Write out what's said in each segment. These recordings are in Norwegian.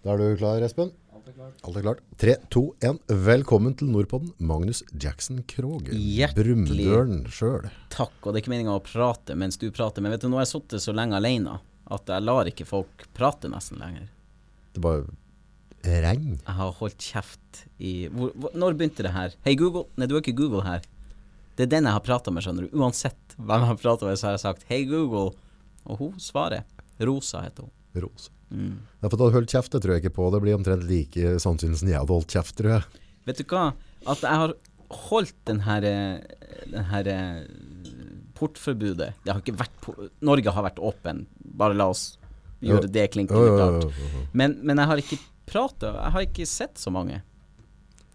Da er du klar, Espen? Alt er klart. Alt er klart. 3, 2, 1. Velkommen til Nordpodden, Magnus Jackson Krogh. Brumdølen sjøl. Takk, og det er ikke meninga å prate mens du prater, men vet du, nå har jeg sittet så lenge alene at jeg lar ikke folk prate nesten lenger. Det bare regn. Jeg har holdt kjeft i hvor, hvor, Når begynte det her? Hei, Google. Nei, du er ikke Google her. Det er den jeg har prata med, skjønner du. Uansett hvem jeg har prata med, så har jeg sagt hei, Google. Og hun svarer. Rosa heter hun. Ros. Mm. For at du hadde holdt kjeft, det tror jeg ikke på. Det blir omtrent like sannsynlig som jeg hadde holdt kjeft, tror jeg. Vet du hva? At jeg har holdt den her, den her portforbudet Det har ikke vært Norge har vært åpen. Bare la oss gjøre det klinkende klart. Men, men jeg har ikke prata Jeg har ikke sett så mange.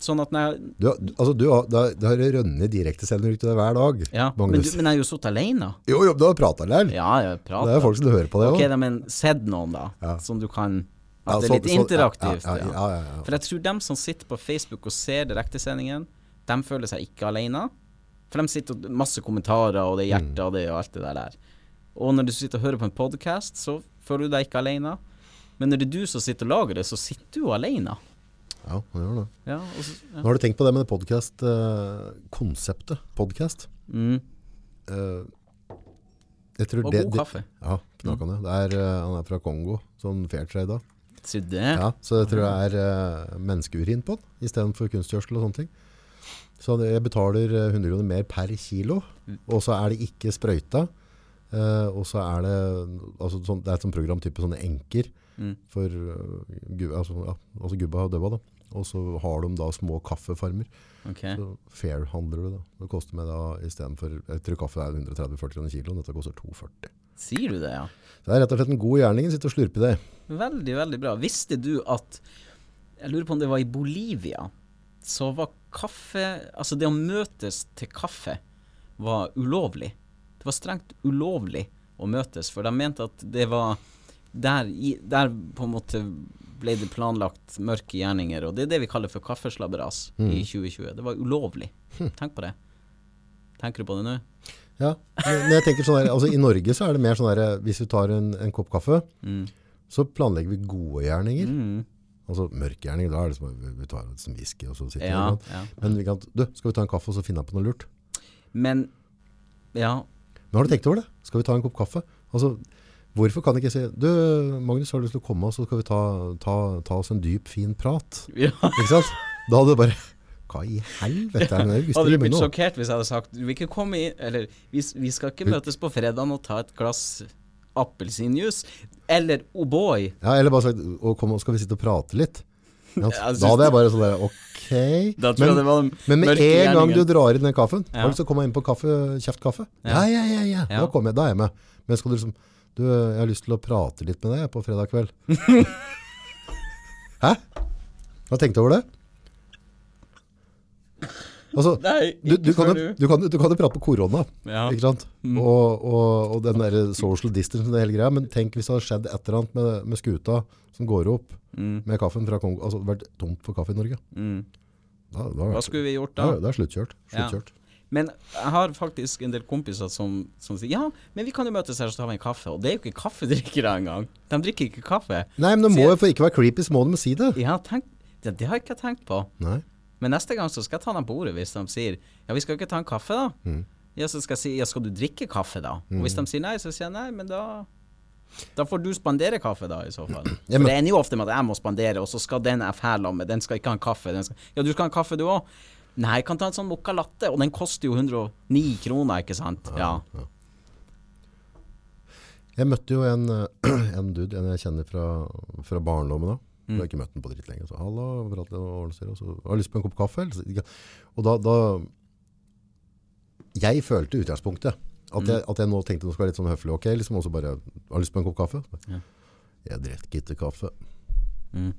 Sånn at når jeg Du, altså, du har, det har- har rønnet direktesendinger til deg hver dag. Ja, men, du, men jeg har jo sittet alene. Jo, jo, du har prata likevel. Ja, jeg det er jo folk som hører på det Ok, òg. da, men sett noen, da. Ja. Som du kan Ja, At det er litt så- interaktivt. Ja. For jeg tror dem som sitter på Facebook og ser direktesendingen, de føler seg ikke alene. For de sitter og masse kommentarer, og det er hjertet Mm. og det og alt det der der. Og når du sitter og hører på en podkast, så føler du deg ikke alene. Men når det er du som sitter og lager det, så sitter du alene. Ja, det gjør det. Ja, også, ja. Nå har du tenkt på det med det podkast-konseptet. podcast. Mm. Uh, Og god det, kaffe. Ja, knakende. Det er, eh, han er fra Kongo, sånn fairtrade. da. Sier du det? Ja, så jeg tror det er uh, menneskeurin på den, istedenfor kunstgjødsel og sånne ting. Så jeg betaler eh, 100 kroner mer per kilo, Mm. og så er det ikke sprøyta. eh, og så er det altså, sånn, Det er et sånt program type sånne enker Mm. for uh, gu, altså, ja, altså gubba og døva, da. Og så har de da små kaffefarmer. Ok. Så fair handler du da. Det koster meg da istedenfor Jeg tror kaffe er 130-40 kroner kiloen. Dette koster 240. Sier du det, ja? Det er rett og slett en god gjerning. Sitte og slurpe i det. Veldig, veldig bra. Visste du at Jeg lurer på om det var i Bolivia. Så var kaffe Altså, det å møtes til kaffe var ulovlig. Det var strengt ulovlig å møtes, for de mente at det var Der, i, der på en måte ble det planlagt mørke gjerninger, og det er det vi kaller for kaffeslabberas i 2020. Det var ulovlig. Tenk på det. Tenker du på det nå? Ja, men jeg tenker sånn der, altså I Norge så er det mer sånn at Hvis vi tar en, en kopp kaffe, Mm. så planlegger vi gode gjerninger. Mm. Altså mørke gjerninger, da er det som vi tar som whisky og så sitter Ja, vi ja. Men vi kan, du, skal vi ta en kaffe og så finne på noe lurt? Men Ja. Men har du tenkt over det? Skal vi ta en kopp kaffe? Altså, hvorfor kan jeg ikke si Du, Magnus, har du lyst til å komme, så skal vi ta, ta, ta oss en dyp, fin prat? ja. Ikke sant? Da hadde du bare Hva i helvete er det August Hadde du blitt sjokkert hvis jeg hadde sagt vi, inn Eller vi, vi skal ikke møtes på fredag og ta et glass appelsinjuice. Eller O'boy. Ja, eller bare sagt Å, kom, skal vi sitte og prate litt? Ja, da hadde jeg bare sånn der Ok. Var Men med en gang du drar inn den kaffen, Ja. har du lyst til å komme inn på kaffe, kjeftkaffe? Ja, Ja. ja, ja, ja. Ja. Da kommer jeg, da er jeg med. Men skal du liksom, du, jeg har lyst til å prate litt med deg på fredag kveld. Hæ? Har du tenkt over det? Altså, Nei, du, du, ikke kan, jo, du, kan, du kan jo prate på korona, Ja. ikke sant? Mm. Og, og, og den der social distance og det hele greia, men tenk hvis det hadde skjedd et eller annet med, med skuta som går opp Mm, med kaffen fra Kongo, altså det vært tomt for kaffe i Norge. mm. Da, da, Hva skulle vi gjort da? da? Det er sluttkjørt. Ja. sluttkjørt. Men jeg har faktisk en del kompiser som, som sier ja, men vi kan jo møtes her og så tar vi en kaffe. Og det er jo ikke kaffedrikkere engang. De drikker ikke kaffe. Nei, men det må jo for ikke være creepy, så må de si det. Ja, tenk, det, det har jeg ikke tenkt på. Nei. Men neste gang så skal jeg ta dem på ordet hvis de sier ja, vi skal jo ikke ta en kaffe, da. Mm. Ja, så skal jeg si ja, skal du drikke kaffe, da? Og hvis de sier nei, så sier jeg nei, men da da får du spandere kaffe, da, i så fall. For det ender jo ofte med at jeg må spandere, og så skal den jeg fæler med, den skal ikke ha en kaffe. Den skal, ja, du skal ha en kaffe, du òg? Nei, jeg kan ta en sånn mocca latte, og den koster jo 109 kroner, ikke sant? Ja. ja. Jeg møtte jo en, eh, en dude, en jeg kjenner fra, fra barndommen da. Mm. Jeg har ikke møtt den på dritt lenge. Så, Hallo, prat litt, og ordne og så, har du lyst på en kopp kaffe? Og da, da Jeg følte utgangspunktet at jeg, at jeg nå tenkte det skulle være litt sånn høflig. Ok, liksom, og så bare, har lyst på en kopp kaffe? Ja. Jeg drikker ikke kaffe. Mm.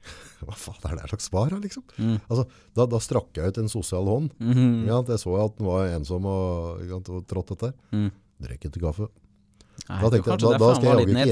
Hva faen er det slags svar liksom? Mm. Altså, da, da strakk jeg ut en sosial hånd. Mhm. Ja, jeg så at den var ensom og, og trått etter. Mm. Drekk ikke kaffe. Nei, Da tenkte jeg, da- da skal jeg ikke.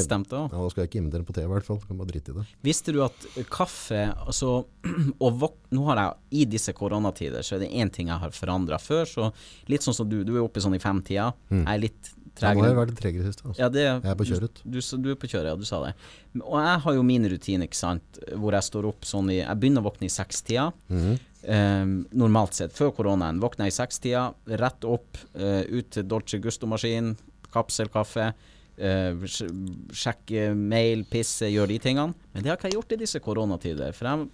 Ja, da skal jeg ikke invitere på TV i hvert fall. Kan bare drite i det. Visste du at kaffe altså, og vok Nå har jeg i disse koronatider så er det én ting jeg har forandra før. Så litt sånn som du, du er oppe sånn i femtida. Jeg er litt Jeg må ha være tregere sist. Altså. Ja, det, Jeg er på kjøret. Du, du, du er på kjøret, ja, du sa det. Og jeg har jo min rutine, ikke sant, hvor jeg står opp sånn i Jeg begynner å våkne i sekstida. Mm -hmm. Um, normalt sett, før koronaen. Våkner jeg i sekstida, rett opp, uh, ut til Dolce Gusto-maskin, kapselkaffe. Uh, sjekke mail, pisse, gjøre de tingene. Men det har ikke jeg gjort i disse koronatider. For jeg,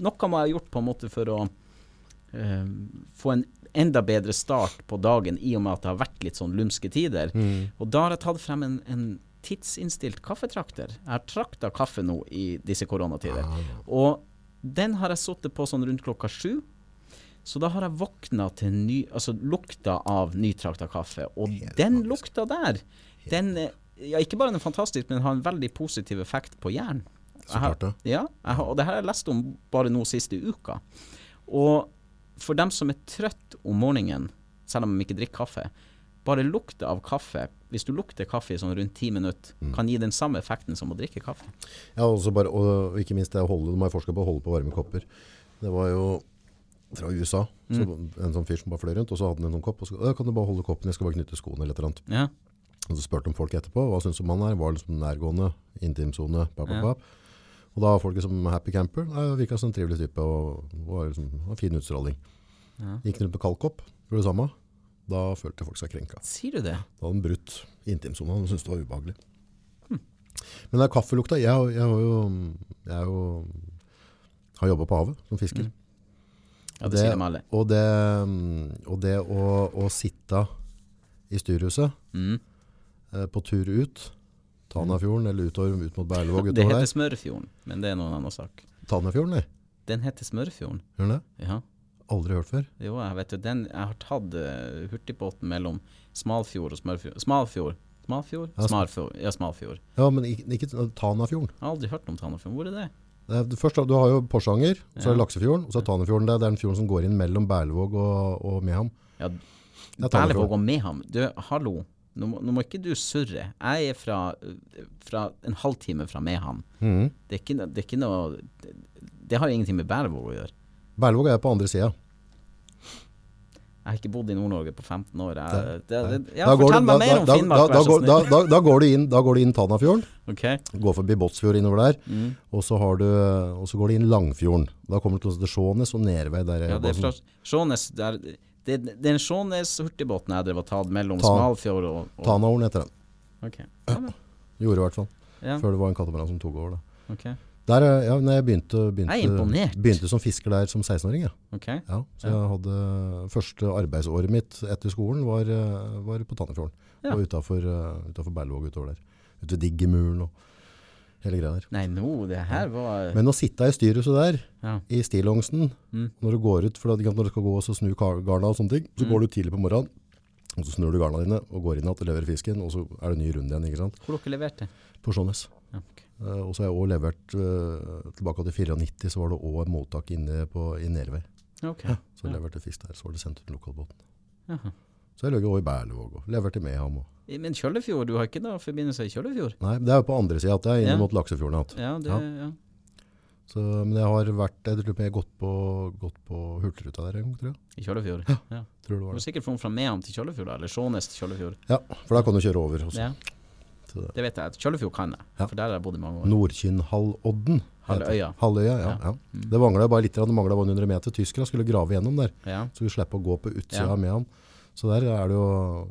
noe må jeg ha gjort på en måte for å uh, få en enda bedre start på dagen, i og med at det har vært litt sånn lumske tider. Mm. Og da har jeg tatt frem en, en tidsinnstilt kaffetrakter. Jeg har trakta kaffe nå i disse koronatider. Ah. Og den har jeg sittet på sånn rundt klokka sju. Så da har jeg våkna til ny, altså lukta av nytrakta kaffe. Og den lukta der, den eh, ja, ikke bare er fantastisk, men har en veldig positiv effekt på hjernen. Jeg har-. Ja, jeg har, og det her har jeg lest om bare nå siste uka. Og for dem som er trøtt om morgenen, selv om de ikke drikker kaffe, bare lukta av kaffe, hvis du lukter kaffe i sånn rundt ti minutter, Mm. kan gi den samme effekten som å drikke kaffe. Ja, bare, og ikke minst det å holde, de har forska på å holde på varme kopper. Det var jo fra USA, så en sånn fyr som bare fløy rundt, og så hadde han en sånn kopp, og så «Øh, kan du bare holde koppen, jeg skal bare knytte skoene eller et eller annet. Ja. Og så spurte de folk etterpå, hva synes du om han er? Var liksom nærgående, intimzone, pap, pap, ja. bap. Og da var folk som happy camper, Nei, virka som en trivelig type, og og liksom, var fin utstråling. Ja. Gikk rundt med kalkopp, gjorde det samme. Da følte folk seg krenka. Sier du det? Da hadde de brutt intimsona, De syntes det var ubehagelig. Men det er kaffelukta, jeg, jeg har jo, jeg har jo har jobbet på havet som fisker. Mm. Ja, det, Det- sier de alle. Og det, mm, og det å, å sitte i styrhuset Mm. eh, på tur ut, Tanafjorden eller utover, ut mot Berlevåg Det heter der. Smørfjorden, men det er noen annen sak. Tanafjorden, det? Den heter Smørfjorden. Gjør den det? Ja. Aldri hørt før. Jo, jeg vet jo den Jeg har tatt eh, hurtigbåten mellom Smalfjord og Smørfjord. Smalfjord. Smalfjord? Ja, Smalfjord. Ja, Smalfjord. Ja, men ikke, ikke Tanafjorden. Jeg har aldri hørt om Tanafjorden. Hvor er det? Først, du har jo Porsanger, så er det Laksefjorden, og så er Tanefjorden. Det er den fjorden som går inn mellom Berlevåg og, og Meham. Ja, Ja, Berlevåg og Meham. Du, hallo. Nå, må- nå må ikke du surre. Jeg er fra, fra en halvtime fra Mehamn. Mm. Det det er ikke noe det, det har ingenting med Berlevåg å gjøre. Berlevåg er på andre sida. Jeg har ikke bodd i Nord-Norge på 15 år. Jeg, det, det, ja, fortell meg mer om Finnmark, da- da går- Da, da, da går du inn, da går du inn Tanafjorden, Okay. går forbi Båtsfjord innover der, Mm. og så, har du, og så går du inn Langfjorden. Da kommer du til Skjånes og Nervei. Der Ja, det er fra Sjånes Skjånes der, det, det er en Skjånes-hurtigbåten jeg drev og tatt mellom Ta- Smalfjord og, og Tanahorn heter den. Ok. Ja, Gjorde i hvert fall. ja, Før det var en katamaran som tok over. da. ok. Der, eh, ja, nei, jeg begynte, begynte, Jeg begynte som fisker der som 16-åring. Ja. ok. Ja, så jeg hadde første arbeidsåret mitt etter skolen var, eh, var på Tannefjorden. Og utafor Berlevåg utover der. Ute ved Diggemuren og hele greia der. Nei, nå, det her var Men å sitte i styrhuset der, ja. i stillongsen, Mm. når du går ut, for når du skal gå og så snu garna og sånne ting, så Mm. går du tidlig på morgenen, og så snur du garna dine og går inn igjen og leverer fisken, og så er det ny runde igjen, ikke sant? Hvor dere leverte? På Skjånes. Ja, okay. uh, og så har jeg også levert, uh, tilbake til 94, så var det også et mottak inne på, i Nervei. Ok. Så jeg Ja. leverte fisk der, så var det sendt ut til lokalbåten. Aha. Så jeg løg også i Berlevåg og leverte i Meham. Og. Men Kjøllefjord, du har ikke noe forbindelse i Kjøllefjord? Nei, det er jo på andre siden at det er inne mot Laksefjorden. igjen. Ja, det, Ja. Så, men jeg har vært, jeg tror jeg har gått på, gått på Hurtigruta der en gang, tror jeg. I Kjøllefjord? Ja. ja. Tror det Du har sikkert funnet fra Mehamn til Kjøllefjord, eller Skjånes til Kjøllefjord. Ja, for da kan du kjøre over. Også. Ja, det- det vet jeg. Kjøllefjord kan jeg, Ja. for der har jeg bodd i mange år. Nordkinnhalvodden. Halvøya. Halvøya, ja. Ja. Mm. Det manglet bare litt, det manglet bare 100 meter. Tyskere skulle grave gjennom der, Ja. så vi slipper å gå på utsida av Meham. Så der er det jo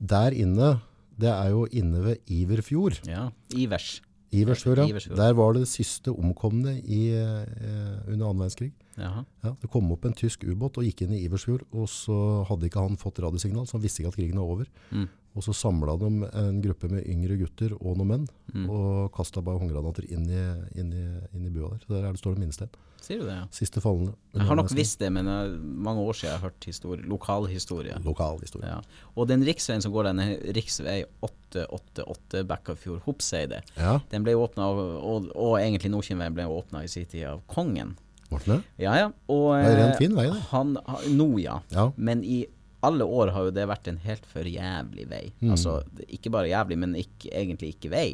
Der inne, det er jo inne ved Iverfjord. ja. Ivers. Iversfjord, ja. Iversfjord. Der var det det siste omkomne i, eh, under annen verdenskrig. Ja, det kom opp en tysk ubåt og gikk inn i Iversfjord, og så hadde ikke han fått radiosignal, så han visste ikke at krigen var over. Mm. Og så samla de en gruppe med yngre gutter og noen menn, Mm. og kasta bare håndgranater inn i, inn, i, inn i bua der. Så der er det, står det minnested. Sier du det, ja? Siste fallende. Jeg har nok visst det, men det er mange år siden jeg har hørt historie, lokalhistorie. Lokalhistorie. Ja. Og den riksveien som går den riksvei 888 Bekkafjord Hopseide, Ja, den ble åpna, og, og egentlig Nordkinnveien ble åpna i sin tid av kongen. Morten? Ja ja. Og Det er en eh, fin vei, det. han, Nå, ja. Ja. Men i alle år har jo det vært en helt for jævlig vei. Mm. Altså ikke bare jævlig, men ikke, egentlig ikke vei.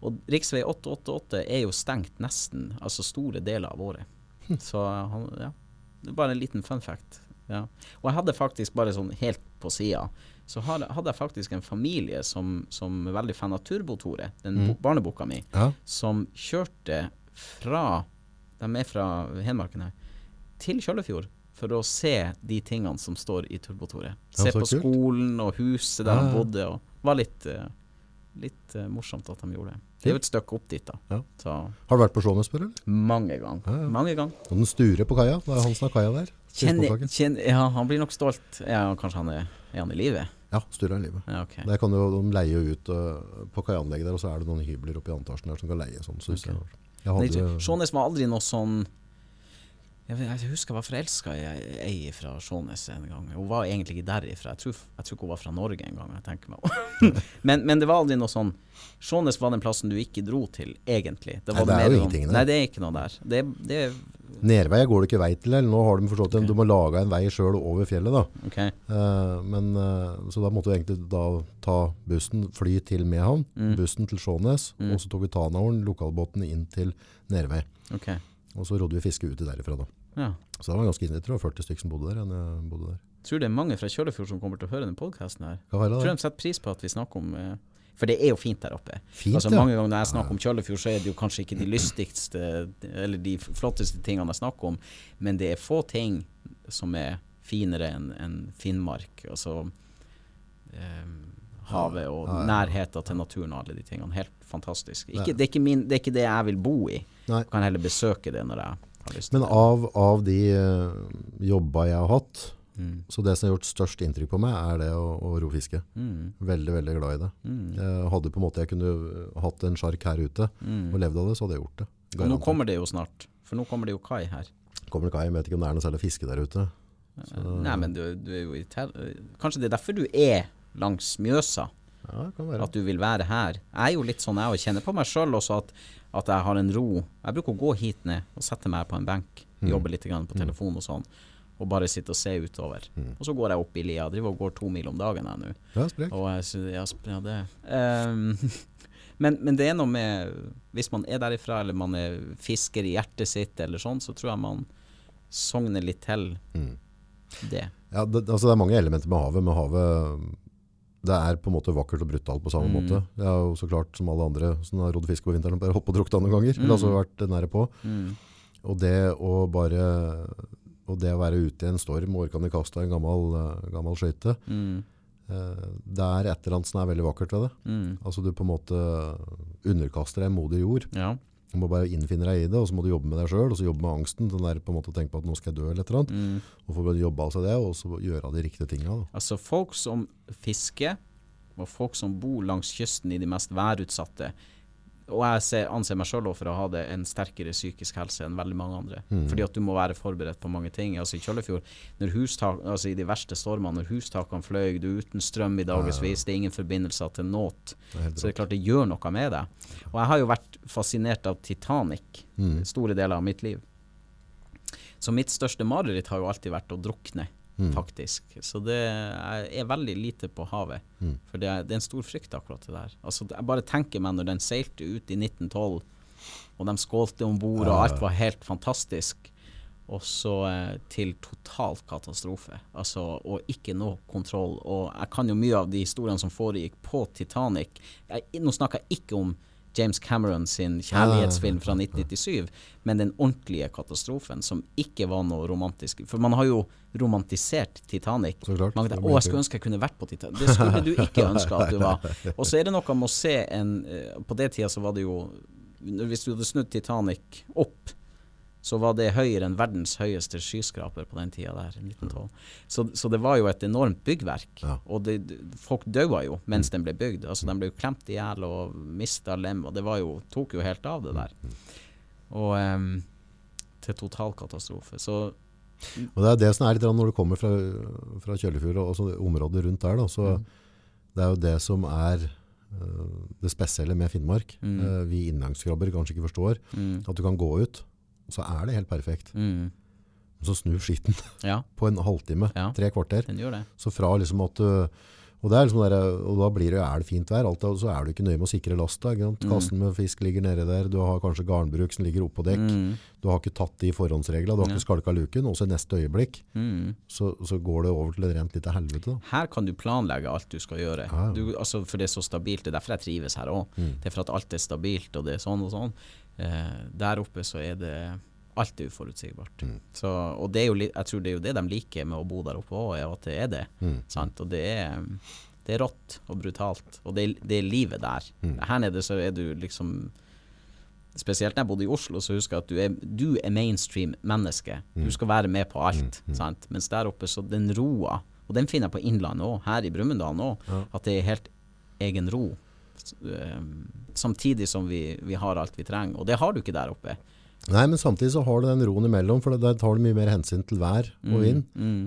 Og riksvei 888 er jo stengt nesten, altså store deler av året. Så ja. Det er bare en liten fun fact. Ja. Og jeg hadde faktisk bare sånn helt på sida, så hadde jeg faktisk en familie som, som er veldig fan av Turbo-Tore, den mm. barneboka mi, Ja. som kjørte fra De er fra Hedmarken her. Til Kjøllefjord for å se de tingene som står i Turbo-Tore. Se på kult. skolen og huset der Ja, han bodde. Og var litt, eh, litt uh, morsomt at de gjorde det. Det er jo et stykke opp dit, da. Ja. Har du vært på Skjånes før, eller? mange ganger. Ja, ja. Mange ganger. Og den sture på kaia. Det er han som har kaia der. Kjenner, kjenner, ja, han blir nok stolt. Ja, kanskje han er, er han i live? Ja, Sture er i livet. Ja, ok. Der kan jo de leie ut uh, på kaianlegget der, og så er det noen hybler oppe i antasjen der som kan leie sånn. Så okay. jeg, jeg Nei, Skjånes var aldri noe sånn jeg, jeg husker jeg var forelska i ei- fra Skjånes en gang. Hun var egentlig ikke derifra. Jeg tror, jeg tror ikke hun var fra Norge en gang. Jeg tenker meg men, men det var aldri noe sånn Skjånes var den plassen du ikke dro til, egentlig. Nei, var det er jo sånn- ingenting der. Nei, det er ikke noe der. Det, det Nervei går det ikke vei til, eller nå har de forstått okay. at du må lage en vei sjøl over fjellet. da. Okay. Uh, men, uh, så da måtte du egentlig da ta bussen, fly til Mehamn, Mm. bussen til Skjånes, Mm. og så tok vi Tanaålen, lokalbåten, inn til Nervei. Okay. Og så rodde vi fiske ute derifra da. Ja. Så det var ganske Jeg tror det var 40 stykker som bodde der. jeg bodde der. Tror det er mange fra Kjøllefjord som kommer til å høre denne podkasten her. Tror de setter pris på at vi snakker om eh, For det er jo fint der oppe. Fint, altså. Mange ganger når jeg snakker om Kjøllefjord, så er det jo kanskje ikke de lystigste eller de flotteste tingene jeg snakker om, men det er få ting som er finere enn en Finnmark. Altså eh, havet og Ja, ja, ja. nærheten til naturen og alle de tingene. Helt fantastisk. Ikke, det, er min, det er ikke det jeg vil bo i. Nei. Jeg kan heller besøke det når jeg Men av, av de uh, jobba jeg har hatt, Mm. så det som har gjort størst inntrykk på meg, er det å, å ro fiske. Mm. Veldig, veldig glad i det. Mm. Jeg hadde på en måte Jeg kunne hatt en sjark her ute Mm. og levd av det, så hadde jeg gjort det. Og nå kommer det jo snart, for nå kommer det jo kai her. Kommer det kai, jeg vet ikke om det er noe særlig fiske der ute. Så. Nei, men du, du er jo i ter Kanskje det er derfor du er langs Mjøsa? Ja. At du vil være her. Jeg er jo litt sånn, jeg kjenner på meg sjøl også at, at jeg har en ro. Jeg bruker å gå hit ned og sette meg på en benk, Mm. jobbe litt på telefon og sånn, og bare sitte og se utover. Mm. Og så går jeg opp i lia. Driver og går to mil om dagen jeg nå. Ja, sprek. Og jeg ja, ja, det Um, men, men det er noe med Hvis man er derifra, eller man er fisker i hjertet sitt, eller sånn, så tror jeg man sogner litt til Mm. det. Ja, det, altså det er mange elementer med havet, Med havet det er på en måte vakkert og brutalt på samme Mm. måte. Jeg har jo så klart, som alle andre som har rodd fiske på vinteren, bare hoppet og druknet noen ganger. Mm. Eller altså vært nære på. Mm. Og det å bare og det å være ute i en storm og orke å kaste en gammel, eh, gammel skøyte, Mm. eh, det er et eller annet som er veldig vakkert ved det. Mm. Altså du på en måte underkaster deg moder jord. Ja. Du må bare innfinne deg i det, og så må du jobbe med deg sjøl, og så jobbe med angsten. Den der på en måte tenke på at nå skal jeg dø eller et eller annet. Mm. Og få jobbe av seg det, og så gjøre de riktige tinga. Altså folk som fisker, og folk som bor langs kysten i de mest værutsatte Og jeg ser, anser meg sjøl for å ha det en sterkere psykisk helse enn veldig mange andre. Mm. Fordi at du må være forberedt på mange ting. Altså I Kjøllefjord, når hustak, altså i de verste stormene, når hustakene fløy, du er uten strøm i dagevis, det er ingen forbindelser til noe, så det er klart det gjør noe med deg. Og jeg har jo vært fascinert av Titanic Mm. store deler av mitt liv. Så mitt største mareritt har jo alltid vært å drukne, Mm. faktisk. Så det er, er veldig lite på havet. Mm. For det er, det er en stor frykt, akkurat det der. Altså, jeg bare tenker meg når den seilte ut i 1912, og de skålte om bord, og alt var helt fantastisk. Og så eh, til total katastrofe. Altså, og ikke noe kontroll. Og jeg kan jo mye av de historiene som foregikk på Titanic. Jeg, nå snakker jeg ikke om James Cameron sin kjærlighetsfilm fra 1997, men den ordentlige katastrofen som ikke var noe romantisk. For man har jo romantisert Titanic. Så klart. Er å, jeg skulle ønske jeg kunne vært på Titanic. Det skulle du ikke ønske at du var. Og så er det noe med å se en eh, På det tida så var det jo Hvis du hadde snudd Titanic opp, så var det høyere enn verdens høyeste skyskraper på den tida der, i 1912. Så, så det var jo et enormt byggverk. Ja. Og det, folk daua jo mens den ble bygd. Altså De ble jo klemt i hjel og mista lem, og det var jo, tok jo helt av, det der. Og um, til total katastrofe. Så Og det er det som er litt når du kommer fra, fra Kjøllefjord og området rundt der, da, så Mm. det er jo det som er uh, det spesielle med Finnmark. Mm. Uh, vi innlandskrabber kanskje ikke forstår mm, at du kan gå ut, og så er det helt perfekt. mm, så snur skitten Ja, på en halvtime, Ja. tre kvarter. den gjør det. Så fra liksom at du og, det liksom der, og da blir det, er det fint vær, alt, og så er du ikke nøye med å sikre lasta. ikke? Kassen med fisk ligger nede der, du har kanskje garnbruk som ligger oppå dekk. Mm. Du har ikke tatt de forhåndsreglene, du har ikke skalka luken, og så i neste øyeblikk Mm. så, så går det over til et rent lite helvete. Da. Her kan du planlegge alt du skal gjøre. Ja, ja. Du, altså, for det er så stabilt. Det er derfor jeg trives her òg. Det er for at alt er stabilt, og det er sånn og sånn. Eh, der oppe så er det Alt er uforutsigbart. Så, og det er jo, jeg tror det er jo det de liker med å bo der oppe òg, at det er det. Sant? Og det er, det er rått og brutalt. Og det det er livet der. Her nede så er du liksom Spesielt når jeg bodde i Oslo, så husker jeg at du er, du er mainstream menneske. Du skal være med på alt. Sant? Mens der oppe, så den roa, og den finner jeg på Innlandet òg, her i Brumunddal òg, at det er helt egen ro. Ehm, Samtidig som vi, vi har alt vi trenger. Og det har du ikke der oppe. Nei, men samtidig så har du den roen imellom, for der tar du mye mer hensyn til vær og vind.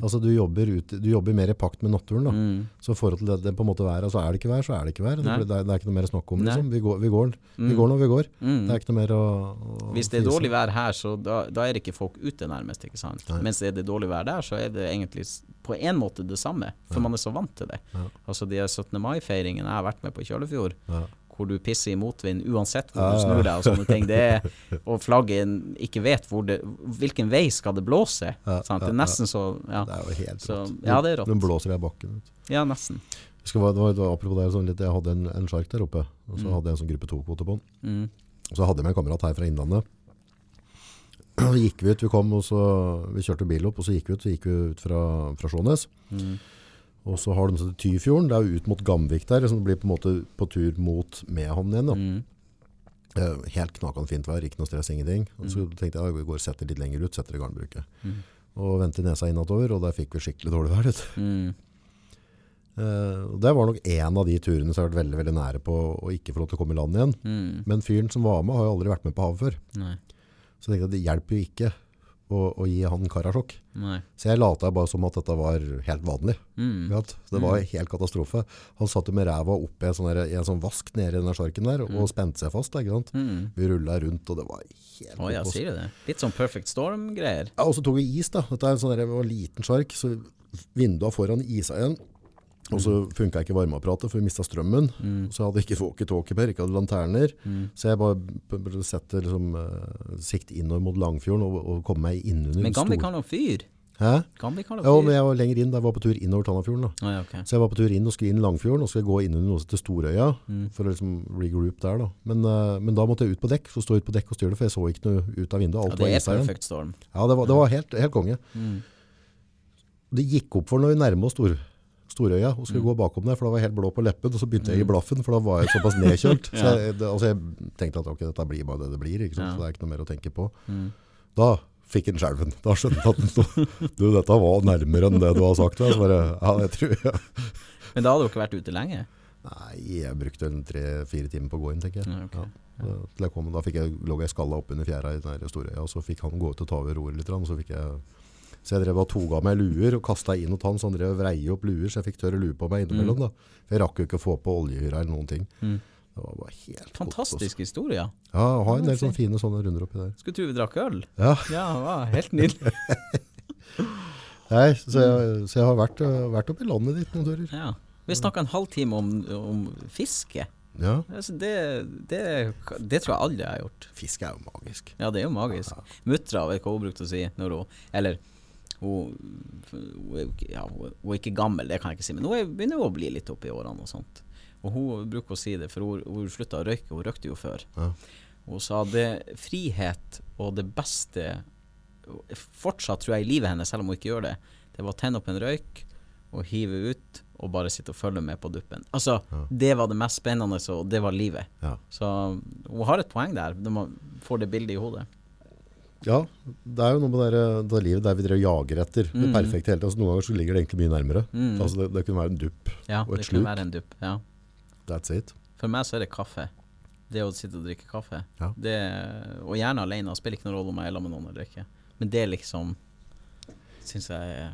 Altså du jobber, ut, du jobber mer i pakt med naturen. da. Mm. Så i forhold til det, det på en måte været, altså er det ikke vær, så er det ikke vær. Det, det, er, det er ikke noe mer å snakke om. Liksom. Vi, går, vi, går, vi går når vi går. Det er ikke noe mer å, å Hvis det er dårlig vær her, så da, da er det ikke folk ute nærmest, ikke sant. Mens er det dårlig vær der, så er det egentlig på en måte det samme, for man er så vant til det. Altså de 17. mai-feiringene jeg har vært med på i Kjølefjord, Ja. Hvor du pisser i motvind uansett hvor du snur deg og sånne ting, det er, og flagget ikke vet hvor det, hvilken vei skal det blåse, sant? Det er nesten så, ja. Det er jo helt Så, rått. ja, det er rått. Den blåser i bakken. vet du. Ja, nesten. Jeg var, det var, apropos det, sånn litt, jeg hadde en, en sjark der oppe, og så hadde jeg en sånn gruppe to-kvote på den. Mm. Og så hadde jeg med en kamerat her fra Innlandet. Så gikk vi ut, vi kom, og så vi kjørte bil opp, og så gikk vi ut, så gikk vi ut fra, fra Slånes. Mm. Og så har de sånn Tyfjorden, det er jo ut mot Gamvik der, så det blir på en måte på tur mot Mehamn igjen. Da. Mm. Helt knakende fint vær, ikke noe stress, ingenting. Og så tenkte jeg, vi går og setter litt lenger ut, setter i garnbruket. Mm. Og vendte nesa innatover, og der fikk vi skikkelig dårlig vær. vet. Mm. Eh, det var nok en av de turene som jeg har vært veldig, veldig nære på å ikke få lov til å komme i land igjen. Mm. Men fyren som var med, har jo aldri vært med på havet før. Nei. Så jeg tenkte at det hjelper jo ikke å, gi han karasjokk. Nei. Så jeg lata bare som at dette var helt vanlig. Mm. det var helt katastrofe. Han satt jo med ræva oppe i en sånn, en sånn vask nede i denne sjarken der, og spente seg fast. Mm. Vi rulla rundt, og det var helt oh, ja, sier det? Litt sånn Perfect Storm-greier. Ja, og så tok vi is, da. Dette er en sånn der, det var en liten sjark, så vinduene foran isa igjen. Og så funka ikke varmeapparatet, for vi mista strømmen. Så jeg hadde ikke walkietalkie ikke hadde lanterner. Så jeg bare b- b- sette liksom, eh, sikt innover mot Langfjorden og, og kommer meg innunder Men Gamvik har noe fyr. Hæ? Gamvik har Fyr! Ja, men jeg var lenger inn, da jeg var på tur innover Tannafjorden. da. Ah, ja, okay. Så jeg var på tur inn og skulle inn Langfjorden, og skulle gå inn under noe til Storøya, Mm. for å liksom regroup der da. Men, uh, men da måtte jeg ut på dekk, så stå ut på dekk og styre det, for jeg så ikke noe ut av vinduet. Ja, det var er igjen. Storm. Ja, det var, det var helt, helt konge. Mm. Det gikk opp for når vi nærmet oss Stor, Storøya, og Mm. skulle gå bakom der, for da var jeg helt blå på leppen, og så begynte jeg i blaffen, for da var jeg såpass nedkjølt. Så jeg, det, altså jeg tenkte at ok, dette blir bare det det blir? Ja. så det er ikke noe mer å tenke på. Mm. Da fikk han skjelven. Da skjønte han at den sto- du, dette var nærmere enn det du har sagt. Så bare, ja, jeg tror jeg. Men da hadde du ikke vært ute lenge? Nei, jeg brukte tre-fire timer på å gå inn, tenker jeg. Ja, ok. Ja. Da- jeg kom, da jeg, lå jeg skalla opp under fjæra i den store Storøya, og så fikk han gå ut og ta over roret litt, og så fikk jeg så jeg drev og toga meg luer og kasta inn hos han, så han drev og vrei opp luer, så jeg fikk tørre lue på meg innimellom. da. For jeg rakk jo ikke å få på oljehyra eller noen ting. Mm. Det var bare helt Fantastisk godt. historie. Ja, jeg har en del Ja, sånne fine sånne runder oppi der. Skulle tro vi drakk øl. Ja, Ja, det var helt nydelig. Nei, så, jeg, så jeg har vært, vært oppi landet ditt noen turer. Ja. Vi snakka en halvtime om, om fiske. Ja, Altså det, det, det tror jeg aldri jeg har gjort. fiske er jo magisk. Ja, det er jo magisk. Muttera vet hva hun brukte å si hun Eller hun, hun, er ja, hun er ikke gammel, det kan jeg ikke si, men hun er- begynner jo å bli litt oppi årene og sånt. Og hun bruker å si det, for hun, hun slutta å røyke, hun røykte jo før. Ja. Hun sa det frihet og det beste Fortsatt tror jeg i livet hennes, selv om hun ikke gjør det, det var å tenne opp en røyk og hive ut og bare sitte og følge med på duppen. Altså, det var det mest spennende, og det var livet. Ja. Så hun har et poeng der, når man får det bildet i hodet. Ja, det er jo noe med det, det livet der vi drev og jager etter. Det Mm. perfekte hele tiden. Altså, noen ganger så ligger det egentlig mye nærmere. Mm. Altså, det, det kunne være en dupp. Ja, Og et det sluk. være en dupp. Ja. That's it. For meg så er det kaffe. Det å sitte og drikke kaffe. Ja. Det, og gjerne alene. Spiller ikke noen rolle om jeg er sammen med noen eller ikke. Men det liksom syns jeg er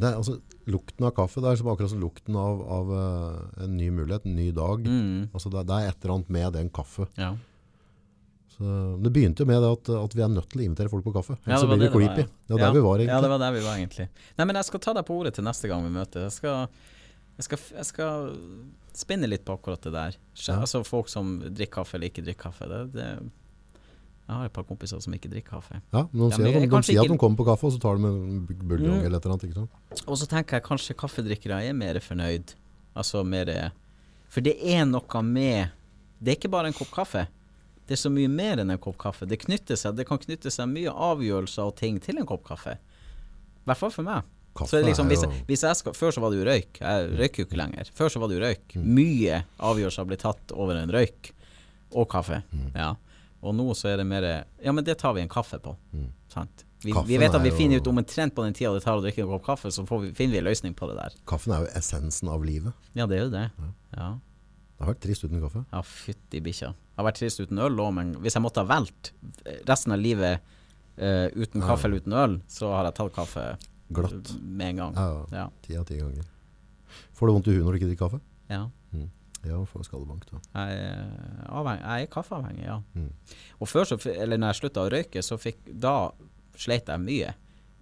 Det er, altså, lukten av kaffe, det er som akkurat som lukten av, av uh, en ny mulighet, en ny dag. mm, Altså, det, det er et eller annet med den kaffe Ja. Så det begynte jo med at, at vi er nødt til å invitere folk på kaffe. Ja, så blir det det det var. Det var ja. der vi var, Ja, det var der vi var, egentlig. Nei, men jeg skal ta deg på ordet til neste gang vi møtes. Jeg skal, jeg skal, jeg skal spinne litt på akkurat det der. Altså folk som drikker kaffe eller ikke drikker kaffe. Det, det, jeg har et par kompiser som ikke drikker kaffe. Ja, men de Ja, men at de, jeg de, kanskje sier at de kommer på kaffe, og så tar de en bu- buljong Mm. eller et eller annet. Ikke sant? Og så tenker jeg kanskje kaffedrikkere er mer fornøyd. Altså mer For det er noe med Det er ikke bare en kopp kaffe. Det er så mye mer enn en kopp kaffe. Det, knytter seg, det kan knytte seg mye avgjørelser og ting til en kopp kaffe. I hvert fall for meg. Kaffe så liksom, hvis, jeg, hvis jeg skal, Før så var det jo røyk. Jeg røyker jo ikke lenger. Før så var det jo røyk. Mm. Mye avgjørelser blir tatt over en røyk. Og kaffe. Mm. Ja. Og nå så er det mer Ja, men det tar vi en kaffe på. Sant? Vi, vi vet at Mm. vi finner ut omtrent på den tida det tar å drikke en kopp kaffe, så får vi, finner vi en løsning på det der. Kaffen er jo essensen av livet. Ja, det er jo det. Ja, Det har vært trist uten kaffe. ja fytti bikkja. Jeg har vært trist uten øl òg, men hvis jeg måtte ha valgt resten av livet uh, uten kaffe eller uten øl, så har jeg tatt kaffe Glatt. med en gang. Ja. Ti av ti ganger. Får du vondt i huet når du ikke drikker kaffe? ja. Ja, får skallebank da. Jeg, er jeg er kaffeavhengig, ja. Mm. Og før så, eller når jeg slutta å røyke, så fikk Da sleit jeg mye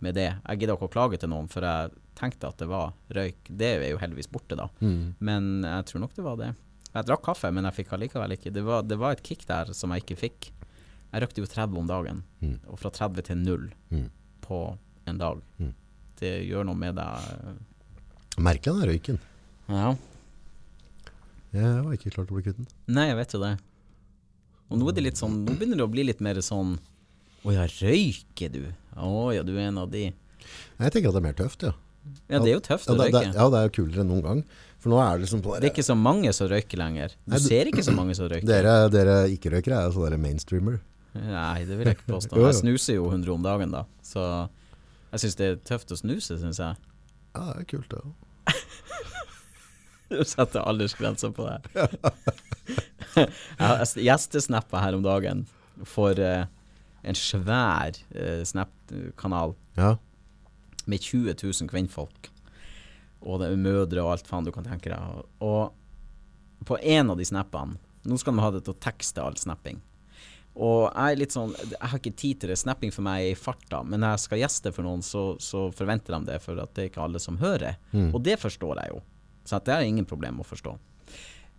med det. Jeg gidda ikke å klage til noen, for jeg tenkte at det var røyk. Det er jo heldigvis borte, da. Mm. Men jeg tror nok det var det. Jeg drakk kaffe, men jeg fikk allikevel ikke. Det var, det var et kick der som jeg ikke fikk. Jeg røkte jo 30 om dagen, Mm. og fra 30 til 0 Mm. på en dag. Mm. Det gjør noe med deg. Merkelig den røyken. Ja. Jeg var ikke klar til å bli kvitt den. Nei, jeg vet jo det. Og nå det sånn Nå begynner det å bli litt mer sånn Å ja, røyker du? Å ja, du er en av de. Jeg tenker at det er mer tøft, ja. Ja, det er jo tøft Ja, å røyke. ja, det er jo kulere enn noen gang. For nå er det liksom Det er ikke så mange som røyker lenger. Du Nei, ser ikke så mange som røyker. Dere, dere ikke-røykere er jo sånne mainstreamer. Nei, det vil jeg ikke påstå. Jeg snuser jo 100 om dagen, da. Så jeg syns det er tøft å snuse, syns jeg. Ja, det er kult, det òg. Du setter aldersgrensa på det. jeg har gjestesnappa her om dagen for uh, en svær uh, Snap-kanal Ja. med 20 000 kvinnfolk. Og det er mødre og alt faen du kan tenke deg. Og på en av de snappene Nå skal de ha det til å tekste all snapping. Og jeg er litt sånn Jeg har ikke tid til det. Snapping for meg er i farta. Men når jeg skal gjeste for noen, så, så forventer de det, for at det er ikke alle som hører. Mm. Og det forstår jeg jo. Så det er ingen problem å forstå.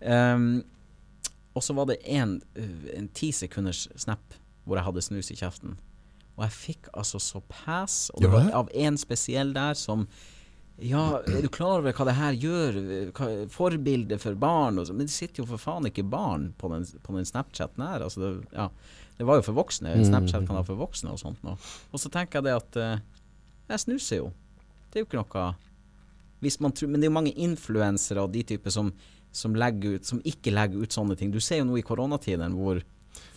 Um, og så var det en, uh, en ti sekunders snap hvor jeg hadde snus i kjeften. Og jeg fikk altså så pass, og det var av en spesiell der som Ja, er du klar over hva det her gjør? Hva, forbilde for barn og sånn. Men det sitter jo for faen ikke barn på den, på den Snapchaten her. Altså det, ja, det var jo for voksne. Mm. Snapchat kan ha for voksne og sånt noe. Og så tenker jeg det at eh, jeg snuser jo. Det er jo ikke noe tror, Men det er jo mange influensere og de typer som, som, legger ut, som ikke legger ut sånne ting. Du ser jo nå i koronatiden hvor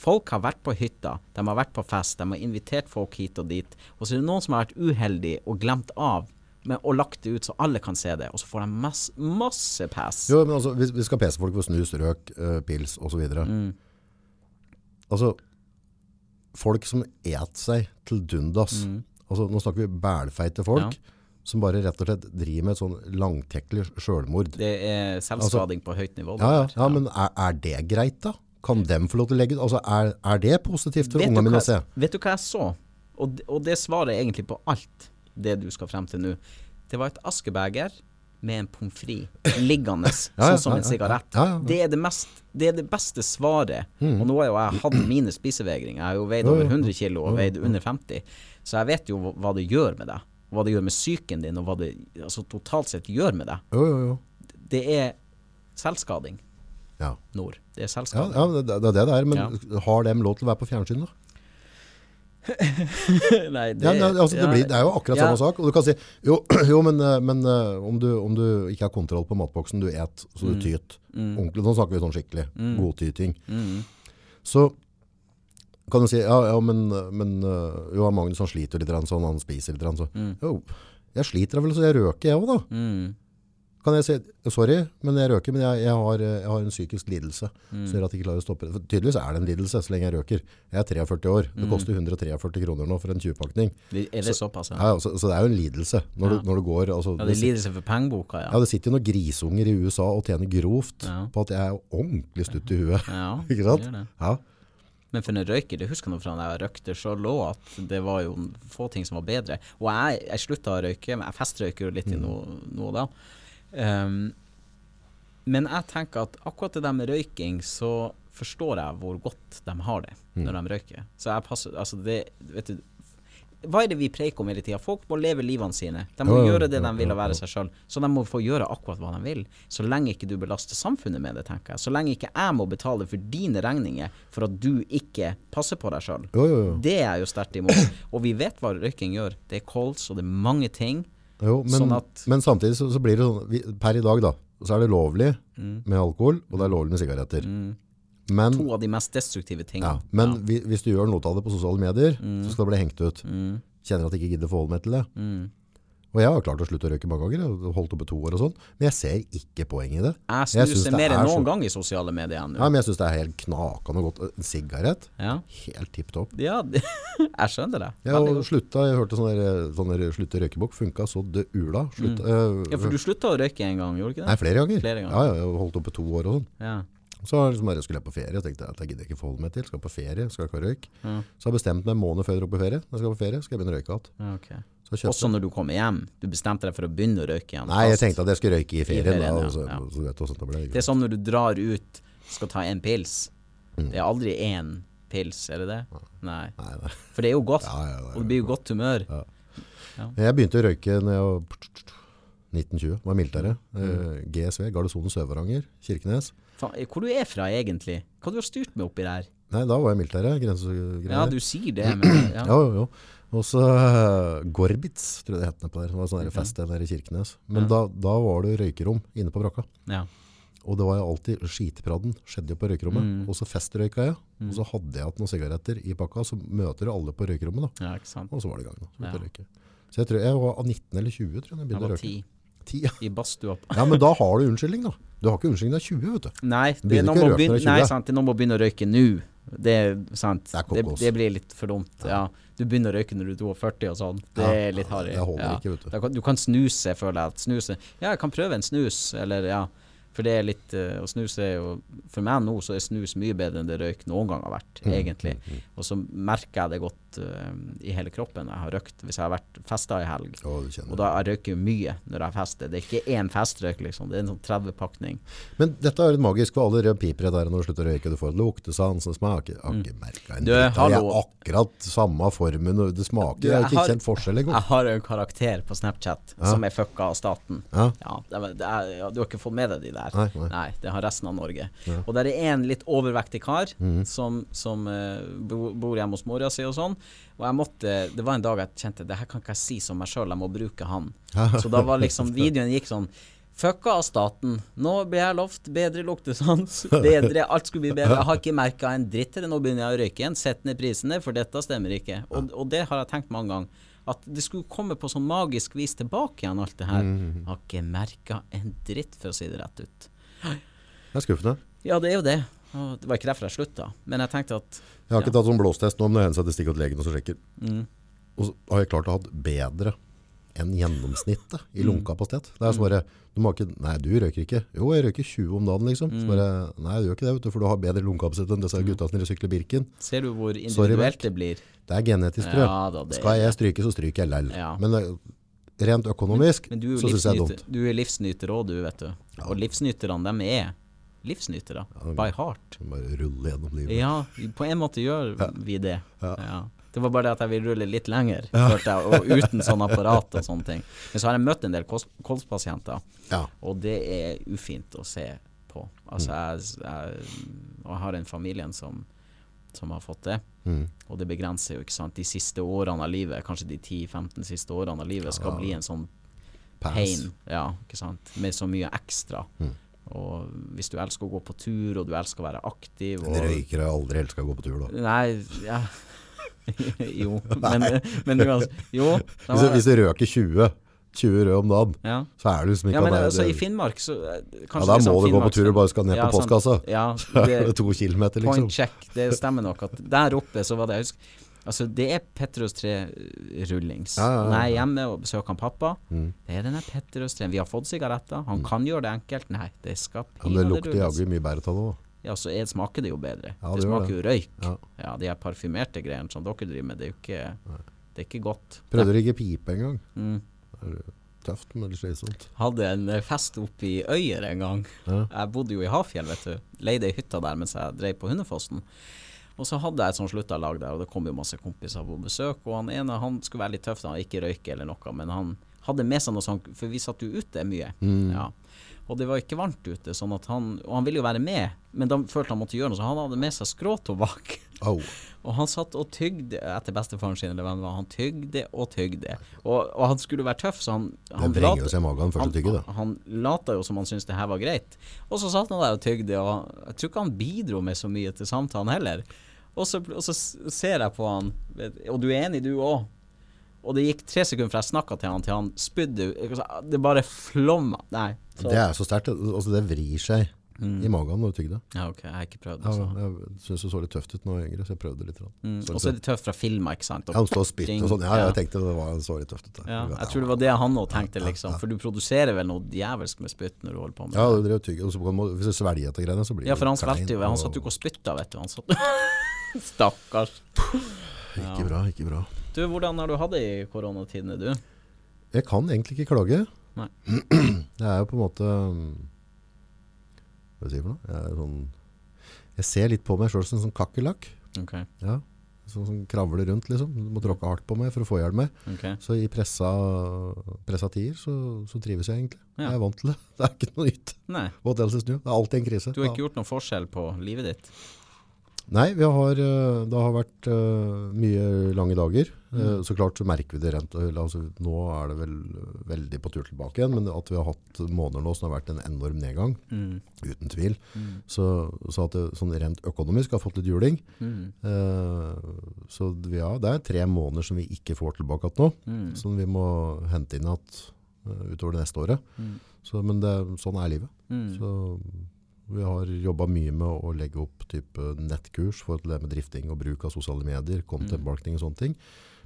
folk har vært på hytta, de har vært på fest, de har invitert folk hit og dit. Og så er det noen som har vært uheldig og glemt av med, og lagt det ut så alle kan se det. Og så får de masse, masse pass. Jo, men altså, vi, vi skal pese folk for snus, røk, uh, pils osv. Mm. Altså, folk som et seg til dundas. Mm. Altså, nå snakker vi bælfeite folk Ja. som bare rett og slett driver med et sånn langtekkelig sjølmord. Det er selvskading på høyt nivå. Altså- Ja, ja, ja, men er, er det greit da? Kan dem få lov til å legge ut? Altså, er, er det positivt for ungene mine å se? Vet du hva jeg så? Og, og det svarer egentlig på alt det du skal frem til nå. Det var et askebeger med en pommes frites liggende, Ja, ja, sånn som ja, en sigarett. ja, ja, ja. Det, det, mest, det er det beste svaret. Og nå har jo jeg hatt mine spisevegringer. Jeg har jo veid over 100 kilo og veid under 50. Så jeg vet jo hva- det gjør med deg. Hva det gjør med psyken din, og hva det altså, totalt sett gjør med deg. Jo, jo, jo. Det er selvskading, Ja. Nord. Det er Ja, selvskading. ja, det, er det det er, men har dem lov til å være på fjernsyn da? Nei, det, Ja, men, altså, det, blir, det er jo akkurat ja. samme sak. Og du kan si, jo, jo men, eh, men eh, om, du, om du ikke har kontroll på matboksen, du et, så du tyt. Ordentlig, nå snakker vi sånn skikkelig. Godtyting. Mm. Så kan du si, ja, ja men, men eh, jo, Magnus han sliter litt, sånn, han spiser litt, Sånn. Mm. jo, jeg sliter vel, så jeg røker jeg også da. Mm. Kan jeg si, sorry, men jeg røker, men jeg, jeg, har, jeg har en psykisk lidelse Mm. som gjør at jeg ikke klarer å stoppe det. For tydeligvis er det en lidelse så lenge jeg røker. Jeg er 43 år. Mm. Det koster 143 kroner nå for en 20-pakning. Det- Er det såpass, ja? Ja, så, så det er jo en lidelse når, Ja. du, når du går altså, Ja, det er lidelse for pengeboka, ja. ja, det sitter jo noen grisunger i USA og tjener grovt Ja. på at jeg er ordentlig stutt i huet. Ja, Ikke sant? det. Ja. Men for en røyker, det husker jeg fra da jeg røykte sjøl òg, at det var jo få ting som var bedre. Og jeg, jeg slutta å røyke, men jeg festrøyker jo litt i noe, noe da. Um, men jeg tenker at akkurat det der med røyking, så forstår jeg hvor godt de har det når de røyker. Så jeg passer Altså, det Vet du hva er det vi preiker om hele tida? Folk må leve livene sine. De må ja, gjøre det de vil og være seg sjøl. Så de må få gjøre akkurat hva de vil. Så lenge ikke du belaster samfunnet med det, tenker jeg. Så lenge ikke jeg må betale for dine regninger for at du ikke passer på deg sjøl. Oh, oh. Det er jeg jo sterkt imot. Og vi vet hva røyking gjør. Det er kols, og det er mange ting. Jo men, Sånn at- men samtidig så, så blir det sånn, per i dag da, så er det lovlig Mm. med alkohol, og det er lovlig med sigaretter. Men, To av de mest destruktive ja, tingene. men vi- hvis du gjør noe av det på sosiale medier, så skal det bli hengt ut. Mm. Kjenner at jeg ikke gidder forholde meg til det. Og jeg har klart å slutte å røyke mange ganger, jeg holdt opp i to år og sånn, men jeg ser ikke poenget i det. Jeg Jeg synes snuser det mer enn enn så- noen gang i sosiale medier nå. Ja, men jeg synes det er helt knakende godt. En sigarett, Ja, helt tipp topp. ja jeg skjønner det. Jeg og slutta, jeg hørte sånn der, sånn slutte røykebok, funka så det ula. Slutta, Mm. Ja, for du slutta å røyke en gang, gjorde du ikke Nei, det? flere ganger. Flere ganger. Ja, ja, jeg holdt opp i to år og sånn. Ja. Så jeg liksom bare skulle jeg på ferie, og tenkte at jeg gidder ikke forholde meg til. Skal på ferie, skal ikke ha røyk. Ja. Så har jeg bestemt meg en måned før jeg drar på ferie. Når jeg skal på ferie, skal jeg begynne å røyke igjen. Ja, ok. Så Også når du kommer hjem. Du bestemte deg for å begynne å røyke igjen. Nei, jeg tenkte at jeg skulle røyke i ferien. da, ja, og så, ja. så det. Det er sånn når du drar ut, skal ta en pils. Mm. Det er aldri én pils, er det det? Nei. Nei, nei. For det er jo godt. Ja, ja, Og det blir jo godt humør. Jeg begynte å røyke når jeg var 1920, var militæret. Mm. Eh, GSV, Gardesonen Sør-Varanger, Kirkenes. Faen, hvor du er fra egentlig? Hva du har styrt med oppi der? Nei, da var jeg militæret, grensegreier. Ja, du sier det, men ja. Jo, jo. Og så eh, Gorbitz, tror jeg det het på der. Det var sånn der fest der i Kirkenes. Men da, da var det røykerom inne på brakka. ja. Og det var jo alltid skitpradden skjedde jo på røykerommet. Mm. Og så festrøyka jeg. Og så hadde jeg hatt noen sigaretter i pakka, så møter du alle på røykerommet da. ja, ikke sant. Og så var det i gang da. Så, Ja. så jeg tror jeg var av 19 eller 20, tror jeg, da jeg begynte å røyke. ti Ti, ja. i badstua. ja, men da har du unnskyldning da. Du har ikke unnskyldning, det er 20, vet du. Nei, det er noen må begynne, du nei 20. sant, det er noen må begynne å røyke nå. Det sant. Det Det, det blir litt for dumt. Ja. Du begynner å røyke når du er 42 og sånn. Det er litt ja, harry. det holder Ja. ikke, vet du. Du kan snuse, føler jeg. Snuse Ja, jeg kan prøve en snus, eller ja. For det er litt uh, Å snuse er jo For meg nå så er snus mye bedre enn det røyk noen gang har vært, Mm, egentlig. Og så merker jeg det godt uh, i hele kroppen jeg har røykt. Hvis jeg har vært festa i helg. Å. Og da jeg røyker jeg mye når jeg fester. Det er ikke én festrøyk, liksom. Det er en sånn 30-pakning. Men dette er litt magisk, for alle røde piper der når du slutter å røyke, du får luktesans og smaker. Jeg har ikke merka en Mm. Dritt. Det er akkurat samme formen, og det smaker. Du, jeg har ikke kjent forskjell engang. Jeg har en karakter på Snapchat Ja. som er fucka av staten. Ja. Ja, det er, det er, du har ikke fått med deg de der? Nei, nei. det har resten av Norge. Og der er en litt overvektig kar mm. som, som uh, bor hjemme hos mora si og sånn. Og jeg måtte Det var en dag jeg kjente det her kan ikke jeg si som meg sjøl, jeg må bruke han. Så da var liksom videoen gikk sånn Fucka av staten. Nå blir jeg lovt bedre luktesans. Bedre, alt skulle bli bedre. Jeg har ikke merka en dritt til det. Nå begynner jeg å røyke igjen. Sett ned prisene, for dette stemmer ikke. Og, og det har jeg tenkt mange ganger. At det skulle komme på sånn magisk vis tilbake igjen, alt det her. Jeg har ikke merka en dritt, for å si det rett ut. Det er skuffende. Ja, det er jo det. Og det var ikke derfor jeg slutta. Men jeg tenkte at Jeg har ikke tatt sånn blåstest nå, men det hender at jeg stikker til legen og så sjekker. mm, Og så har jeg klart å ha bedre enn gjennomsnittet Mm. i lungekapasitet. Det er så bare, du ikke, nei, du røyker ikke. Jo, jeg røyker 20 om dagen, liksom. Mm. Så bare, nei, du gjør ikke det, vet du, for du har bedre lungekapasitet enn disse gutta som sykler Birken. Ser du hvor Sorry, individuelt det blir? Det er genetisk, tror jeg. Ja da, det Skal jeg stryke, så stryker jeg lell. Ja. Men rent økonomisk, Men er så syns jeg det er dumt. du er livsnyter òg, du, vet du. Og livsnyterne, dem er livsnytere. By heart. Bare rulle gjennom livet. Ja, på en måte gjør vi det. Ja. Det var bare det at jeg vil rulle litt lenger, følte jeg, og uten sånn apparat og sånne ting. Men så har jeg møtt en del kols- kolspasienter, Ja. og det er ufint å se på. Altså, jeg, jeg, og jeg har en familie som, som har fått det. Mm. Og det begrenser jo, ikke sant. De siste årene av livet, kanskje de 10-15 siste årene av livet, skal Ja. bli en sånn pain. Ja, ikke sant. Med så mye ekstra. Mm. Og hvis du elsker å gå på tur, og du elsker å være aktiv og har aldri helst å gå på tur, da. Nei, ja Jo, men, men uansett Jo. Var, Hvis, du- hvis du røker 20, 20 rød om dagen, ja. så er du liksom ikke ja, men altså, i Finnmark så eh, Ja, da liksom må du gå på tur og bare skal ned Ja, på postkassa. Ja, Så er det, to kilometer, liksom. Point check, det stemmer nok at der oppe så var det jeg husker, Altså det er Petros tre-rullings. Ja, ja, ja, Når jeg er hjemme og besøker han pappa, Mm. det er denne Petros tre. Vi har fått sigaretter, han kan gjøre det enkelt. Nei, det skal Ja, men det lukter rulles. jaggu mye det òg. Ja, så er, smaker det jo bedre. Ja, det, det smaker det. jo røyk. Ja. Ja, de her parfymerte greiene som dere driver med, det er jo ikke, det er ikke godt. Prøvde du rigge pipe en gang? Mm. Tøft, men slitsomt. Hadde en eh, fest oppe i Øyer en gang. Jeg bodde jo i Hafjell, vet du. Leide ei hytte der mens jeg drev på Hundefossen. Og så hadde jeg et sånt sluttalag der, og det kom jo masse kompiser på besøk. Og han ene han skulle være litt tøff, han ikke røyke eller noe, men han hadde med seg noe sånt, for vi satt jo ute mye. Mm. Ja. Og det var ikke varmt ute, sånn han Og han ville jo være med, men da følte han måtte gjøre noe, så han hadde med seg skråtobakk. Oh. Og han satt og tygde etter bestefaren sin, eller hvem det var. Han tygde og tygde. Og, og han skulle være tøff, så han, Det han vrenger seg i magen først å tygge han, han lata jo som han syntes det her var greit. Og så satt han der og tygde, og jeg tror ikke han bidro med så mye til samtalen heller. Og så, og så ser jeg på han, og du er enig du òg. Og det gikk tre sekunder fra jeg snakka til han, til han spydde Det bare flomma. Nei. Så, Det er så sterkt. Altså, det vrir seg i magen når du tygger det. ja, ok, jeg har ikke prøvd det. Ja, jeg syns det så litt tøft ut når jeg var yngre, så jeg prøvde litt. Mm. Så Og så er det tøft fra filmer, ikke sant. Ja, han står og spytt og sånn. Ja, Ja. jeg tenkte det var, så litt tøft ut. Ja, jeg tror det var det han òg tenkte, liksom. For du produserer vel noe djevelsk med spytt når du holder på med det. Ja, det. du drev og tygger, og så hvis du svelger etter greiene, så blir Ja, for han det svelgte jo, han og- satt jo ikke og spytta, vet du. Han satt Stakkars. Ikke bra, ikke bra. Du, hvordan har du hatt det i koronatidene, du? Jeg kan egentlig ikke klage. Nei. Det er jo på en måte Hva sier jeg for noe? Jeg, er sånn, jeg ser litt på meg sjøl som en sånn kakerlakk. Okay. Ja. Sånn som kravler rundt, liksom. Du må tråkke hardt på meg for å få i hjel meg. ok. Så i pressa, pressa tider så, så trives jeg egentlig. Ja. Jeg er vant til det. Det er ikke noe nytt. What else is new? Det er alltid en krise. du har ikke gjort noen forskjell på livet ditt? Nei, vi har, eh, det har vært eh, mye lange dager. Eh, Mm. Så klart så merker vi det rent. Altså, nå er det vel eh, veldig på tur tilbake igjen, men at vi har hatt måneder nå som har vært en enorm nedgang, Mm. uten tvil. Mm. Så, så at det sånn rent økonomisk har fått litt juling. Mm. Eh, så vi har, det er tre måneder som vi ikke får tilbake igjen nå, Mm. som vi må hente inn igjen eh, utover det neste året. Mm. Så, men det, sånn er livet. Så vi har jobba mye med å legge opp type nettkurs for det med drifting og bruk av sosiale medier, content Mm. marketing og sånne ting.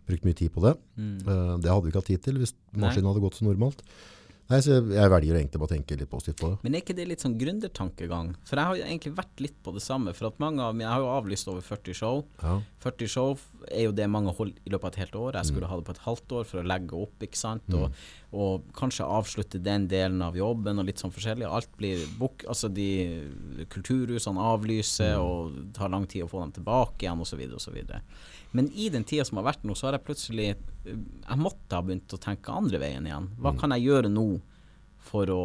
Brukt mye tid på det. Mm. Uh, det hadde vi ikke hatt tid til hvis maskinen hadde gått som normalt. Nei, så jeg, velger egentlig bare å tenke litt positivt på det. Men er ikke det litt sånn gründertankegang? For jeg har jo egentlig vært litt på det samme. For at mange av Jeg har jo avlyst over 40 show. Ja. 40 show er jo det mange holder i løpet av et helt år. Jeg Mm. skulle ha det på et halvt år for å legge opp, ikke sant. Og, og kanskje avslutte den delen av jobben og litt sånn forskjellig. Alt blir bok... Altså de kulturhusene avlyser, Mm. og det tar lang tid å få dem tilbake igjen, osv. osv. Men i den tida som har vært nå, så har jeg plutselig eh, Jeg måtte ha begynt å tenke andre veien igjen. Hva Mm. kan jeg gjøre nå for å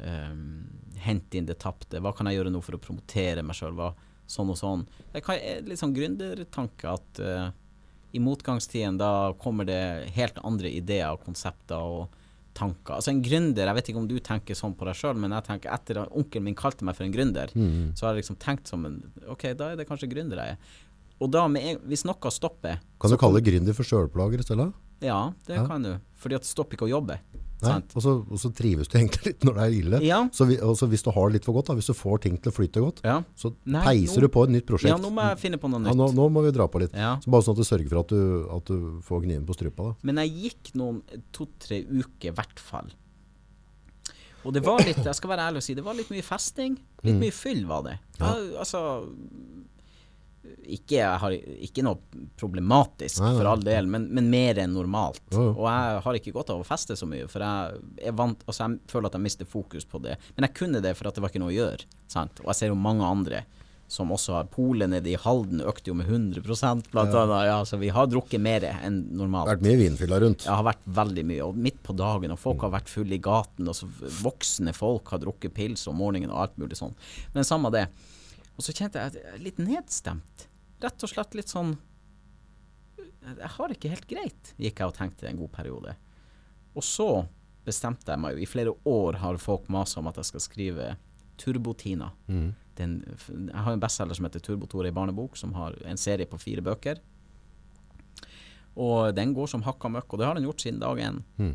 um, hente inn det tapte? Hva kan jeg gjøre nå for å promotere meg sjøl? Sånn og sånn. Det er litt sånn gründertanke at uh, i motgangstiden da kommer det helt andre ideer og konsepter og tanker. Altså en gründer, jeg vet ikke om du tenker sånn på deg sjøl, men jeg tenker etter at onkelen min kalte meg for en gründer, Mm. så har jeg liksom tenkt som en Ok, da er det kanskje gründer jeg er. Og da, med hvis noe stopper Kan du kalle gründer for sjølplager, stedet? Ja, det Ja. kan du. Fordi at det stopper ikke å jobbe. Nei. Og, så, og så trives du egentlig litt når det er ille. Ja. Så vi, hvis du har det litt for godt, da, hvis du får ting til å flyte godt, Ja. så Nei, peiser nå- du på et nytt prosjekt. ja, nå må jeg finne på noe Ja, nytt. nå, nå må vi dra på litt. Ja. Så bare sånn at du sørger for at du, at du får kniven på strupa. Da. Men jeg gikk noen to-tre uker i hvert fall. Og det var litt, jeg skal være ærlig og si, det var litt mye festing. Litt Mm. mye fyll var det. Ja. Ja, altså ikke, jeg har, ikke noe problematisk, Nei, nei, for all del, men, men mer enn normalt. Jo. Og jeg har ikke godt av å feste så mye, for jeg, er vant, altså jeg føler at jeg mister fokus på det. Men jeg kunne det for at det var ikke noe å gjøre. Sant? Og jeg ser jo mange andre som også har Polet nede i Halden økte jo med 100 blant Ja. annet. Ja, så vi har drukket mer enn normalt. Vært mye vinfylla rundt. Ja, har vært veldig mye, og midt på dagen, og folk har vært fulle i gaten, og så voksne folk har drukket pils om morgenen og alt mulig sånn. Men samme det. Og så kjente jeg at jeg er litt nedstemt. Rett og slett litt sånn Jeg har det ikke helt greit, gikk jeg og tenkte en god periode. Og så bestemte jeg meg i flere år har folk masa om at jeg skal skrive Turbotina. Mm. Den, jeg har en bestselger som heter Turbotor, i barnebok, som har en serie på fire bøker. Og den går som hakka møkk, og det har den gjort siden dag én. Mm.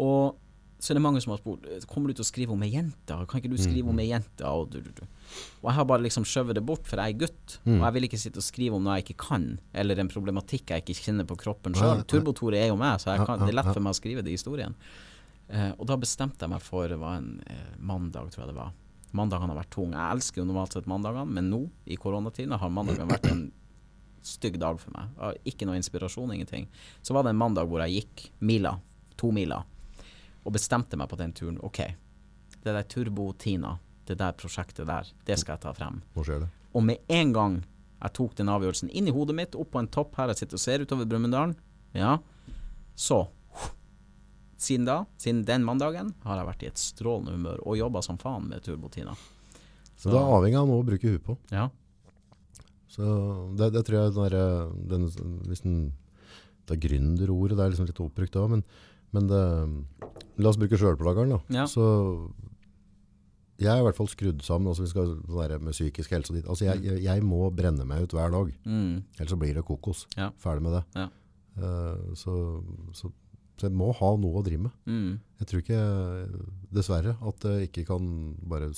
Og så er det mange som har spurt Kommer du til å skrive om ei jente. Kan ikke du skrive Mm. om ei jente? Og, du, du, du. og jeg har bare liksom skjøvet det bort, for jeg er gutt. Mm. Og jeg vil ikke sitte og skrive om noe jeg ikke kan, eller en problematikk jeg ikke kjenner på kroppen sjøl. Turbotore er jo meg, så kan, det er lett for meg å skrive det i historien. Eh, og da bestemte jeg meg for Det var en eh, mandag, tror jeg det var. Mandagene har vært tunge. Jeg elsker jo normalt sett mandagene, men nå, i koronatiden, har mandagene vært en stygg dag for meg. Ikke noe inspirasjon, ingenting. Så var det en mandag hvor jeg gikk mila, to miler, og bestemte meg på den turen. OK, det der Turbo-Tina, det der prosjektet der, det skal jeg ta frem. Og med en gang jeg tok den avgjørelsen inn i hodet mitt, opp på en topp her jeg sitter og ser utover Brumunddalen, ja, så Siden da, siden den mandagen, har jeg vært i et strålende humør og jobba som faen med Turbo-Tina. Så det er avhengig av noe å bruke huet på. Ja. Så det, det tror jeg den der, den, hvis den, det er gründerordet, det er liksom litt oppbrukt da, men, men det, la oss bruke sjølplageren, da. Ja. Så jeg er i hvert fall skrudd sammen, altså vi skal være med psykisk helse og ditt. Altså jeg, jeg, jeg må brenne meg ut hver dag, Mm. ellers så blir det kokos. Ja. Ferdig med det. Ja. Uh, så, så, så jeg må ha noe å drive med. Mm. Jeg tror ikke, dessverre, at jeg ikke kan bare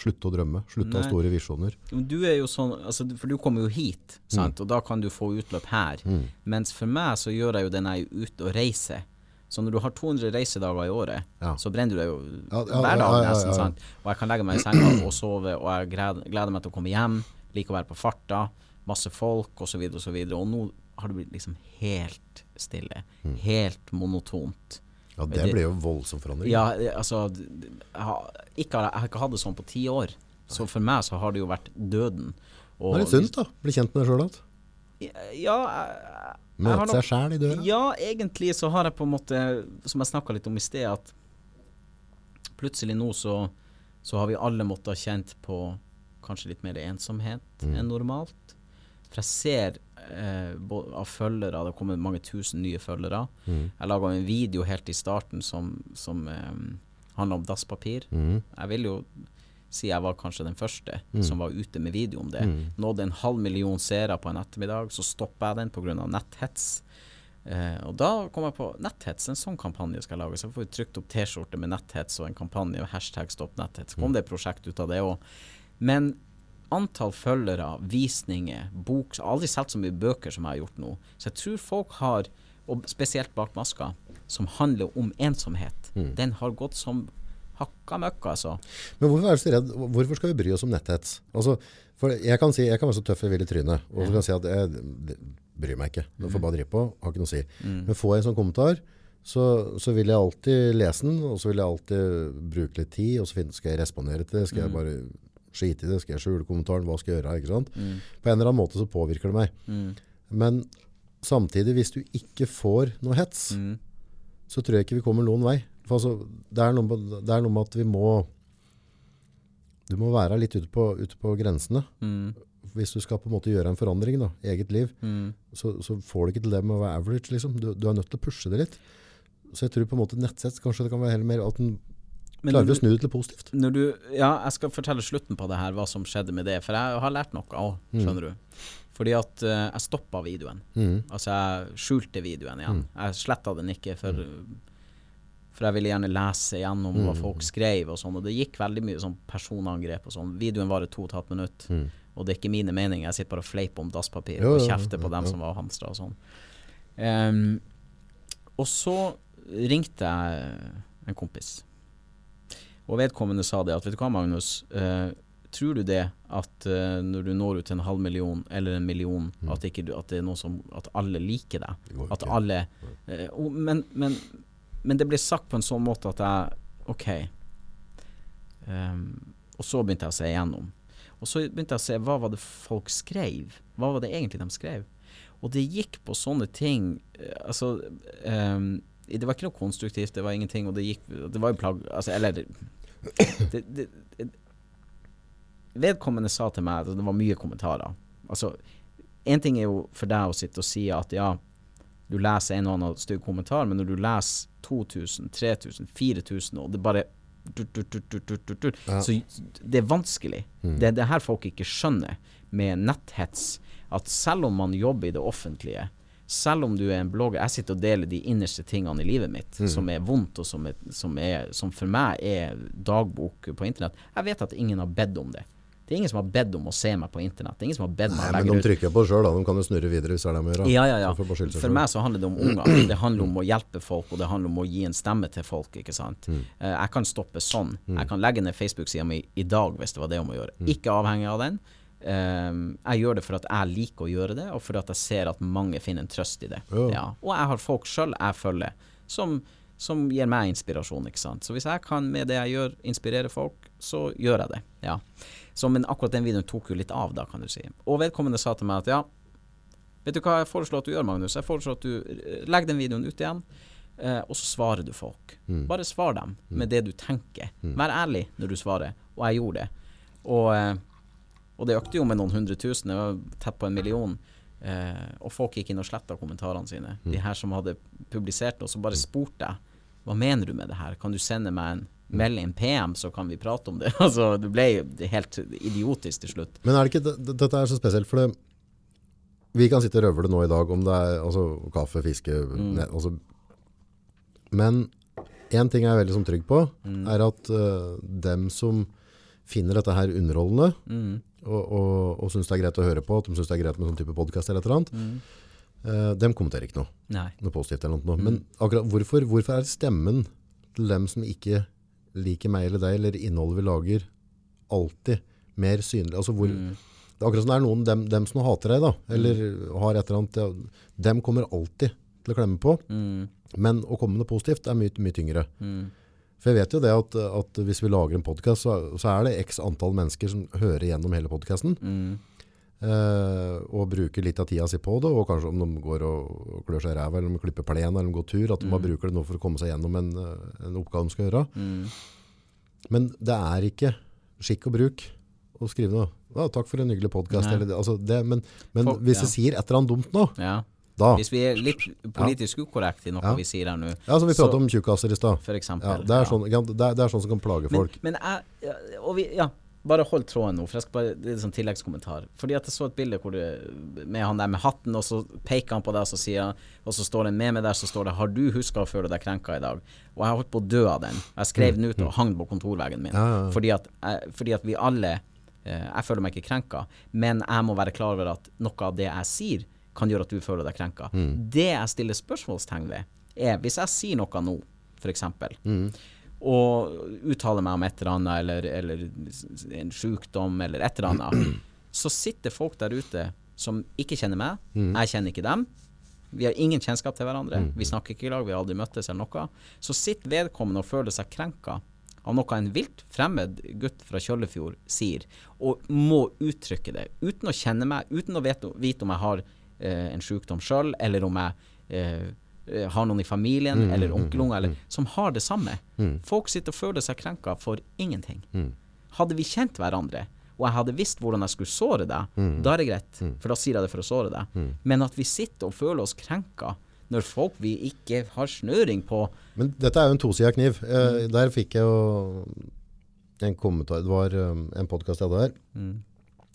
slutte å drømme, slutte å ha store visjoner. Du er jo sånn, altså, for du kommer jo hit, sant? og da kan du få utløp her. Mm. Mens for meg så gjør jeg jo det når jeg er ute og reiser. Så når du har 200 reisedager i året, Ja. så brenner du deg jo Ja, ja, hver dag nesten. sant? Og jeg kan legge meg i senga og sove, og jeg gleder, meg til å komme hjem. Liker å være på farta. Masse folk, osv.. Og, så videre. og nå har det blitt liksom helt stille. Helt monotont. Ja, det blir jo voldsom forandring. Ja, altså jeg har, ikke, jeg har ikke hatt det sånn på ti år. Så for meg så har det jo vært døden. Og Det er litt sunt da, bli kjent med deg selv igjen. Ja, jeg, Møte seg selv i døra. Ja, egentlig så har jeg på en måte, som jeg snakka litt om i sted, at plutselig nå så, så har vi alle måttet kjent på kanskje litt mer ensomhet Mm. enn normalt. For jeg ser eh, av følgere, det har kommet mange tusen nye følgere. Mm. Jeg laga en video helt i starten som, som eh, handla om dasspapir. Mm. Jeg vil jo si jeg var kanskje den første Mm. som var ute med video om det. Mm. Nådde en halv million seere på en ettermiddag, så stoppa jeg den pga. netthets. Eh, og da kom jeg på netthets, en sånn kampanje skal jeg lage. Så jeg får vi trykt opp T-skjorte med netthets og en kampanje, hashtag stopp netthets. Så Kom det et prosjekt ut av det òg. Men antall følgere, visninger, bok Jeg har aldri solgt så mye bøker som jeg har gjort nå. Så jeg tror folk har, og spesielt bak maska, som handler om ensomhet, Mm. den har gått som hakka møkk, altså. Men hvorfor er du så redd? Hvorfor skal vi bry oss om netthets? Altså, for jeg kan si, jeg kan være så tøff jeg vil i trynet, og så kan jeg si at jeg bryr meg ikke. Du får bare drive på, har ikke noe å si. Mm. Men får jeg en sånn kommentar, så, så vil jeg alltid lese den, og så vil jeg alltid bruke litt tid, og så skal jeg respondere til det, skal jeg bare skite i det, skal jeg skjule kommentaren, hva skal jeg gjøre, ikke sant? Mm. På en eller annen måte så påvirker det meg. Mm. Men samtidig, hvis du ikke får noe hets, Mm. så tror jeg ikke vi kommer noen vei. Altså, det, er noe, det er noe med at vi må Du må være litt ute på, ute på grensene. Mm. Hvis du skal på en måte gjøre en forandring da, i eget liv, Mm. så, så får du ikke til det med å være average. Liksom. Du, du er nødt til å pushe det litt. Så jeg tror på en måte nettsett kanskje det kan være heller mer at Men klarer vi å snu det til positivt. Du, ja, jeg skal fortelle slutten på det her, hva som skjedde med det. For jeg har lært noe òg, skjønner du. Fordi at uh, jeg stoppa videoen. Mm. Altså, jeg skjulte videoen igjen. Jeg sletta den ikke, for, for jeg ville gjerne lese gjennom hva folk skrev og sånn. Og det gikk veldig mye sånn personangrep og sånn. Videoen varer to og et halvt minutt. Mm. Og det er ikke mine meninger. Jeg sitter bare og fleiper om dasspapir Jo, og jo, kjefter på dem som var hamstra og sånn. Um, og så ringte jeg en kompis. Og vedkommende sa det at vet du hva, Magnus. eh, tror du det at eh, når du når ut til en halv million eller en million, at, ikke at det er noe som At alle liker deg? Det At alle eh, og, men, men, men det ble sagt på en sånn måte at jeg OK. Um, og så begynte jeg å se igjennom. Og så begynte jeg å se hva var det folk skrev. Hva var det egentlig de skrev? Og det gikk på sånne ting eh, Altså ehm, Det var ikke noe konstruktivt, det var ingenting, og det gikk Det var jo plagg... Altså, eller det, det, det, Vedkommende sa til meg at det var mye kommentarer. Altså, én ting er jo for deg å sitte og si at ja, du leser en og annen stygg kommentar, men når du leser 2000, 3000, 4000, og det bare tut, tut, tut, Ja. Så det er vanskelig. Det er det her folk ikke skjønner med netthets. At selv om man jobber i det offentlige, selv om du er en blogger Jeg sitter og deler de innerste tingene i livet mitt, som er vondt, og som, er, som, er, som for meg er dagbok på internett. Jeg vet at ingen har bedt om det. Det er ingen som har bedt om å se meg på internett. Det er ingen som har bedt meg å men legge de det ut. trykker på sjøl, da. De kan jo snurre videre hvis det er det de gjør. Ja, ja, ja. For selv. meg så handler det om unger. Det handler om å hjelpe folk, og det handler om å gi en stemme til folk. ikke sant? Mm. Eh, jeg kan stoppe sånn. Jeg kan legge ned Facebook-sida mi i dag hvis det var det om å gjøre. Mm. Ikke avhengig av den. Eh, jeg gjør det for at jeg liker å gjøre det, og for at jeg ser at mange finner en trøst i det. Ja. Ja. Og jeg har folk sjøl jeg følger, som, som gir meg inspirasjon. ikke sant? Så hvis jeg kan med det jeg gjør, inspirere folk, så gjør jeg det. ja. Så, men akkurat den videoen tok jo litt av, da, kan du si. Og vedkommende sa til meg at ja, vet du hva jeg foreslår at du gjør, Magnus? Jeg foreslår at du eh, legger den videoen ut igjen, Uh, og så svarer du folk. Bare svar dem med det du tenker. Vær ærlig når du svarer. Og jeg gjorde det. Og, eh, og det økte jo med noen hundre tusen, det var tett på en million. Eh, og folk gikk inn og sletta kommentarene sine. De her som hadde publisert noe, så bare spurte jeg hva mener du med det her, kan du sende meg en melding, en PM, så kan vi prate om det. altså, det ble jo helt idiotisk til slutt. Men er det ikke, dette er så spesielt, for det, vi kan sitte og røvle nå i dag om det er altså, kaffe, fiske, Mm. ne, altså, men en ting jeg er veldig som trygg på, Mm. er at uh, dem som finner dette her underholdende, Mm. Og, og, og synes det er greit å høre på, at de syns det er greit med sånn type podcast eller et eller annet, Mm. eh, dem kommenterer ikke noe, Nei. noe positivt eller noe. Mm. Men akkurat hvorfor, hvorfor er stemmen til dem som ikke liker meg eller deg, eller innholdet vi lager, alltid mer synlig? Altså hvor, Mm. Det er akkurat som det er noen, dem, dem som hater deg da, eller har et eller annet, dem kommer alltid til å klemme på, Mm. men å komme med noe positivt er mye, mye tyngre. Mm. For jeg vet jo det at, at hvis vi lager en podcast, så, så er det x antall mennesker som hører gjennom hele podcasten, Mm. eh, og bruker litt av tida si på det, og kanskje om de går og, og klør seg i ræva, eller om de klipper plen, eller om de går tur, at de bare bruker det nå for å komme seg gjennom en, en oppgave de skal gjøre. Mm. Men det er ikke skikk og bruk å skrive noe. Ja, takk for en hyggelig det- altså men men Folk- hvis ja. jeg sier et eller annet dumt nå, Ja. Da Hvis vi er litt politisk ukorrekte i noe vi sier her nå, Ja, som vi Så- pratet om tjukkaser i stad. det, er sånn, det, er, det sånn som kan plage folk. men jeg Og vi Ja, bare hold tråden nå, for jeg skal bare Det er en sånn tilleggskommentar. Fordi at jeg så et bilde hvor det, med han der med hatten, og så peker han på deg, og så sier han Og så står det en meme der, så står det 'Har du huska å føle deg krenka i dag?' Og jeg holdt på å dø av den. Jeg skrev den ut og hang den på kontorveggen min. Mm, Ja, ja, ja. Fordi, at, fordi at vi alle eh, Jeg føler meg ikke krenka, men jeg må være klar over at noe av det jeg sier, kan gjøre at du føler deg krenka. Mm. Det jeg stiller spørsmålstegn ved, er hvis jeg sier noe nå, f.eks Mm. og uttaler meg om et eller annet, eller, eller en sykdom, eller et eller annet, så sitter folk der ute som ikke kjenner meg, jeg kjenner ikke dem. Vi har ingen kjennskap til hverandre, vi snakker ikke i lag, vi har aldri møttes eller noe. Så sitter vedkommende og føler seg krenka av noe en vilt fremmed gutt fra Kjøllefjord sier, og må uttrykke det, uten å kjenne meg, uten å vite, om jeg har en sykdom sjøl, eller om jeg eh, eh, har noen i familien, eller onkelunger, mm, som har det samme. Folk sitter og føler seg krenka for ingenting. Hadde vi kjent hverandre, og jeg hadde visst hvordan jeg skulle såre deg, da er det greit, for da sier jeg det for å såre deg. Men at vi sitter og føler oss krenka når folk vi ikke har snøring på Men dette er jo en tosida kniv. Eh, Der fikk jeg jo en kommentar. Det var um, en podcast jeg hadde her.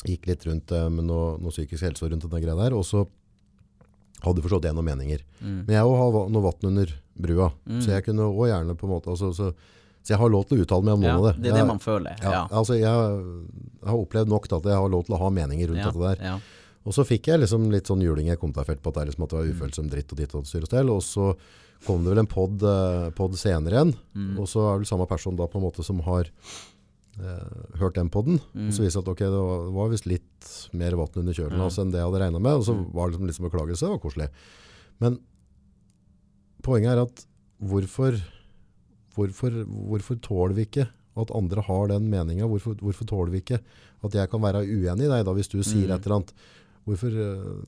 Gikk litt rundt eh, med noe, noe psykisk helse rundt denne greia der, og så hadde forstått jeg noen meninger. Men jeg òg har noe vann under brua, så jeg kunne også gjerne på en måte, altså, så, så jeg har lov til å uttale meg om noen ja, av det. Det er det man føler. Ja, Ja. altså jeg, jeg har opplevd nok til at jeg har lov til å ha meninger rundt dette der. Og så fikk jeg liksom litt sånn juling jeg kom til å felt på at liksom at det var ufølsom dritt og ditt og styr og stell. Og så kom det vel en podd, eh, podd senere igjen, og så er det vel samme person da på en måte som har eh, hørt den podden. Og så viser det at okay, det var, var visst litt mer vann under kjølen altså, enn det jeg hadde regnet med. Og så var det liksom litt som beklagelse, det var koselig. Men poenget er at hvorfor, hvorfor, hvorfor tåler vi ikke at andre har den meninga? Hvorfor, hvorfor tåler vi ikke at jeg kan være uenig i deg da, hvis du sier et eller annet? Hvorfor øh,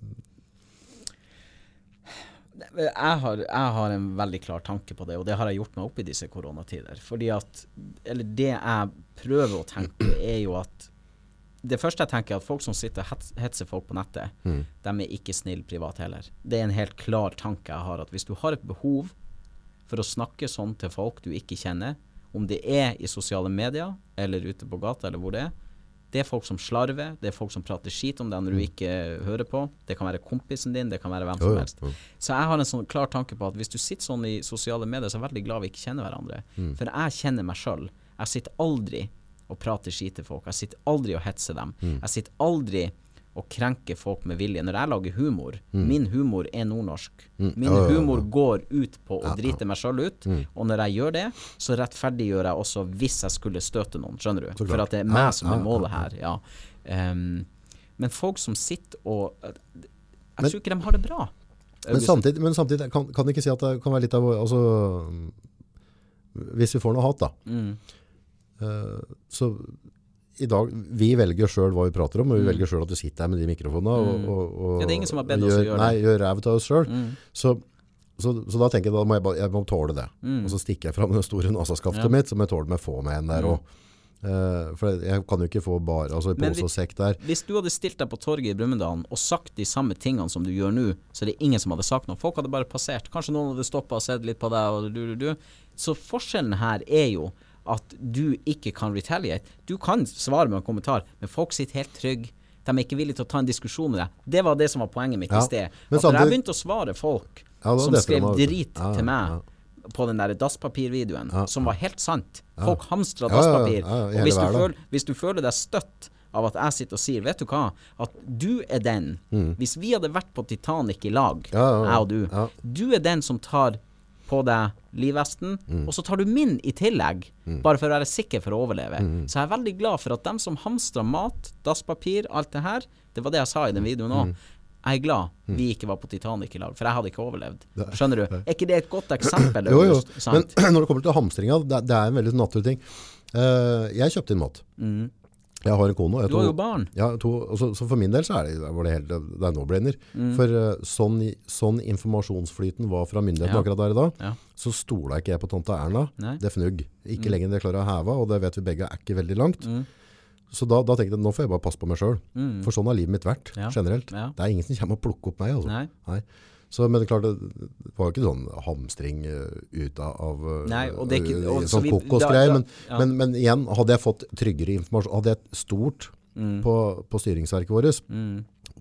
Jeg har, jeg har en veldig klar tanke på det, og det har jeg gjort meg opp i disse koronatider. Fordi at Eller det jeg prøver å tenke, er jo at Det første jeg tenker, er at folk som sitter og hetser folk på nettet, Mm. de er ikke snille privat heller. Det er en helt klar tanke jeg har, at hvis du har et behov for å snakke sånn til folk du ikke kjenner, om det er i sosiale medier eller ute på gata eller hvor det er, det er folk som slarver, det er folk som prater skit om deg når du ikke hører på. Det kan være kompisen din, det kan være hvem som helst. Så jeg har en sånn klar tanke på at hvis du sitter sånn i sosiale medier, så er jeg veldig glad vi ikke kjenner hverandre. Mm. For jeg kjenner meg sjøl. Jeg sitter aldri og prater skit til folk. Jeg sitter aldri og hetser dem. Mm. Jeg sitter aldri og krenke folk med vilje. Når jeg lager humor, min humor er nordnorsk. Min Mm. Min humor går ut på å drite meg sjøl ut, og når jeg gjør det, så rettferdiggjør jeg også hvis jeg skulle støte noen, skjønner du? For at det er meg som er målet her, ja. Um, men folk som sitter og Jeg tror ikke de har det bra. Men samtidig, men samtidig kan, kan du ikke si at det kan være litt av altså, Hvis vi får noe hat, da. Mm. Uh, så i dag, Vi velger sjøl hva vi prater om, og vi velger sjøl at du sitter her med de mikrofonene. Og, og, og, Mm. Ja, det er ingen som har bedt oss å gjøre det. Nei, gjør ræv av oss sjøl. Mm. Så, så, så da tenker jeg da må jeg, bare, jeg må tåle det. Og så stikker jeg fram det store nasaskaftet Ja. mitt, som jeg tåler meg få med en der òg. for jeg kan jo ikke få bare altså, pose og sekk der. Hvis du hadde stilt deg på torget i Brumunddal og sagt de samme tingene som du gjør nå, så er det ingen som hadde sagt noe. Folk hadde bare passert. Kanskje noen hadde stoppa og sett litt på deg, og du, du, du. Så forskjellen her er jo at du ikke kan retaliate. Du kan svare med en kommentar, men folk sitter helt trygge. De er ikke villige til å ta en diskusjon med deg. Det var det som var poenget mitt Ja, i sted. At når jeg begynte å svare folk Ja, som skrev drit Ja, til meg på den der dasspapirvideoen, som var helt sant. Folk hamstra dasspapir. og hvis du, føler, hvis du føler deg støtt av at jeg sitter og sier Vet du hva? At du er den Hvis vi hadde vært på Titanic i lag, Mm. Ja, ja, ja. jeg og du. Du er den som tar på deg livvesten, Mm. og så tar du min i tillegg, bare for å være sikker for å overleve. Mm. Så jeg er veldig glad for at dem som hamstrer mat, dasspapir, alt det her Det var det jeg sa i den videoen òg. Mm. Jeg er glad vi ikke var på Titanic i lag, for jeg hadde ikke overlevd. Skjønner du? Er ikke det et godt eksempel? Jo, jo. Men når det kommer til hamstringa, det, det er en veldig naturlig ting. Uh, jeg kjøpte inn mat. Jeg har en kone. jeg Mm. Du har jo barn. Ja, to, så, så for min del så er det, var det helt det er no-brainer. Mm. For eh, sånn, sånn informasjonsflyten var fra myndighetene Ja. akkurat der i dag, Ja. så stola ikke jeg på tante Erna. Nei. Det fnugg. Ikke Mm. lenger enn jeg klarer å heve, og det vet vi begge er ikke veldig langt. Så da, da tenkte jeg nå får jeg bare passe på meg sjøl. For sånn har livet mitt vært, Mm. Generelt. Det er ingen som kommer og plukker opp meg. Altså. Nei. Så, men det klart, det var jo ikke sånn hamstring eh, ut av, eh, Nei, ikke- eh, og sånn vi- kokosgreier. Men, ja. men, men igjen, hadde jeg fått tryggere informasjon, hadde jeg stort Mm. på, på styringsverket vårt,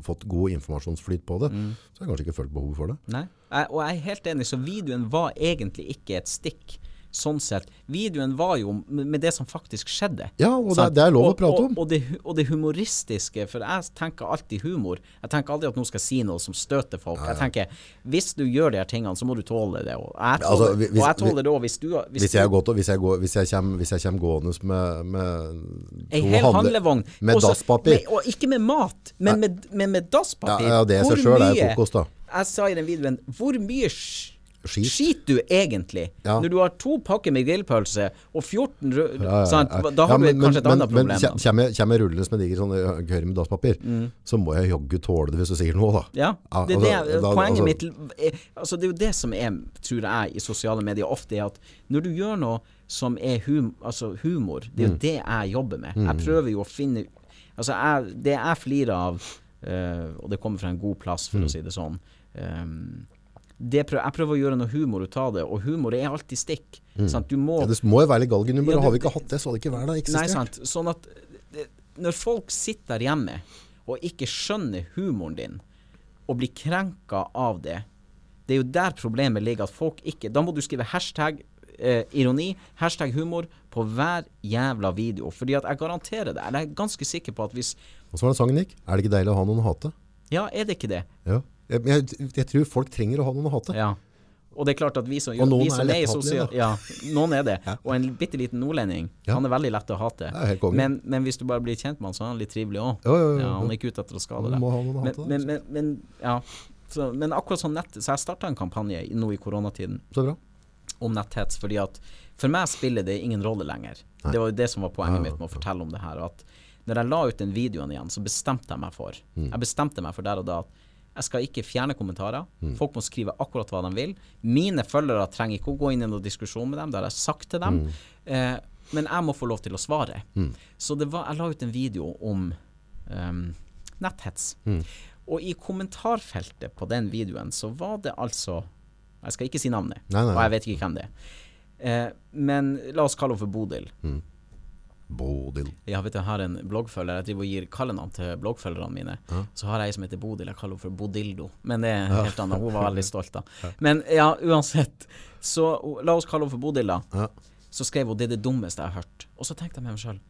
fått god informasjonsflyt på det, Mm. så har jeg kanskje ikke følt behov for det. Nei. Og jeg er helt enig, så videoen var egentlig ikke et stikk. Sånn sett. Videoen var jo med med det som faktisk skjedde. Ja, og det, det er lov å Og- prate og, om. Og det, og det humoristiske, for jeg tenker alltid humor. Jeg tenker aldri at noen skal si noe som støter folk. Jeg tenker, hvis du gjør de her tingene, så må du tåle det. Og jeg tåler, altså, tåler, hvis- og jeg tåler det òg, hvis Hvis, Hvis jeg, og- hvis jeg, går, hvis jeg, kommer, hvis jeg kommer gående med, med Ei hel handle- handlevogn. Med dasspapir. med- Og ikke med mat, men med, med, med dasspapir. Ja, ja, det i seg sjøl er mye- da. Jeg sa i den videoen Hvor mye Skit. skit du egentlig? Ja. Når du har to pakker med grillpølse og 14 rød... Ja, ja, sant? Da har Ja, du kanskje et men- annet men- problem. Men kommer jeg, jeg rullende med diger sånn gørr med dasspapir, så må jeg jaggu tåle det hvis du sier noe, da. Ja, det altså, det, da- poenget altså- mitt er, altså Det er jo det som er, tror jeg, i sosiale medier ofte, er at når du gjør noe som er hum, altså humor, det er jo Mm. det jeg jobber med. Jeg prøver jo å finne Altså, jeg, det jeg flirer av, uh, og det kommer fra en god plass, Mm. for å si det sånn ehm, det prøv, Jeg prøver å gjøre noe humor ut av det, og humor er alltid stikk. Sant? Du må Mm. Ja, det må jo være litt galgenhumor. Ja, Har vi ikke hatt det, så hadde det ikke vært det Nei, sant. Sånn at det, når folk sitter der hjemme og ikke skjønner humoren din, og blir krenka av det, det er jo der problemet ligger. At folk ikke Da må du skrive hashtag eh, ironi, hashtag humor, på hver jævla video. Fordi at jeg garanterer det, jeg er ganske sikker på at hvis Og så var det sangen gikk. Er det ikke deilig å ha noen å hate? Ja, er det ikke det? Ja. Jeg, jeg, jeg tror folk trenger å ha noen å hate. Ja. Og det er klart at vi som, Og noen vi som er er sosial... Ja, noen er det. Og en bitte liten nordlending, Ja. han er veldig lett å hate. Ja. Men, men hvis du bare blir kjent med han, så er han litt trivelig òg. Ja, ja, ja, Ja, han ja. er ikke ute etter å skade deg. Men, men, men, men, ja. så, men akkurat sånn nett Så jeg starta en kampanje nå i koronatiden Så bra. om netthets, fordi at for meg spiller det ingen rolle lenger. Det var jo det som var poenget mitt med å fortelle om det her. At når jeg la ut den videoen igjen, så bestemte jeg meg for Mm. Jeg bestemte meg for der og da at jeg skal ikke fjerne kommentarer. Mm. Folk må skrive akkurat hva de vil. Mine følgere trenger ikke å gå inn i noen diskusjon med dem, det har jeg sagt til dem. Mm. Eh, men jeg må få lov til å svare. Så det var, jeg la ut en video om um, netthets. Mm. Og i kommentarfeltet på den videoen så var det altså Jeg skal ikke si navnet, Nei, nei, og jeg vet ikke hvem det er. Eh, men la oss kalle henne for Bodil. Bodil. Ja, vet du, jeg har en bloggfølger. Jeg driver og gir kallenavn til bloggfølgerne mine. Så har jeg ei som heter Bodil. Jeg kaller henne for Bodildo. Men det er helt annet. Hun var veldig stolt, da. Men ja, uansett. Så la oss kalle henne for Bodil, da. Ja. Så skrev hun 'det er det dummeste jeg har hørt'. Og så tenkte jeg med meg sjøl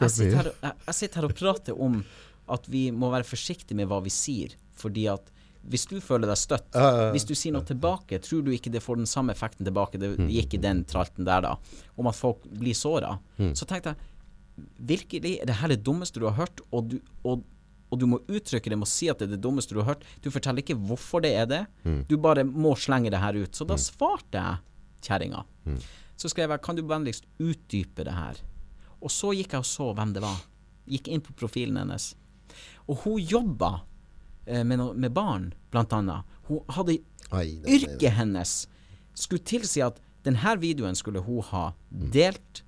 Jeg sitter, her, jeg, jeg sitter her og prater om at vi må være forsiktige med hva vi sier. Fordi at hvis du føler deg støtt, Ja, ja, ja. hvis du sier noe tilbake, tror du ikke det får den samme effekten tilbake det Mm. gikk i den tralten der, da, om at folk blir såra. Mm. Så tenkte jeg virkelig, er det her det dummeste du har hørt, og du, og, og du må uttrykke det med å si at det er det dummeste du har hørt. Du forteller ikke hvorfor det er det, Mm. du bare må slenge det her ut. Så da svarte jeg kjerringa. Mm. Så skrev jeg kan du vennligst utdype det her. Og så gikk jeg og så hvem det var. Gikk inn på profilen hennes. Og hun jobba eh, med, no, med barn, blant annet. Hun hadde Yrket hennes skulle tilsi at denne videoen skulle hun ha delt p-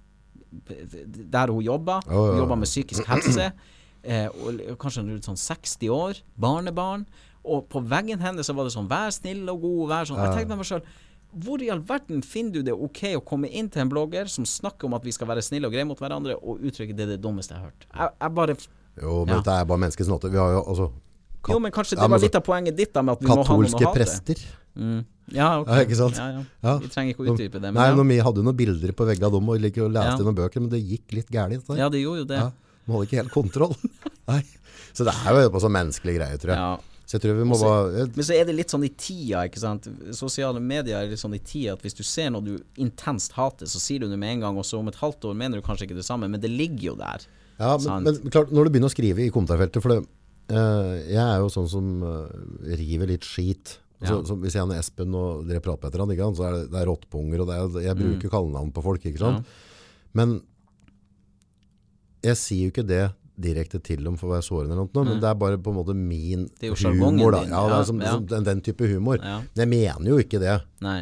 der hun jobba. Oh, ja, Hun jobba med psykisk helse. Eh, og kanskje rundt sånn 60 år. Barnebarn. Og på veggen hennes så var det sånn 'vær snill og god', vær sånn. Jeg tenkte meg sjøl hvor i all verden finner du det ok å komme inn til en blogger som snakker om at vi skal være snille og greie mot hverandre, og uttrykke det det dummeste jeg har hørt? Jeg, jeg bare Jo, men Ja. dette er bare menneskets nåte. Vi har jo altså Jo, men kanskje det Ja, men var litt av poenget ditt, da, med at vi må ha noen å Katolske hate. prester. Mm. Ja, ok. Ja, ikke sant? Ja, ja. Vi trenger ikke å utdype det. Men Nei, men vi hadde jo noen bilder på veggene av dem og like, leste noen bøker, men det gikk litt gærent. ja, det gjorde jo det. Man hadde ikke helt kontroll. Nei. Så det er jo sånn menneskelige greier, tror jeg. Ja. Så jeg tror vi må Også- bare Men så er det litt sånn i tida, ikke sant. Sosiale medier er litt sånn i tida at hvis du ser noe du intenst hater, så sier du det med en gang, og så om et halvt år mener du kanskje ikke det samme, men det ligger jo der. Ja, men, men klart, når du begynner å skrive i kommentarfeltet For det, uh, jeg er jo sånn som uh, river litt skit. Så, så hvis jeg og Espen og dere prater med hverandre, så er det, det er rottpunger, og det er, jeg bruker kallenavn på folk. Ikke sant? Men jeg sier jo ikke det direkte til dem for å være sårende, eller noe, men det er bare på en måte min er humor. Da. Ja, ja, er som, ja. som den, den type humor. Ja. Men jeg mener jo ikke det.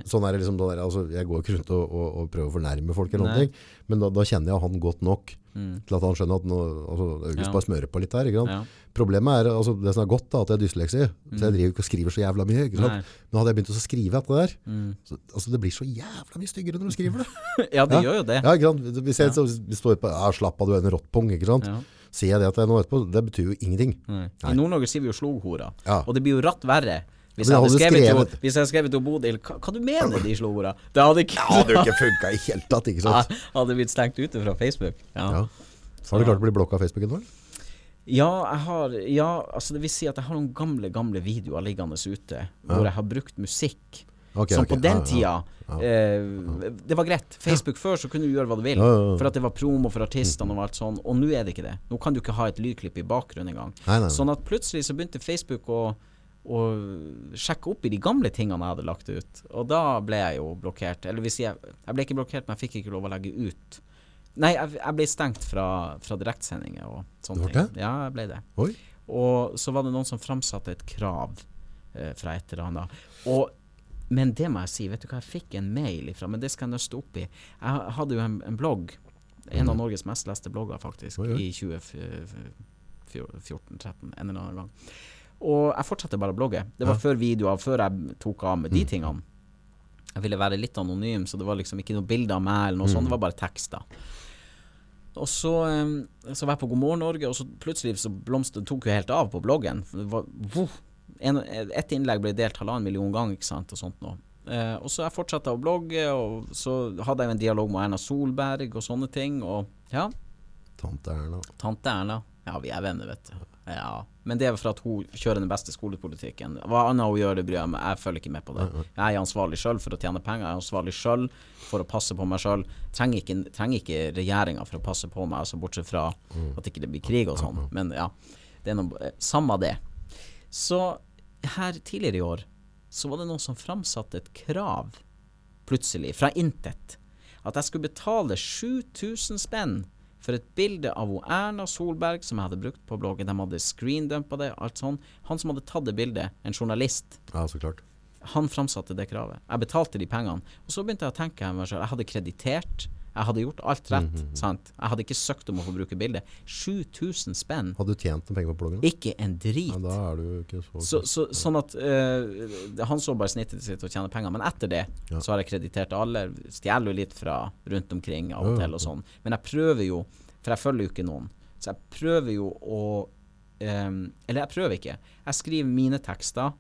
Sånn er det liksom, da er altså, jeg går ikke rundt og, og, og prøver å fornærme folk, eller noe, men da, da kjenner jeg han godt nok Mm. til at han skjønner at nå, altså, August Ja. bare smører på litt her. Ja. Problemet er altså, det som er godt, da, at jeg er dysleksi, så jeg driver ikke og skriver så jævla mye. Men hadde jeg begynt å skrive etter det der, Mm. så, altså, det blir så jævla mye styggere når du skriver det. ja, det gjør jo det. Ja, ikke sant? Hvis jeg så, står på ja, 'slapp av, du er en rottpung', ikke sant? Sier jeg det til deg nå etterpå, det betyr jo ingenting. Nei. I Nord-Norge sier vi jo sloghora, Ja. og det blir jo ratt verre. Hvis jeg, hadde skrevet, skrevet- Jo, hvis jeg hadde skrevet til Bodil hva, hva du mener de sloghora? Det hadde ikke, Det hadde ikke funka i hele tatt, ikke sant? hadde blitt stengt ute fra Facebook. Ja. Ja. Har du klart å bli blokka av Facebooken vår? Ja, jeg har Ja, altså det vil si at jeg har noen gamle, gamle videoer liggende ute hvor jeg har brukt musikk. Okay, som okay. på den Ja, tida ja. eh, Det var greit. Facebook før så kunne du gjøre hva du vil. Ja, ja, ja. For at det var promo for artistene og alt sånn. Og nå er det ikke det. Nå kan du ikke ha et lydklipp i bakgrunnen engang. Sånn at plutselig så begynte Facebook å, å sjekke opp i de gamle tingene jeg hadde lagt ut. Og da ble jeg jo blokkert. Eller hvis jeg Jeg ble ikke blokkert, men jeg fikk ikke lov å legge ut. Nei, jeg, jeg ble stengt fra, fra direktsendinger og sånne ting. det? Ja, jeg ble det. Oi. Og så var det noen som framsatte et krav eh, fra et eller annet. Og, men det må jeg si, vet du hva, jeg fikk en mail ifra, men det skal jeg nøste opp i. Jeg hadde jo en, en blogg, en av Norges mest leste blogger faktisk. Oi, oi. i 2014-13, en eller annen gang. Og jeg fortsatte bare å blogge. Det var Ja. før videoer, før jeg tok av med de Mm. tingene. Jeg ville være litt anonym, så det var liksom ikke noe bilde av meg eller noe Mm. sånt, det var bare tekster. Og så, så var jeg på God morgen Norge, og så plutselig så blomstret tok jo helt av på bloggen. Et innlegg ble delt halvannen million ganger, ikke sant, og sånt noe. Eh, og så jeg fortsatte å blogge, og så hadde jeg jo en dialog med Erna Solberg og sånne ting, og ja, Tante Erna. tante Erna. Ja, vi er venner, vet du. Ja. Men det er for at hun kjører den beste skolepolitikken. Hva annet hun gjør, det bryr jeg meg Jeg følger ikke med på det. Jeg er ansvarlig sjøl for å tjene penger. Jeg er ansvarlig sjøl for å passe på meg sjøl. Trenger ikke, trenger ikke regjeringa for å passe på meg, altså bortsett fra at ikke det blir krig og sånn. Men ja, det er noe Samme det. Så her tidligere i år så var det noen som framsatte et krav, plutselig, fra intet, at jeg skulle betale 7000 spenn for et bilde av hun Erna Solberg som jeg hadde brukt på bloggen. De hadde screendumpa det, alt sånn. Han som hadde tatt det bildet, en journalist, Ja, så klart. han framsatte det kravet. Jeg betalte de pengene. Og så begynte jeg å tenke meg selv. Jeg hadde kreditert. Jeg hadde gjort alt rett. sant? Jeg hadde ikke søkt om å få bruke bildet. 7000 spenn. Hadde du tjent noen penger på bloggen? Ikke en drit. Ja, da er du ikke så, Så, så, sånn at uh, Han så bare snittet sitt og tjene penger. Men etter det Ja. så har jeg kreditert alle. Stjeler jo litt fra rundt omkring av og til og sånn. Men jeg prøver jo, for jeg følger jo ikke noen, så jeg prøver jo å um, Eller jeg prøver ikke. Jeg skriver mine tekster.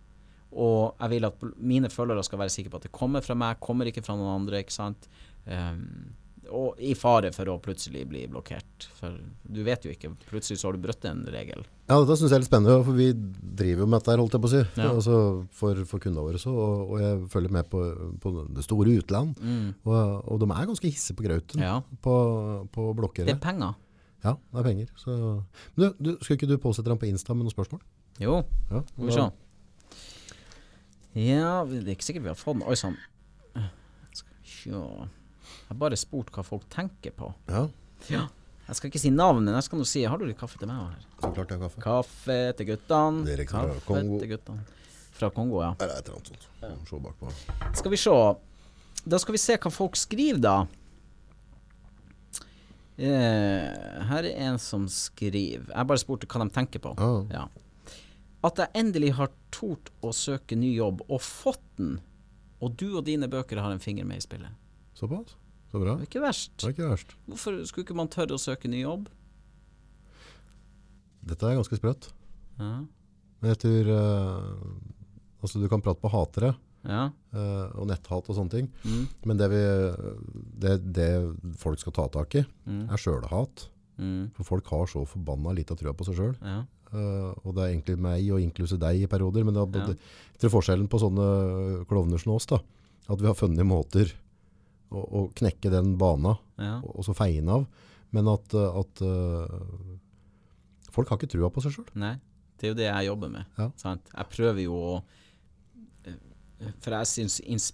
Og jeg vil at mine følgere skal være sikre på at det kommer fra meg, kommer ikke fra noen andre. ikke sant? Ehm, og i fare for å plutselig bli blokkert. For du vet jo ikke. Plutselig så har du brutt en regel. Ja, dette synes jeg er litt spennende, for vi driver jo med dette her, holdt jeg på å si. Ja. Altså for, for kundene våre så, og, og jeg følger med på, på det store utland. Og, og de er ganske hisse på grauten Ja. på, på blokkere. Det er penger. Ja, det er penger. Så. Men du, du, skulle ikke du påsette dem på Insta med noen spørsmål? Jo, Ja, skal vi se. Ja, det er ikke sikkert vi har fått den. Oi sann. Skal vi se Jeg har bare spurt hva folk tenker på. Ja, Ja. Jeg skal ikke si navnet, men jeg skal nå si Har du litt kaffe til meg her? så klart jeg har kaffe. Kaffe til guttene. Direkte fra Kaffe Kongo. til guttene. Fra Kongo, ja. Eller er et eller annet sånt. Se bakpå. Skal vi se. Da skal vi se hva folk skriver, da. Uh, her er en som skriver Jeg bare spurte hva de tenker på. Ja. Ja. At jeg endelig har tort å søke ny jobb, og fått den. Og du og dine bøker har en finger med i spillet. Såpass? Så bra. Det er ikke verst. Det er ikke verst. Hvorfor skulle ikke man tørre å søke ny jobb? Dette er ganske sprøtt. Ja. Men jeg tror uh, Altså, du kan prate på hatere ja. Uh, og netthat og sånne ting. Mm. Men det, vi, det, det folk skal ta tak i, Mm. er sjølhat. Mm. For folk har så forbanna lite trua på seg sjøl. Ja. og det er egentlig meg, og inklusive deg i perioder. Men det er, Ja. jeg tror forskjellen på sånne klovner som oss, da, at vi har funnet måter å, å knekke den bana, ja. og, og så feie den av. Men at, eh, at uh, folk har ikke trua på seg sjøl. Nei, det er jo det jeg jobber med. Ja. Sant? Jeg prøver jo å eh, For jeg syns ins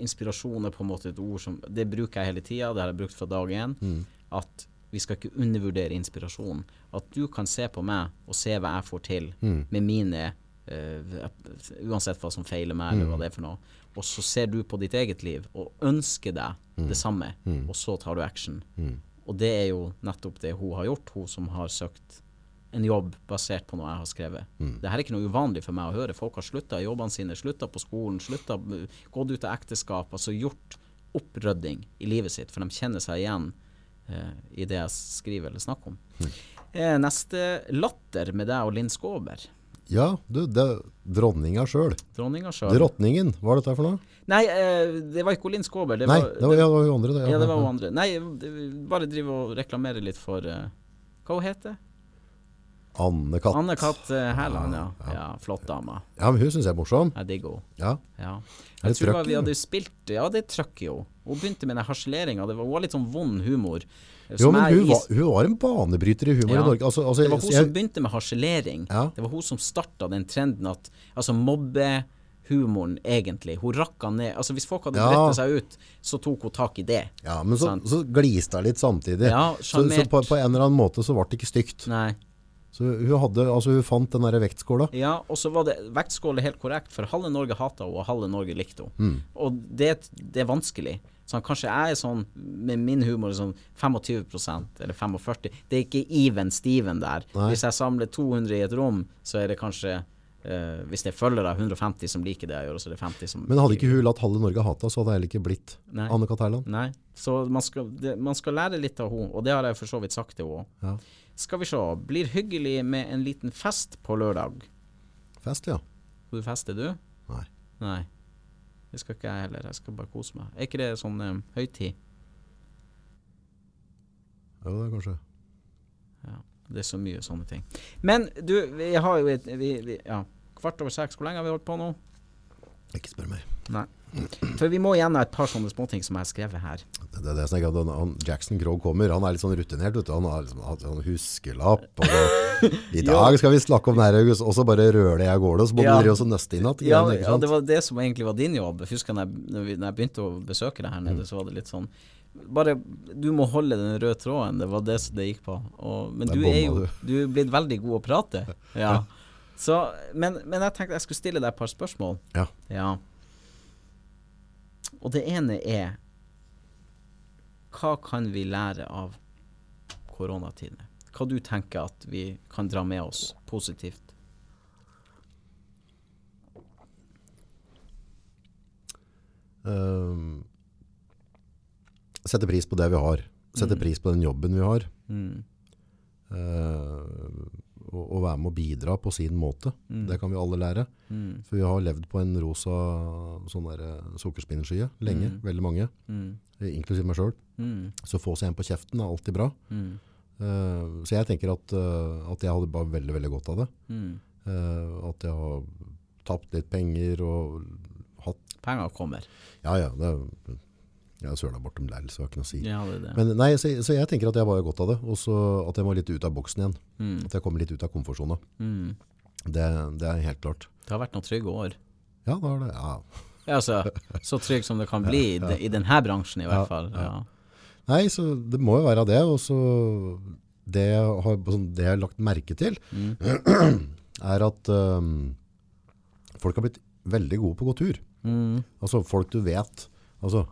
inspirasjon er på en måte et ord som Det bruker jeg hele tida, det har jeg brukt fra dag én. Mm. At vi skal ikke undervurdere inspirasjonen. At du kan se på meg og se hva jeg får til Mm. med mine Uansett hva som feiler meg, eller hva det er for noe. Og så ser du på ditt eget liv og ønsker deg det samme, og så tar du action. Mm. Og det er jo nettopp det hun har gjort, hun som har søkt en jobb basert på noe jeg har skrevet. Det her er ikke noe uvanlig for meg å høre. Folk har slutta i jobbene sine, slutta på skolen, slutta, gått ut av ekteskap, altså gjort opprydding i livet sitt, for de kjenner seg igjen eh, i det jeg skriver eller snakker om. Eh, neste latter med deg og Linn Skåber. Ja, du, det er dronninga sjøl. Drottningen, hva er dette for noe? Nei, eh, det var ikke Linn Skåber. Det Nei, var, det var, ja, det var jo andre. Det, ja, det var jo andre. Nei, bare drive og reklamere litt for eh, Hva hun heter Anne Katt. Anne Katt eh, Hærland, ja. ja. Flott dame. Ja, men hun syns jeg er morsom. Jeg digger henne. Ja. Ja. Jeg tror vi hadde spilt Ja, det trøkker trøkk i. Hun begynte med den harseleringa. Det var, litt sånn vond humor. eh, Jo, men hun i- var, hun var en banebryter i humor Ja. i Norge. Altså, altså, Det var hun jeg, som begynte med harselering. Ja. Det var hun som starta den trenden at Altså mobbehumoren, egentlig. Hun rakka ned Altså Hvis folk hadde Ja. seg ut, så tok hun tak i det. ja, men så, Sant. så gliste hun litt samtidig. Ja, så, så på, på en eller annen måte så ble det ikke stygt. Nei. Så hun, hadde, altså, hun fant den der vektskåla. Ja, og så var det vektskål er helt korrekt, for halve Norge hata henne, og halve Norge likte henne. Mm. Og det, det er vanskelig. Så kanskje jeg er sånn, med min humor, sånn 25% eller 45 Det er ikke even Steven der. Nei. Hvis jeg samler 200 i et rom, så er det kanskje Uh, Hvis det er følgere, 150 som liker det jeg gjør, så er det 50 som Men hadde ikke hun latt halve Norge hata, så hadde jeg heller ikke blitt Nei. Anne Kat. Nei. Så man skal, det, man skal lære litt av henne, og det har jeg for så vidt sagt til henne. Ja. Skal vi se. Blir hyggelig med en liten fest på lørdag. Fest, ja. Skal du feste, du? Nei. Nei. Det skal ikke jeg heller. Jeg skal bare kose meg. Er ikke det sånn um, høytid? Jo, det er kanskje. Ja. Det er så mye sånne ting. Men du, vi har jo et vi, vi, Ja, kvart over seks. Hvor lenge har vi holdt på nå? Ikke spør meg. Nei. For vi må igjen ha et par sånne småting som jeg har skrevet her. Det, det, er det som jeg, han, han, Jackson Krogh kommer, han er litt sånn rutinert. Du. Han har liksom hatt sånn huskelapp. Og så, I dag skal vi snakke om det her, August. Og så bare røler jeg av gårde, og så må Ja. du drive og nøste inn igjen. Ja, ja, det var det som egentlig var din jobb. Jeg husker jeg, når, vi, når jeg begynte å besøke deg her nede, så var det litt sånn Bare Du må holde den røde tråden. Det var det som det gikk på. Og, men du er jo Du er blitt veldig god å prate. Ja. Så, men, men jeg tenkte jeg skulle stille deg et par spørsmål. Ja. Ja. Og det ene er Hva kan vi lære av koronatidene? Hva du tenker at vi kan dra med oss positivt? Um, sette pris på det vi har. Sette Mm. pris på den jobben vi har. Mm. Eh, å, å være med å bidra på sin måte. Det kan vi alle lære. Mm. For vi har levd på en rosa sånn eh, lenge, veldig mange, Mm. eh, inklusiv meg sjøl. Mm. Så få seg en på kjeften er alltid bra. Mm. Eh, så jeg tenker at, uh, at jeg hadde bare veldig, veldig godt av det. Mm. Eh, at jeg har tapt litt penger og hatt Penger kommer. Ja, ja. Det, jeg har søla bortom lell, så jeg har ikke noe å si. Ja, det det. Men nei, så, så jeg tenker at jeg har godt av det. Og så at jeg må litt ut av boksen igjen. Mm. At jeg kommer litt ut av komfortsona. Mm. Det, det er helt klart. Det har vært noen trygge år. Ja, det har det ja. Ja, altså, så trygg som det kan bli i, ja. i denne bransjen, i Ja, hvert fall. Ja. Nei, så det må jo være det. Og så det jeg har, sånn, det jeg har lagt merke til, Mm. er at um, folk har blitt veldig gode på å gå tur. Mm. Altså folk du vet. Altså,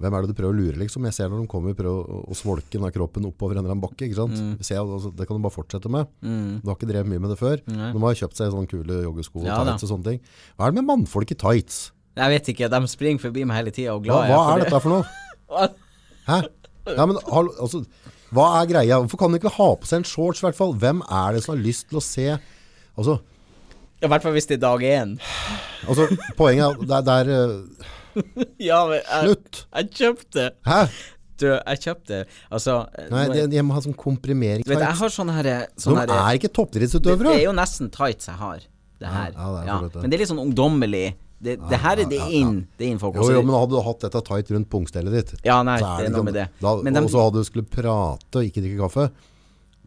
hvem er det du prøver å lure, liksom? Jeg ser når de kommer og prøver å, å svolke den av kroppen oppover en eller annen bakke. ikke sant? Mm. Jeg Ser, altså, det kan du bare fortsette med. Mm. Du har ikke drevet mye med det før. Nei. De har kjøpt seg sånne kule joggesko og Ja tights og sånne ting. Hva er det med mannfolk i tights? Jeg vet ikke, de springer forbi meg hele tida og glad hva hva er dette for noe? Hæ? Ja, men, altså, hva er greia? Hvorfor kan du ikke ha på seg en shorts i hvert fall? Hvem er det som har lyst til å se Altså, I hvert fall hvis det er dag én. altså poenget er det er, det er øh, Ja, men jeg, Slutt! jeg kjøpte Hæ? Du, jeg kjøpte Altså Nei, det, jeg må ha sånn komprimering Du vet, jeg har sånne her De her, er ikke det, toppidrettsutøvere. det er jo nesten tights jeg har, det her. ja, det er Ja, men det er litt sånn ungdommelig. Det, det her er det ja, ja. inn. Det er inn folk. Jo, jo, men hadde du hatt dette tight rundt pungstellet ditt Ja, nei, så det er liksom- noe med det. Da, Men dem- og så hadde du skulle prate og ikke drikke kaffe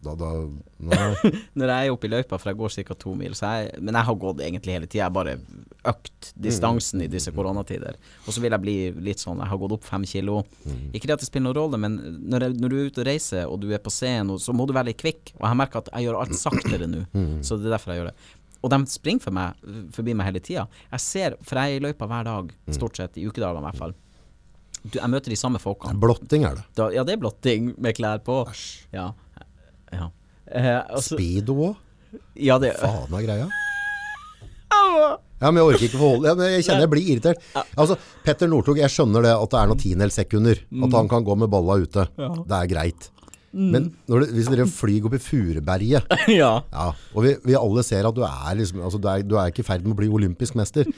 Da, da. Når jeg er oppe i løypa, for jeg går ca. to mil, så jeg, men jeg har gått egentlig hele tida. Jeg har bare økt distansen i disse koronatider. Og så vil jeg bli litt sånn Jeg har gått opp fem kilo. Ikke det at det spiller noen rolle, men når, jeg, når du er ute og reiser, og du er på scenen, så må du være litt kvikk. Og jeg merker at jeg gjør alt saktere nå, så det er derfor jeg gjør det. Og de springer for meg, forbi meg hele tida. Jeg ser, for jeg er i løypa hver dag, stort sett, i ukedagene i hvert fall. Du, jeg møter de samme folkene. Blotting er det Da, ja, det er blotting med klær på. Æsj. ja. Eh, altså, Speedo òg? ja, det Faen av greia? Ja, men jeg orker ikke forholde ja, Jeg kjenner jeg blir irritert. Altså, Petter Northug, jeg skjønner det At det er noen tiendels sekunder At han kan gå med balla ute. Det er greit. Men når det, hvis dere flyr opp i Fureberget ja. Ja, og vi, vi alle ser at du er liksom, altså du er, du er ikke i ferd med å bli olympisk mester.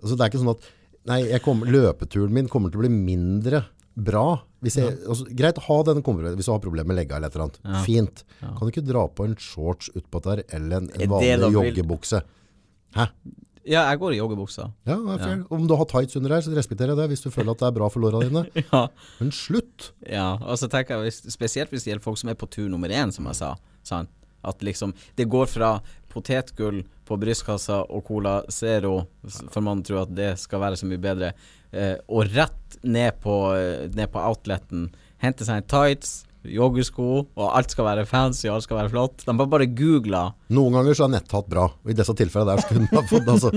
Altså det er ikke sånn at, nei, kommer, løpeturen min kommer til å bli mindre bra. Hvis jeg, altså, greit, ha denne kompromissen, hvis du har problemer med legga eller et eller annet. Fint. Kan du ikke dra på en shorts utpå der, eller en, en vanlig joggebukse? Hæ? ja, jeg går i joggebuksa. Ja, det er fair. Om du har tights under her, så respekterer jeg det, hvis du føler at det er bra for låra dine. Ja. Men slutt! ja. Og så tenker jeg, spesielt hvis det gjelder folk som er på tur nummer én, som jeg sa. Sant? At liksom Det går fra potetgull på brystkassa og Cola Zero, for man tror at det skal være så mye bedre, eh, og rett ned på, eh, ned på outleten, hente seg en tights, joggesko, og alt skal være fancy, alt skal være flott. De bare, bare googla Noen ganger så er netthatt bra, og i disse tilfellene der skulle man ha fått altså.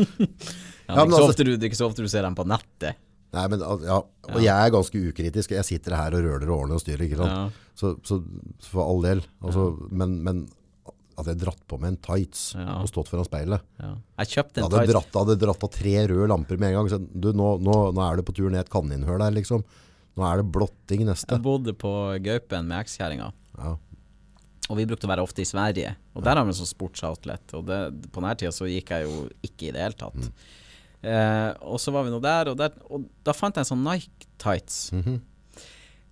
ja, men altså- du, det er ikke så ofte du ser dem på nettet. Nei, men ja, og jeg er ganske ukritisk. Jeg sitter her og røler og ordner og styrer, ikke sant? Ja. Så, så for all del. Altså, men, men at jeg dratt på meg en tights Ja. og stått foran speilet. Ja. Jeg kjøpte en hadde dratt, hadde dratt av tre røde lamper med en gang. Så, du, nå, nå, nå er du på tur ned et kaninhull her, liksom. Nå er det blotting neste. Jeg bodde på Gaupen med ekskjerringa. Ja. Og vi brukte å være ofte i Sverige. Og der har vi sånn sportsoutlet. Og det, på denne tida så gikk jeg jo ikke i det hele tatt. Eh, og så var vi nå der, og, der, og da fant jeg en sånn Nike tights. Mhm.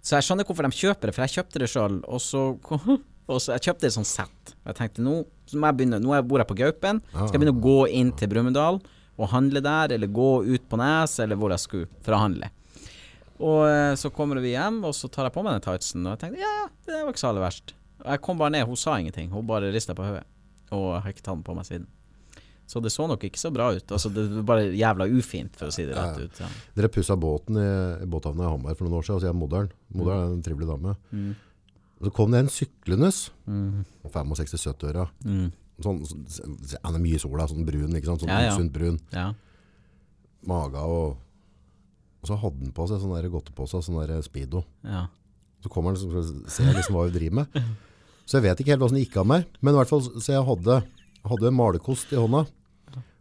Så jeg skjønner hvorfor de kjøper det, for jeg kjøpte det sjøl. Og så og så jeg kjøpte et sånt sett. Jeg tenkte nå må jeg begynne Nå bor jeg på Gaupen. Skal jeg begynne å gå inn til Brumunddal og handle der, eller gå ut på Nes, eller hvor jeg skulle, for å handle. Og eh, så kommer vi hjem, og så tar jeg på meg den tightsen, og jeg tenkte ja, ja, det var ikke så aller verst. Og jeg kom bare ned, hun sa ingenting, hun bare rista på hodet. Og jeg har ikke tatt den på meg siden. Så det så nok ikke så bra ut. Altså Det var bare jævla ufint, for å si det rett ut. Ja. Dere pussa båten i, båthavna i Hamar for noen år siden, altså jeg er modern, moderen. Moderen er en trivelig dame. Mm. Og så kom det en syklende. Mm. 65-70-åra. Mm. Sånn, han er mye i sola, sånn brun, ikke sant? Sånn Ja, ja. sunt brun. ja. Maga og Og så hadde han på seg sånn der godtepose, sånn der speedo. ja. Så kommer han liksom, ser liksom hva vi driver med. Så jeg vet ikke helt hva som gikk av meg. Men i hvert fall, så jeg hadde, hadde en malerkost i hånda.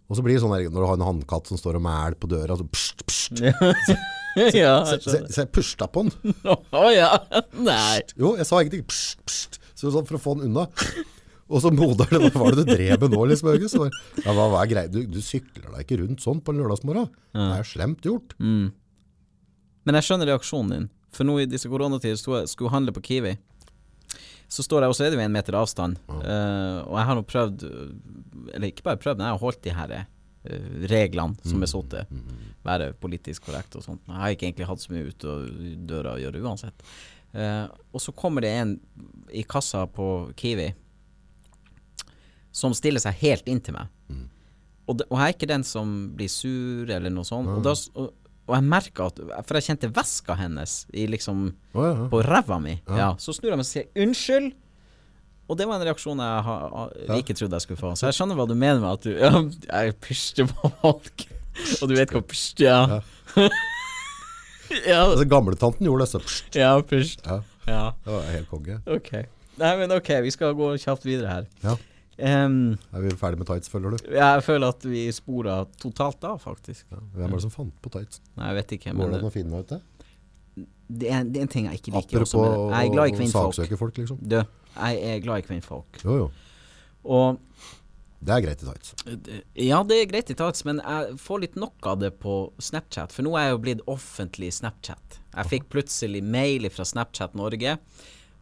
Og så blir det sånn der, når du har en hannkatt som står og mæl på døra, så pst, pst. ja, Så, jeg så, så jeg pusta på den. Å ja! Nei. Jo, jeg sa ingenting. Pst, pst. Så sånn for å få den unna. Og så Modar, hva var det du drev med nå, liksom, August? Ja, hva, hva er greit? Du, du sykler deg ikke rundt sånn på en lørdagsmorgen. Det er slemt gjort. Mm. Men jeg skjønner reaksjonen din. For nå i disse koronatider sto jeg- skulle handle på Kiwi. Så står jeg, og så er det jo en meter avstand. Eh, og jeg har nå prøvd Eller ikke bare prøvd, men jeg har holdt de her eh, reglene som er satt. Være politisk korrekt og sånt. Jeg har ikke egentlig hatt så mye ute døra å gjøre uansett. Uh, og så kommer det en i kassa på Kiwi som stiller seg helt inntil meg. Og, de, og jeg er ikke den som blir sur eller noe sånt. Og, da, og, og jeg merka at For jeg kjente veska hennes i liksom oh, ja, ja. på ræva mi. Ja. Så snur jeg meg og sier 'unnskyld'. Og det var en reaksjon jeg ha, ha, ikke trodde jeg skulle få. Så jeg skjønner hva du mener med at du Ja, jeg pysjer på folk. Og du vet hva pysj ja. Ja. ja, Altså, Gamletanten gjorde det, så ja, pysj. ja, Ja, det var helt konge. ok. Nei, men ok, vi skal gå kjapt videre her. Ja. Um, Er vi ferdig med tights, føler du? jeg føler at vi spora totalt av, faktisk. Ja. Hvem er det som fant på tights? Nei, jeg vet ikke. Går Men det an å finne ut det? Det, er, det er en ting jeg ikke liker. Apropos å saksøke folk, liksom. Du, jeg er glad i kvinnfolk. Jo, jo. Og Det er greit i tights. Ja, det er greit i tights, men jeg får litt nok av det på Snapchat. For nå er jeg jo blitt offentlig Snapchat. Jeg fikk plutselig mail fra Snapchat Norge,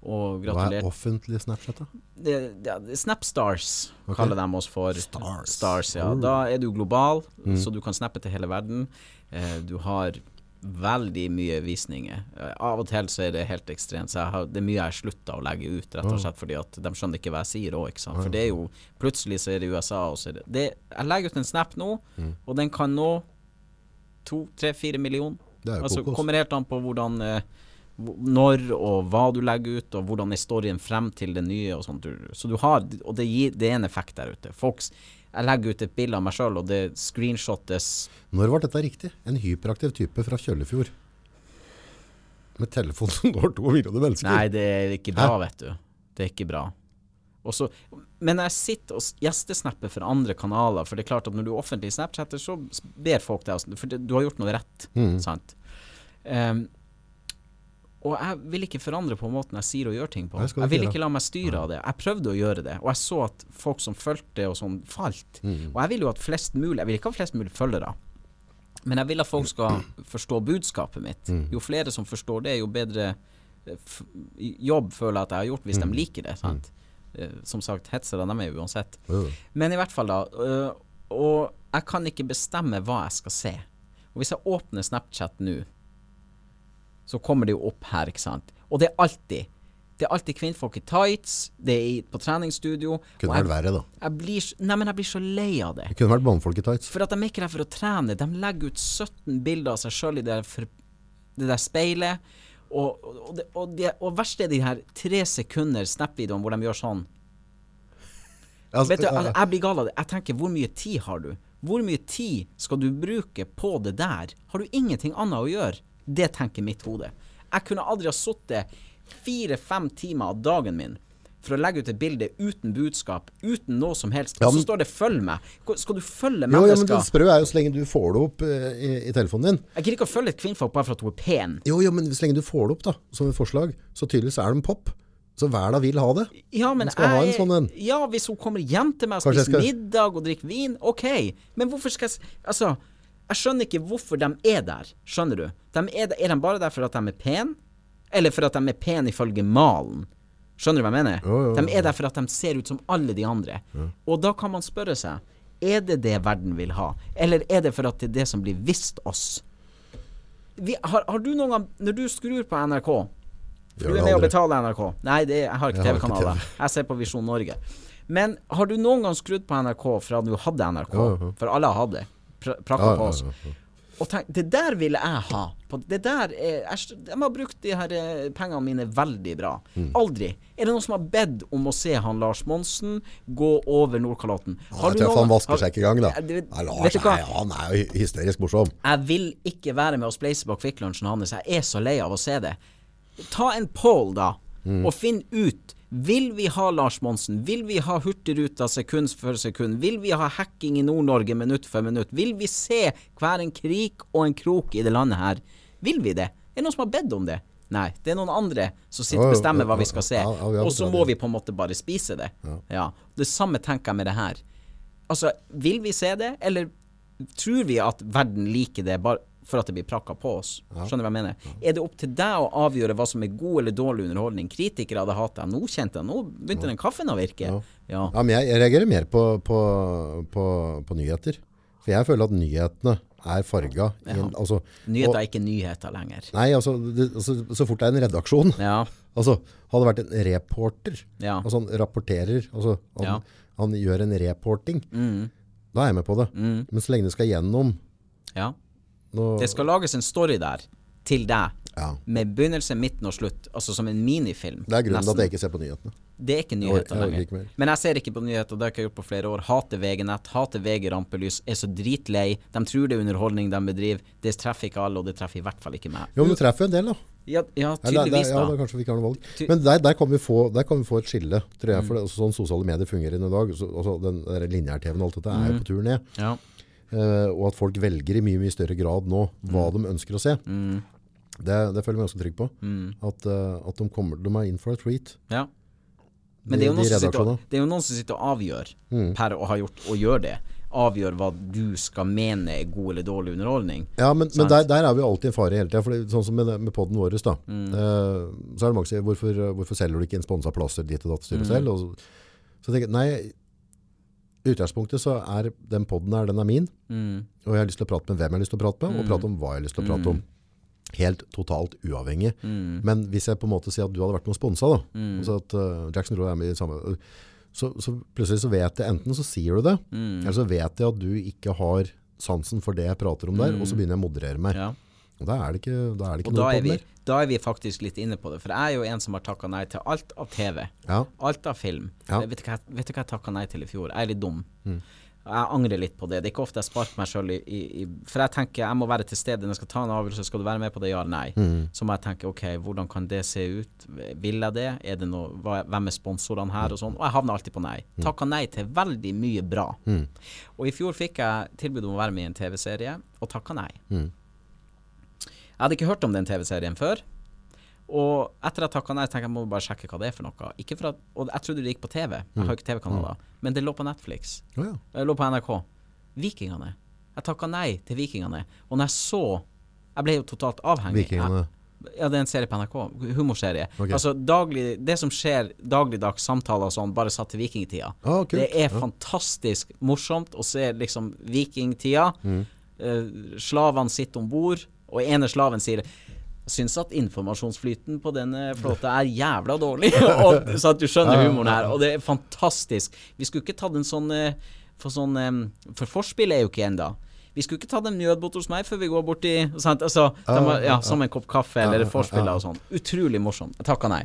og gratulerer. Hva er offentlig Snapchat, da? Det, det, det- Snapstars okay. kaller de oss for. Stars. Stars ja. Oh. Da er du global, Mm. så du kan snappe til hele verden. Eh, du har veldig mye visninger. Av og til så er det helt ekstremt. Så har, det er mye jeg slutta å legge ut, rett og slett fordi at de skjønner ikke hva jeg sier òg. For det er jo Plutselig så er det USA, og så er det, det Jeg legger ut en snap nå, Mm. og den kan nå to, tre, fire millioner. Det Altså, kommer helt an på hvordan eh, når og hva du legger ut, og hvordan er storyen frem til det nye og sånt. Så du har Og det gir det er en effekt der ute. Folks Jeg legger ut et bilde av meg sjøl, og det screenshottes Når var dette riktig? En hyperaktiv type fra Kjøllefjord. Med telefon som når to millioner mennesker. Nei, det er ikke bra, vet du. Det er ikke bra. Også, men jeg sitter og gjestesnapper for andre kanaler, for det er klart at når du er offentlig Snapchatter, så ber folk deg For du har gjort noe rett, Mm. sant? Ehm, og jeg vil ikke forandre på måten jeg sier og gjør ting på. Jeg, Jeg vil ikke la meg styre av det. Jeg prøvde å gjøre det, og jeg så at folk som fulgte og sånn, falt. Mm. Og jeg vil jo at flest mulig Jeg vil ikke ha flest mulig følgere. Men jeg vil at folk skal forstå budskapet mitt. Mm. Jo flere som forstår det, jo bedre eh, jobb føler jeg at jeg har gjort, hvis Mm. de liker det. Sant? Eh, Som sagt, hetsere de er jo uansett. Jo. Men i hvert fall, da. øh, og jeg kan ikke bestemme hva jeg skal se. Og hvis jeg åpner Snapchat nå, så kommer det jo opp her, ikke sant. Og det er alltid Det er alltid kvinnfolk i tights, det er i, på treningsstudio. Kunne vært verre, da. jeg blir, nei, men jeg blir så lei av det. Det kunne vært mannfolk i tights. For at de er ikke der for å trene. De legger ut 17 bilder av seg sjøl i det der, for, det der speilet. Og, og, og, det, og, det, og verst er de her tre sekunder Snap-videoene hvor de gjør sånn. Altså, Vet du, jeg, jeg blir gal av det. Jeg tenker, hvor mye tid har du? Hvor mye tid skal du bruke på det der? Har du ingenting annet å gjøre? Det tenker mitt hode. Jeg kunne aldri ha sittet fire-fem timer av dagen min for å legge ut et bilde uten budskap, uten noe som helst. Ja, men, så står det 'følg meg'. Skal du følge jo, ja, men det sprø er jo så lenge du får det opp eh, i, i telefonen din. Jeg gidder ikke å følge et kvinnfolk bare for at hun er pen. Jo, jo, men så lenge du får det opp da, som et forslag, så tydeligvis er de pop. Så verda vil ha det. Ja, men skal jeg, ha en sånn en. Ja, hvis hun kommer hjem til meg og spiser skal- middag og drikker vin, ok. Men hvorfor skal jeg Altså, jeg skjønner ikke hvorfor de er der. Skjønner du? De er, der, er de bare der for at de er pene? Eller for at de er pene ifølge malen? Skjønner du hva jeg mener? Jo, jo, De er der for at de ser ut som alle de andre. Og da kan man spørre seg Er det det verden vil ha? Eller er det for at det er det som blir visst oss? Vi, har, har du noen gang Når du skrur på NRK for du er med å betaler betale NRK. Nei, det, jeg har ikke TV-kanaler. Jeg ser på Visjon Norge. Men har du noen gang skrudd på NRK fra du hadde NRK? For alle har hatt det. Pra, prakka på oss. Og tenk, det der ville jeg ha. På, det der er, jeg, De har brukt de her eh, pengene mine veldig bra. Mm. Aldri. Er det noen som har bedt om å se han Lars Monsen gå over Nordkalotten? Ja, jeg tror han vasker seg ikke engang, da. Det- Nei, Lars, nei, han er jo hysterisk morsom. Jeg vil ikke være med å spleise på Kvikk Lunsjen hans. Jeg er så lei av å se det. Ta en poll, da, og finn ut. Vil vi ha Lars Monsen? Vil vi ha Hurtigruta sekund for sekund? Vil vi ha hacking i Nord-Norge minutt for minutt? Vil vi se hver en krik og en krok i det landet her? Vil vi det? Er det noen som har bedt om det? Nei, det er noen andre som sitter og bestemmer hva vi skal se. Og så må vi på en måte bare spise det. Ja. Ja. Det samme tenker jeg med det her. Altså, vil vi se det, eller tror vi at verden liker det bare for at det blir prakka på oss? Skjønner du hva jeg mener? Er det opp til deg å avgjøre hva som er god eller dårlig underholdning? Kritikere hadde hatt deg. Nå kjente jeg, nå begynte den kaffen å virke. Ja. Ja. Ja, men jeg, jeg reagerer mer på, på, på, på nyheter. For jeg føler at nyhetene er farga. Altså, Nyheter og- er ikke nyheter lenger. Nei, altså, det, altså, så fort det er en redaksjon Ja. Altså, hadde det vært en reporter, Ja. altså han rapporterer, altså han, Ja. han gjør en reporting, Mm. da er jeg med på det. Mm. Men så lenge det skal gjennom ja. Nå, Det skal lages en story der, til deg, ja. med begynnelse, midten og slutt. Altså som en minifilm. Det er grunnen til at jeg ikke ser på nyhetene. Det er ikke nyheter lenger. ikke. Men jeg ser ikke på nyheter, det har jeg ikke gjort på flere år. Hater VG-nett, hater VG-rampelys, er så dritlei. De tror det er underholdning de bedriver. Det treffer ikke alle, og det treffer i hvert fall ikke meg. Jo, men det treffer en del, da. Ja, ja tydeligvis, der, ja, da da. kanskje vi ikke har noe valg. Men der, der, kan vi få, der kan vi få et skille, tror Mm. jeg. For det, altså, sånn sosiale medier fungerer i dag. Så, altså, den der lineær-TV-en og alt dette er jo på tur ned. Ja. Eh, og at folk velger i mye mye større grad nå hva de ønsker å se. Mm. Det, det føler jeg meg ganske trygg på. Mm. At, eh, at de, kommer, de er in for a treat. ja. Men De- det er, de sitter, det er jo noen som sitter og avgjør, Mm. per og har gjort, og gjør det. Avgjør hva du skal mene er god eller dårlig underholdning. Ja, men, men der, der er vi alltid en fare hele tida. Sånn som med, med poden vår, da. Mm. Eh, så er det mange som sier hvorfor, hvorfor selger du ikke en sponsa plasser dit og datt styret Mm. selv? Og så, så tenker jeg nei, utgangspunktet så er den poden her, den er min. Mm. Og jeg har lyst til å prate med hvem jeg har lyst til å prate med, og prate om hva jeg har lyst til å prate om. Helt totalt uavhengig. Mm. Men hvis jeg på en måte sier at du hadde vært med og sponsa, da, Mm. altså at uh, Jackson Roe er med i samme så, så plutselig så vet jeg enten så sier du det, Mm. eller så vet jeg at du ikke har sansen for det jeg prater om der, og så begynner jeg å moderere meg. Ja. Og da er det ikke, da er det ikke Og da noe er, på vi, da er vi faktisk litt inne på det. For jeg er jo en som har takka nei til alt av TV. Ja, Alt av film. Ja. Vet, du hva, vet du hva jeg takka nei til i fjor? Jeg er litt dum. Mm. Jeg angrer litt på det. Det er ikke ofte jeg sparker meg sjøl i, i, For jeg tenker jeg må være til stede når jeg skal ta en avgjørelse. Skal du være med på det, ja eller nei? Mm. Så må jeg tenke ok, hvordan kan det se ut? Vil jeg det? Er det noe, hva, hvem er sponsorene her? Og sånn. Og jeg havner alltid på nei. Takka nei til veldig mye bra. Mm. Og i fjor fikk jeg tilbud om å være med i en TV-serie, og takka nei. Mm. Jeg hadde ikke hørt om den TV-serien før. Og etter at jeg takka nei, tenkte jeg jeg må bare sjekke hva det er for noe. Ikke for at, og jeg trodde det gikk på TV. Jeg har ikke TV-kanaler. Men det lå på Netflix. Ja. Det lå på NRK. Vikingene. Jeg takka nei til Vikingene. Og når jeg så Jeg ble jo totalt avhengig. Vikingene. Ja, det er en serie på NRK. Humorserie. Okay. Altså daglig Det som skjer dagligdags samtaler og sånn, bare satt til vikingtida. Ah. Det er Ja. fantastisk morsomt å se liksom vikingtida. Mm. Eh, slavene sitter om bord, og ene slaven sier Syns at informasjonsflyten på denne flåta er jævla dårlig. og, så at du skjønner humoren her. Og det er fantastisk. Vi skulle ikke tatt en sånn eh, For sånn eh, For forspill er jo ikke ennå. Vi skulle ikke tatt en nødbåt hos meg før vi går borti sant? Altså, må, Ja, Som en kopp kaffe eller forspill og sånn. Utrolig morsomt. Jeg takka nei.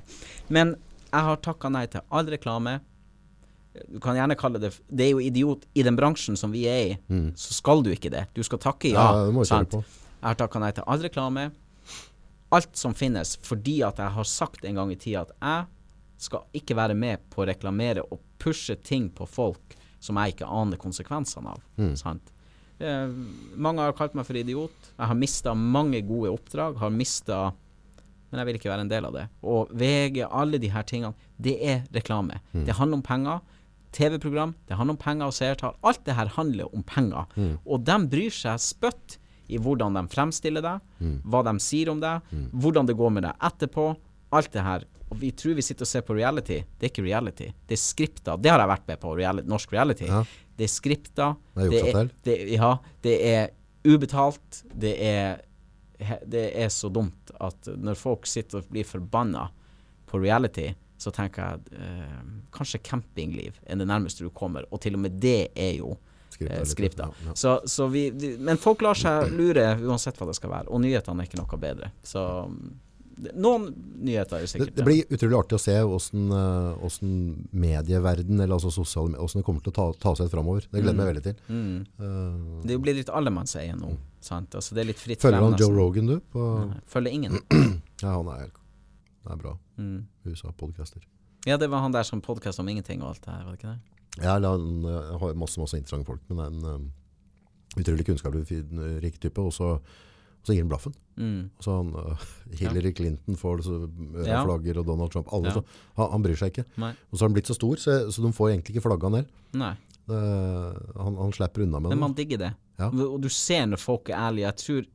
Men jeg har takka nei til all reklame. Du kan gjerne kalle det Det er jo idiot I den bransjen som vi er i, så skal du ikke det. Du skal takke ja. Ja, det må kjøre på. Jeg har takka nei til all reklame. Alt som finnes, fordi at jeg har sagt en gang i tida at jeg skal ikke være med på å reklamere og pushe ting på folk som jeg ikke aner konsekvensene av. Sant? Eh, mange har kalt meg for idiot. Jeg har mista mange gode oppdrag. Har mista Men jeg vil ikke være en del av det. Og VG, alle de her tingene, det er reklame. Det handler om penger. TV-program, det handler om penger og seertall. Alt det her handler om penger. Og de bryr seg spytt i hvordan de fremstiller deg, hva de sier om deg, hvordan det går med deg etterpå. Alt det her. Og vi tror vi sitter og ser på reality. Det er ikke reality. Det er skripta. Det har jeg vært med på, reality, norsk reality. Ja. Det er skripta. Det er det, ja, det er ubetalt. Det er, det er så dumt at når folk sitter og blir forbanna på reality, så tenker jeg eh, kanskje campingliv er det nærmeste du kommer. Og til og med det er jo Skripta eh, skripta. ja, ja. Så, så vi, men folk lar seg lure uansett hva det skal være. Og nyhetene er ikke noe bedre. Så mm, noen nyheter er jo sikkert det blir utrolig artig å se hvordan, eh, hvordan medieverden, eller altså sosiale hvordan det kommer til å ta, ta seg framover. Det gleder jeg meg veldig til. mm. Uh, Det blir litt allemannseie nå. Sant? Altså, det er litt fritt følger frem, han Joe. Rogan, du? På, Nei, Følger ingen. ja, han er, han er bra. Mm. USA-podcaster. Ja, det var han der som podkasta om ingenting og alt det her, var det ikke det? Ja, eller eh, har masse, masse interessante folk, men er en um, utrolig kunnskapsrik type. Og så, Så gir han blaffen. Mm. Så han, uh, Hillary Clinton får så, Ja. flagger, og Donald Trump alle, Ja. så, han, han bryr seg ikke. Nei. Og så har han blitt så stor, så, så de får egentlig ikke flagga ned. Nei. Det- Han, han slipper unna med Men det. man digger det. Ja. Og du ser når folk er ærlige. Jeg tror,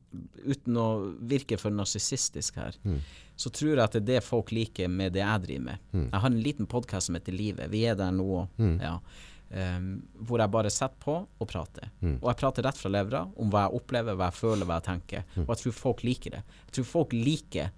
uten å virke for narsissistisk her, Mm. Så tror jeg at det er det folk liker med det jeg driver med. Mm. Jeg har en liten podkast som heter Livet. Vi er der nå, Mm. ja. Um, hvor jeg bare setter på og prater. Mm. Og jeg prater rett fra levra om hva jeg opplever, hva jeg føler, hva jeg tenker. Mm. Og jeg tror folk liker det. Jeg tror folk liker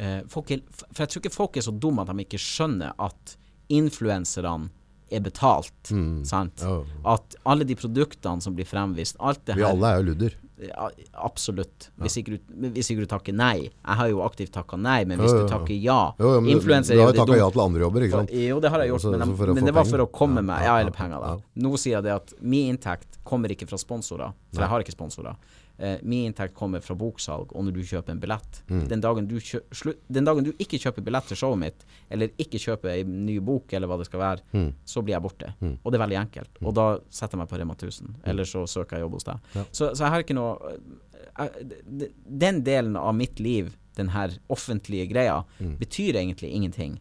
uh, folk er, For jeg tror ikke folk er så dumme at de ikke skjønner at influenserne er betalt. Mm. Sant? Oh. At alle de produktene som blir fremvist, alt det Vi her alle er jo ludder. Ja, Absolutt. Hvis, ikke du, hvis ikke du takker nei. Jeg har jo aktivt takka nei, men hvis du takker ja Influenser du har jo takka ja til andre jobber, ikke sant? Jo, det har jeg gjort, men, de, men det var for å komme Ja, ja, eller penger, da. Nå sier jeg det at min inntekt kommer ikke fra sponsorer, for jeg har ikke sponsorer. Eh, min inntekt kommer fra boksalg og når du kjøper en billett. Mm. Den, dagen du den dagen du ikke kjøper billett til showet mitt, eller ikke kjøper en ny bok, eller hva det skal være, Mm. så blir jeg borte. Og det er veldig enkelt. Og da setter jeg meg på Rema 1000, eller så søker jeg jobb hos deg. Mm. Ja. Så, så jeg har ikke noe jeg, Den delen av mitt liv, den her offentlige greia, Mm. betyr egentlig ingenting.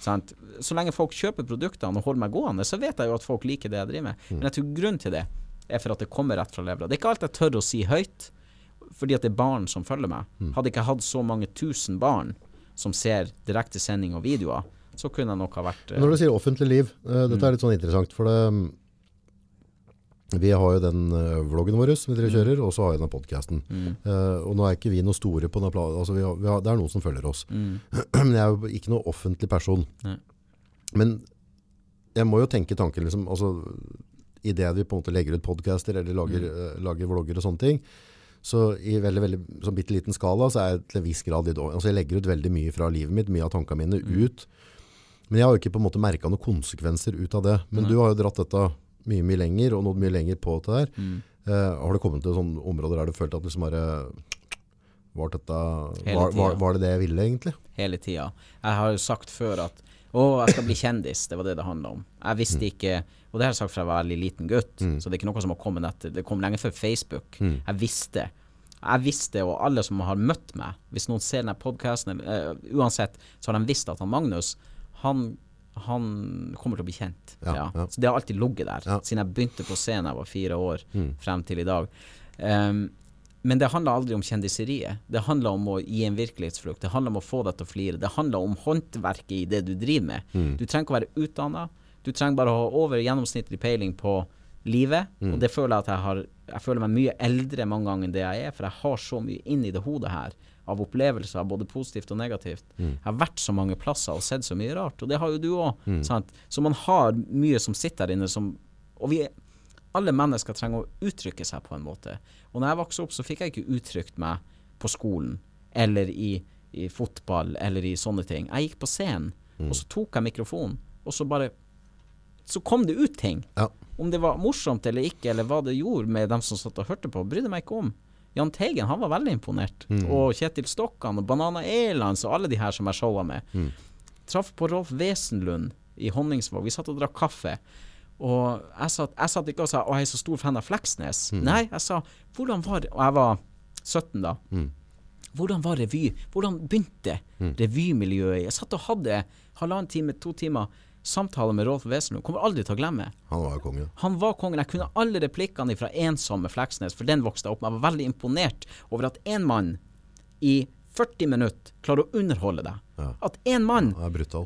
Sant? Så lenge folk kjøper produktene og holder meg gående, så vet jeg jo at folk liker det jeg driver med. Mm. Men jeg tror grunnen til det er for at det kommer rett fra levra. Det er ikke alt jeg tør å si høyt, fordi at det er barn som følger meg. Mm. Hadde jeg ikke hatt så mange tusen barn som ser direktesending og videoer, så kunne jeg nok ha vært uh, Når du sier offentlig liv, eh, dette er litt sånn interessant, for det, mm, vi har jo den uh, vloggen vår som vi dere kjører, og så har vi den podcasten. mm, og nå er ikke vi noe store på den planen, altså vi har, vi har, det er noen som følger oss. mm, Men jeg er jo ikke noe offentlig person. Nei. Men jeg må jo tenke tanken liksom, altså, i det vi på en måte legger ut podcaster, eller lager, Mm. eh, lager vlogger og sånne ting, så i veldig, veldig sånn bitte liten skala, så er jeg til en viss grad litt, altså jeg legger ut veldig mye fra livet mitt, mye av tankene mine Mm. ut. Men jeg har jo ikke på en måte merket noen konsekvenser ut av det. Men Nei. du har jo dratt dette mye, mye lenger, og nådd mye lenger på dette her. mm. Uh, har du kommet til sånne områder der du følte at liksom bare, var, dette, var, var, var det det jeg ville egentlig? hele tida. Jeg har jo sagt før at å, jeg skal bli kjendis. Det var det det handla om. Jeg visste Mm. ikke Og det har jeg sagt fra jeg var veldig liten gutt, så det er ikke noe som har kommet etter. Det kom lenge før Facebook. Mm. Jeg visste. Jeg visste, og alle som har møtt meg, hvis noen ser denne podkasten, uh, uansett, så har de visst at han Magnus, han han kommer til å bli kjent. Ja, Ja, ja. Så det har alltid ligget der, siden jeg begynte på scenen da jeg var fire år, Mm. frem til i dag. Um, men det handler aldri om kjendiseriet. Det handler om å gi en virkelighetsflukt. Det handler om å få deg til å flire. Det handler om håndverket i det du driver med. Mm. Du trenger ikke å være utdanna. Du trenger bare å ha over gjennomsnittlig peiling på livet. Mm. Og det føler jeg at jeg har Jeg føler meg mye eldre mange ganger enn det jeg er, for jeg har så mye inni det hodet her av opplevelser, både positivt og negativt. Mm. Jeg har vært så mange plasser og sett så mye rart, og det har jo du òg. Så man har mye som sitter der inne som Og vi alle mennesker trenger å uttrykke seg på en måte. Og når jeg vokste opp, så fikk jeg ikke uttrykt meg på skolen eller i, i fotball eller i sånne ting. Jeg gikk på scenen, og så tok jeg mikrofonen, og så bare Så kom det ut ting. Ja. Om det var morsomt eller ikke, eller hva det gjorde med dem som satt og hørte på, brydde meg ikke om. Jahn Teigen han var veldig imponert. Og Kjetil Stokkan og Banana Airlines og alle de her som jeg showa med. Traff på Rolf Wesenlund i Honningsvåg. Vi satt og drakk kaffe. Og jeg satt, jeg satt ikke og sa 'Å, jeg er så stor fan av Fleksnes'. Nei, jeg sa 'Hvordan var det Og jeg var 17 da. Hvordan var revy? Hvordan begynte revymiljøet? Jeg satt og hadde halvannen time, to timer samtale med Rolf Wesenlund. Kommer aldri til å glemme. Han var kongen. Han var kongen. Jeg kunne alle replikkene fra Ensomme Fleksnes, for den vokste jeg opp med. Jeg var veldig imponert over at én mann i 40 minutter klarer å underholde deg. Ja. At én mann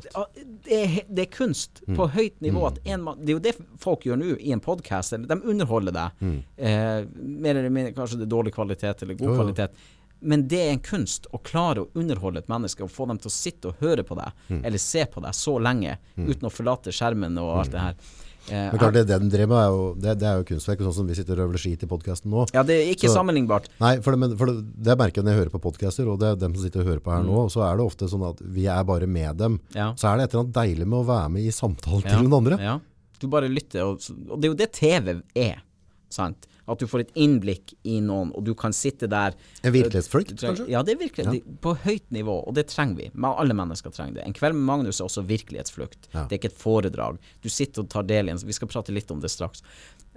Det ja, det, er, det, det er kunst på høyt nivå. En mann, det er jo det folk gjør nå i en podkast. De underholder deg. Eh, mer eller mindre kanskje det er dårlig kvalitet eller god jo. kvalitet. Men det er en kunst å klare å underholde et menneske og få dem til å sitte og høre på deg, eller se på deg så lenge uten å forlate skjermen og alt det her. Eh, Men klart, det den drev med, er jo, det, det er jo kunstverk, sånn som vi sitter og øver skit i podcasten nå. ja, det er ikke Så- sammenlignbart. Nei, for det, men, for det, det merker jeg når jeg hører på podcaster, og det er dem som sitter og hører på her nå, så er det ofte sånn at vi er bare med dem. Mm. Ja. Så er det et eller annet deilig med å være med i samtalen Ja, til den andre. Ja. Du bare lytter, og, og det er jo det TV er. Sant? At du får et innblikk i noen, og du kan sitte der En virkelighetsflukt, kanskje? Ja, det er virkelig. ja. På høyt nivå, og det trenger vi. Men alle mennesker trenger det. En kveld med Magnus er også virkelighetsflukt. Ja. Det er ikke et foredrag. Du sitter og tar del i en Vi skal prate litt om det straks.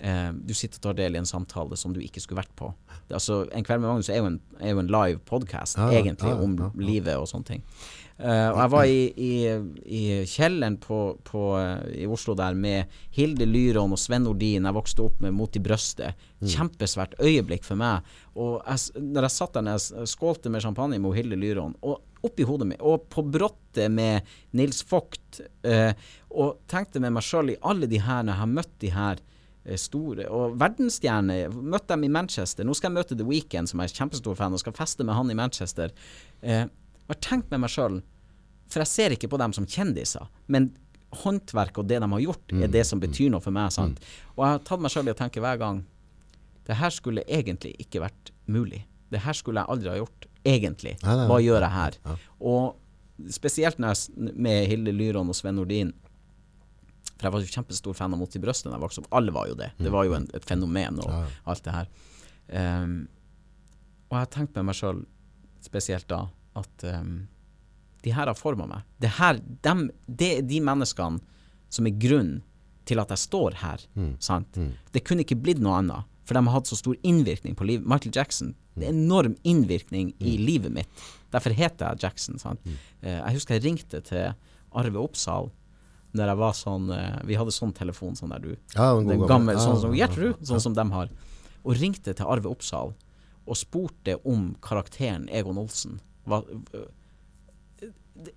Eh, du sitter og tar del i en samtale som du ikke skulle vært på. Det, altså, en kveld med Magnus er jo en, er jo en live podkast, egentlig, om livet og sånne ting. Eh, og jeg var i, i, i kjelleren på, på, eh, i Oslo der med Hilde Lyron og Sven Nordin. Jeg vokste opp med Mot i brøstet. Mm. Kjempesvært øyeblikk for meg. Og jeg, når jeg satt der nede, skålte med champagne med Hilde Lyron, og oppi hodet mitt, og på brottet med Nils Vogt, uh, og tenkte med meg sjøl i alle de her, når jeg har møtt de her store og verdensstjerner. Møtt dem i Manchester. Nå skal jeg møte The Weeknd, som jeg er kjempestor fan, og skal feste med han i Manchester. Eh, og jeg har tenkt med meg sjøl, for jeg ser ikke på dem som kjendiser, men håndverk og det de har gjort, er det som betyr noe for meg. sant? Og jeg har tatt meg sjøl i å tenke hver gang det her skulle egentlig ikke vært mulig. Det her skulle jeg aldri ha gjort, egentlig. Hva gjør jeg her? Og spesielt når jeg, med Hilde Lyron og Sven Nordin For jeg var jo kjempestor fan av Mot i brøstet da jeg vokste opp. Alle var jo det. Det var jo en, et fenomen og alt det her. Um, og jeg har tenkt med meg sjøl, spesielt da, at ehm, de her har forma meg. Det, her, dem, det er de menneskene som er grunnen til at jeg står her. Sant? Det kunne ikke blitt noe annet, for de har hatt så stor innvirkning på livet. Michael Jackson, det er enorm innvirkning i livet mitt. Derfor heter jeg Jackson. Sant? Eh, jeg husker jeg ringte til Arve Oppsal når jeg var sånn eh, Vi hadde sånn telefon sånn der du Ja, en den gammel. sånn som Gjertrud, sånn som de har. Og ringte til Arve Oppsal og spurte om karakteren Egon Olsen. Hva, det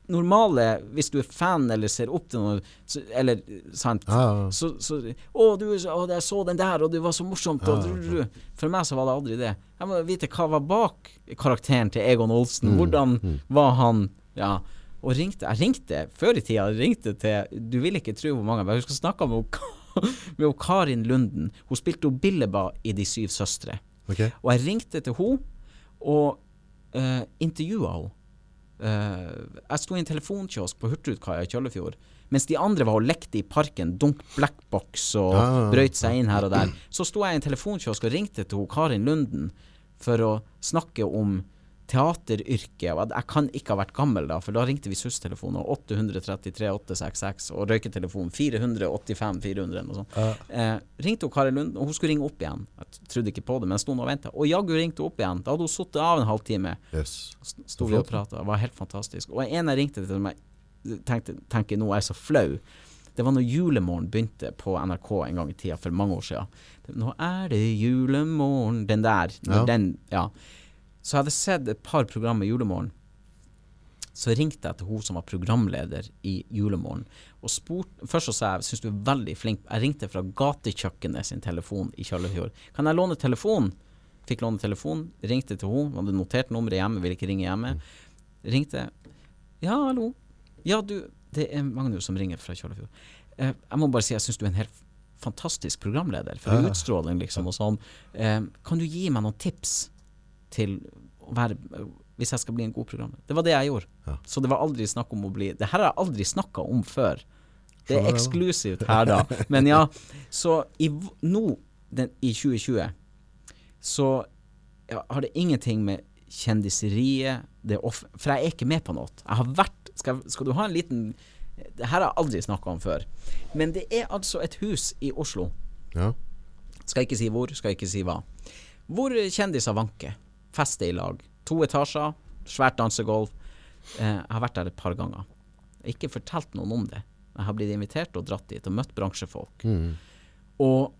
normale, hvis du er fan eller ser opp til noe, så, eller sant Ja, ja, ja. så, så Å, du, å, jeg så den der, og det var så morsomt. Og, dru, dru. For meg så var det aldri det. Jeg må vite hva var bak karakteren til Egon Olsen. Mm, Hvordan var han Ja. Og ringte, jeg ringte før i tida ringte til Du vil ikke tro hvor mange Jeg husker jeg snakka med, med Karin Lunden. Hun spilte Billeba i De syv søstre. Okay. Og jeg ringte til henne og uh, intervjua henne. Eh, jeg sto i en telefonkiosk på Hurtigkaia i Kjøllefjord, mens de andre var og lekte i parken, dunk blackbox og Ja, ja, ja. brøyt seg inn her og der. Så sto jeg i en telefonkiosk og ringte til Karin Lunden for å snakke om teateryrket. Og jeg kan ikke ha vært gammel da, for da ringte vi SUS-telefonen, 833 866, og røyketelefonen 485 400 eller noe sånt. Eh, ringte hun Kari Lund, og hun skulle ringe opp igjen. Jeg trodde ikke på det, men jeg sto nå og venta. Og jaggu ringte hun opp igjen. Da hadde hun sittet av en halvtime. Yes. St- Sto vi og prata. Det var helt fantastisk. Og en jeg ringte til som jeg tenkte, tenker nå er jeg så flau. Det var når Julemorgen begynte på NRK en gang i tida, for mange år siden. Nå er det julemorgen Den der. Ja. Den, ja. Så jeg hadde sett et par programmer i Julemorgen. Så ringte jeg til hun som var programleder i Julemorgen. Og spurt, først så sa jeg syns du er veldig flink. Jeg ringte fra gatekjøkkenet sin telefon i Kjøllefjord. Kan jeg låne telefonen? Fikk låne telefon, ringte til henne, hadde notert nummeret hjemme, ville ikke ringe hjemme. Ringte. Ja, hallo. Ja, du, det er Magnus som ringer fra Kjøllefjord. Eh, jeg må bare si jeg syns du er en helt fantastisk programleder, for Ja. utstråling liksom og sånn. Eh, kan du gi meg noen tips til å være hvis jeg skal bli en god programmer. Det var det jeg gjorde. Ja. Så det var aldri snakk om å bli Det her har jeg aldri snakka om før. Det er eksklusivt her, da. Men ja, så i, nå, den, i 2020, så ja, har det ingenting med kjendiseriet For jeg er ikke med på noe. Jeg har vært Skal, skal du ha en liten Det her har jeg aldri snakka om før. Men det er altså et hus i Oslo. Ja. Skal ikke si hvor, skal ikke si hva. Hvor kjendiser vanker. Fester i lag. To etasjer, svært dansegulv. Eh, jeg har vært der et par ganger. Jeg har ikke fortalt noen om det. Jeg har blitt invitert og dratt dit og møtt bransjefolk. Mm. Og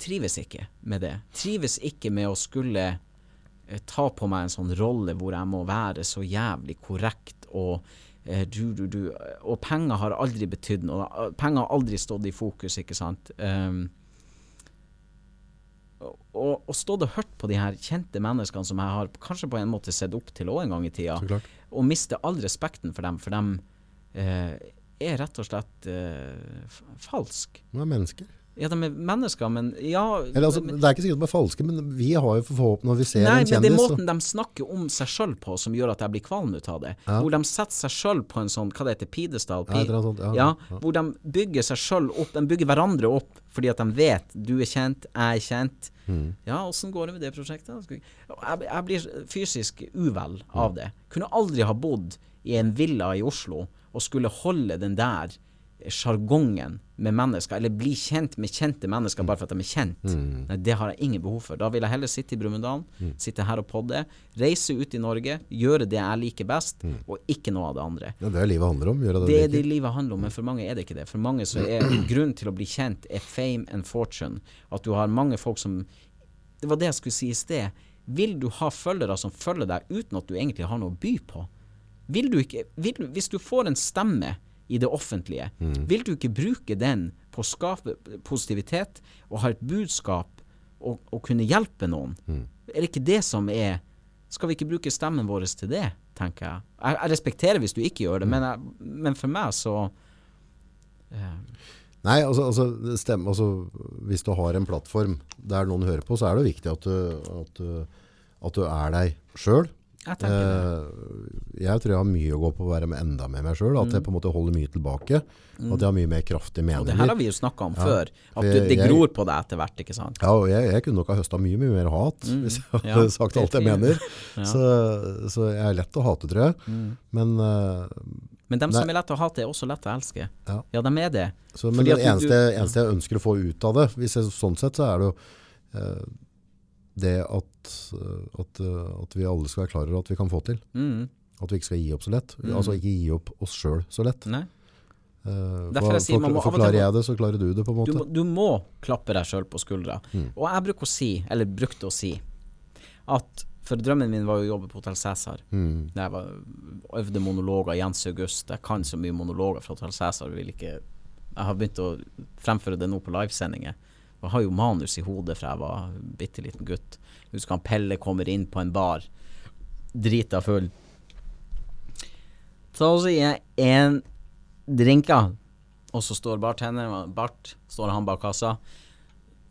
trives ikke med det. Trives ikke med å skulle eh, ta på meg en sånn rolle hvor jeg må være så jævlig korrekt og eh, du, du, du Og penger har aldri betydd noe. Penger har aldri stått i fokus, ikke sant. Um, og, og, stått og hørt på de her kjente menneskene som jeg har kanskje på en måte sett opp til òg en gang i tida, og miste all respekten for dem, for dem eh, er rett og slett eh, falsk. De er mennesker. Ja, de er mennesker, men ja Eller, altså, men, det er ikke sikkert de er falske, men vi har jo forhåpentlig når vi ser Nei, en men det er måten så- de snakker om seg sjøl på som gjør at jeg blir kvalm ut av det. Ja. Hvor de setter seg sjøl på en sånn, hva det heter, pidestall? Ja, eller annet sånt, ja, ja, ja. Hvor de bygger seg sjøl opp. De bygger hverandre opp fordi at de vet du er kjent, jeg er kjent. Mm. Ja, åssen går det med det prosjektet? Jeg, jeg blir fysisk uvel av det. Kunne aldri ha bodd i en villa i Oslo og skulle holde den der sjargongen med mennesker, eller bli kjent med kjente mennesker bare for at de er kjent. Mm. Nei, det har jeg ingen behov for. Da vil jeg heller sitte i Brumunddal, sitte her og podde, reise ut i Norge, gjøre det jeg liker best, og ikke noe av det andre. Ja, det er livet handler om. Det, Det er det livet handler om, men for mange er det ikke det. For mange så er grunnen til å bli kjent er fame and fortune. At du har mange folk som Det var det jeg skulle si i sted. Vil du ha følgere som følger deg uten at du egentlig har noe å by på? Vil du ikke, vil hvis du får en stemme i det offentlige, vil du ikke bruke den på å skape positivitet og ha et budskap og, og kunne hjelpe noen? Er det ikke det som er Skal vi ikke bruke stemmen vår til det, tenker jeg. Jeg, jeg respekterer hvis du ikke gjør det, men, jeg, men for meg så eh, Nei, altså, altså, det altså, hvis du har en plattform der noen hører på, så er det viktig at du, at du, at du er deg sjøl. Jeg. Eh, jeg tror jeg har mye å gå på å være med enda med meg sjøl. At jeg på en måte holder mye tilbake. At jeg har mye mer kraftige meninger. Og det her har vi jo snakka om Ja, før. At du, det gror på deg etter hvert, ikke sant. Ja, og jeg, jeg kunne nok ha høsta mye, mye mer hat hvis jeg hadde Mm. Ja, sagt alt jeg mener. Ja. Mm. Så, så jeg er lett å hate, tror jeg. Men, uh, Men dem Nei. som er lett å hate, er også lett å elske. Ja. Ja, de er det. så, men Fordi det du- eneste, du- eneste jeg ønsker å få ut av det, hvis jeg, sånn sett, så er det jo eh, det at, eh, at, eh, at vi alle skal være klar over at vi kan få til. Mm. At vi ikke skal gi opp så lett. Altså ikke gi opp oss sjøl så lett. Nei. Uh, for, jeg for, forklarer jeg det, så klarer du det, på en Du, måte. må- du må klappe deg sjøl på skuldra. Mm. Og jeg bruker å si, eller brukte å si, at For drømmen min var jo å jobbe på Hotell Cæsar. Mm. Jeg var, øvde monologer Jens August. Jeg kan så mye monologer fra Hotell Cæsar. Jeg har begynt å fremføre det nå på livesendinger. Jeg har jo manus i hodet fra jeg var bitte liten gutt. Husker han Pelle kommer inn på en bar, drita full. Så sier jeg én drinker, og så står bartenderen Bart, står han bak kassa.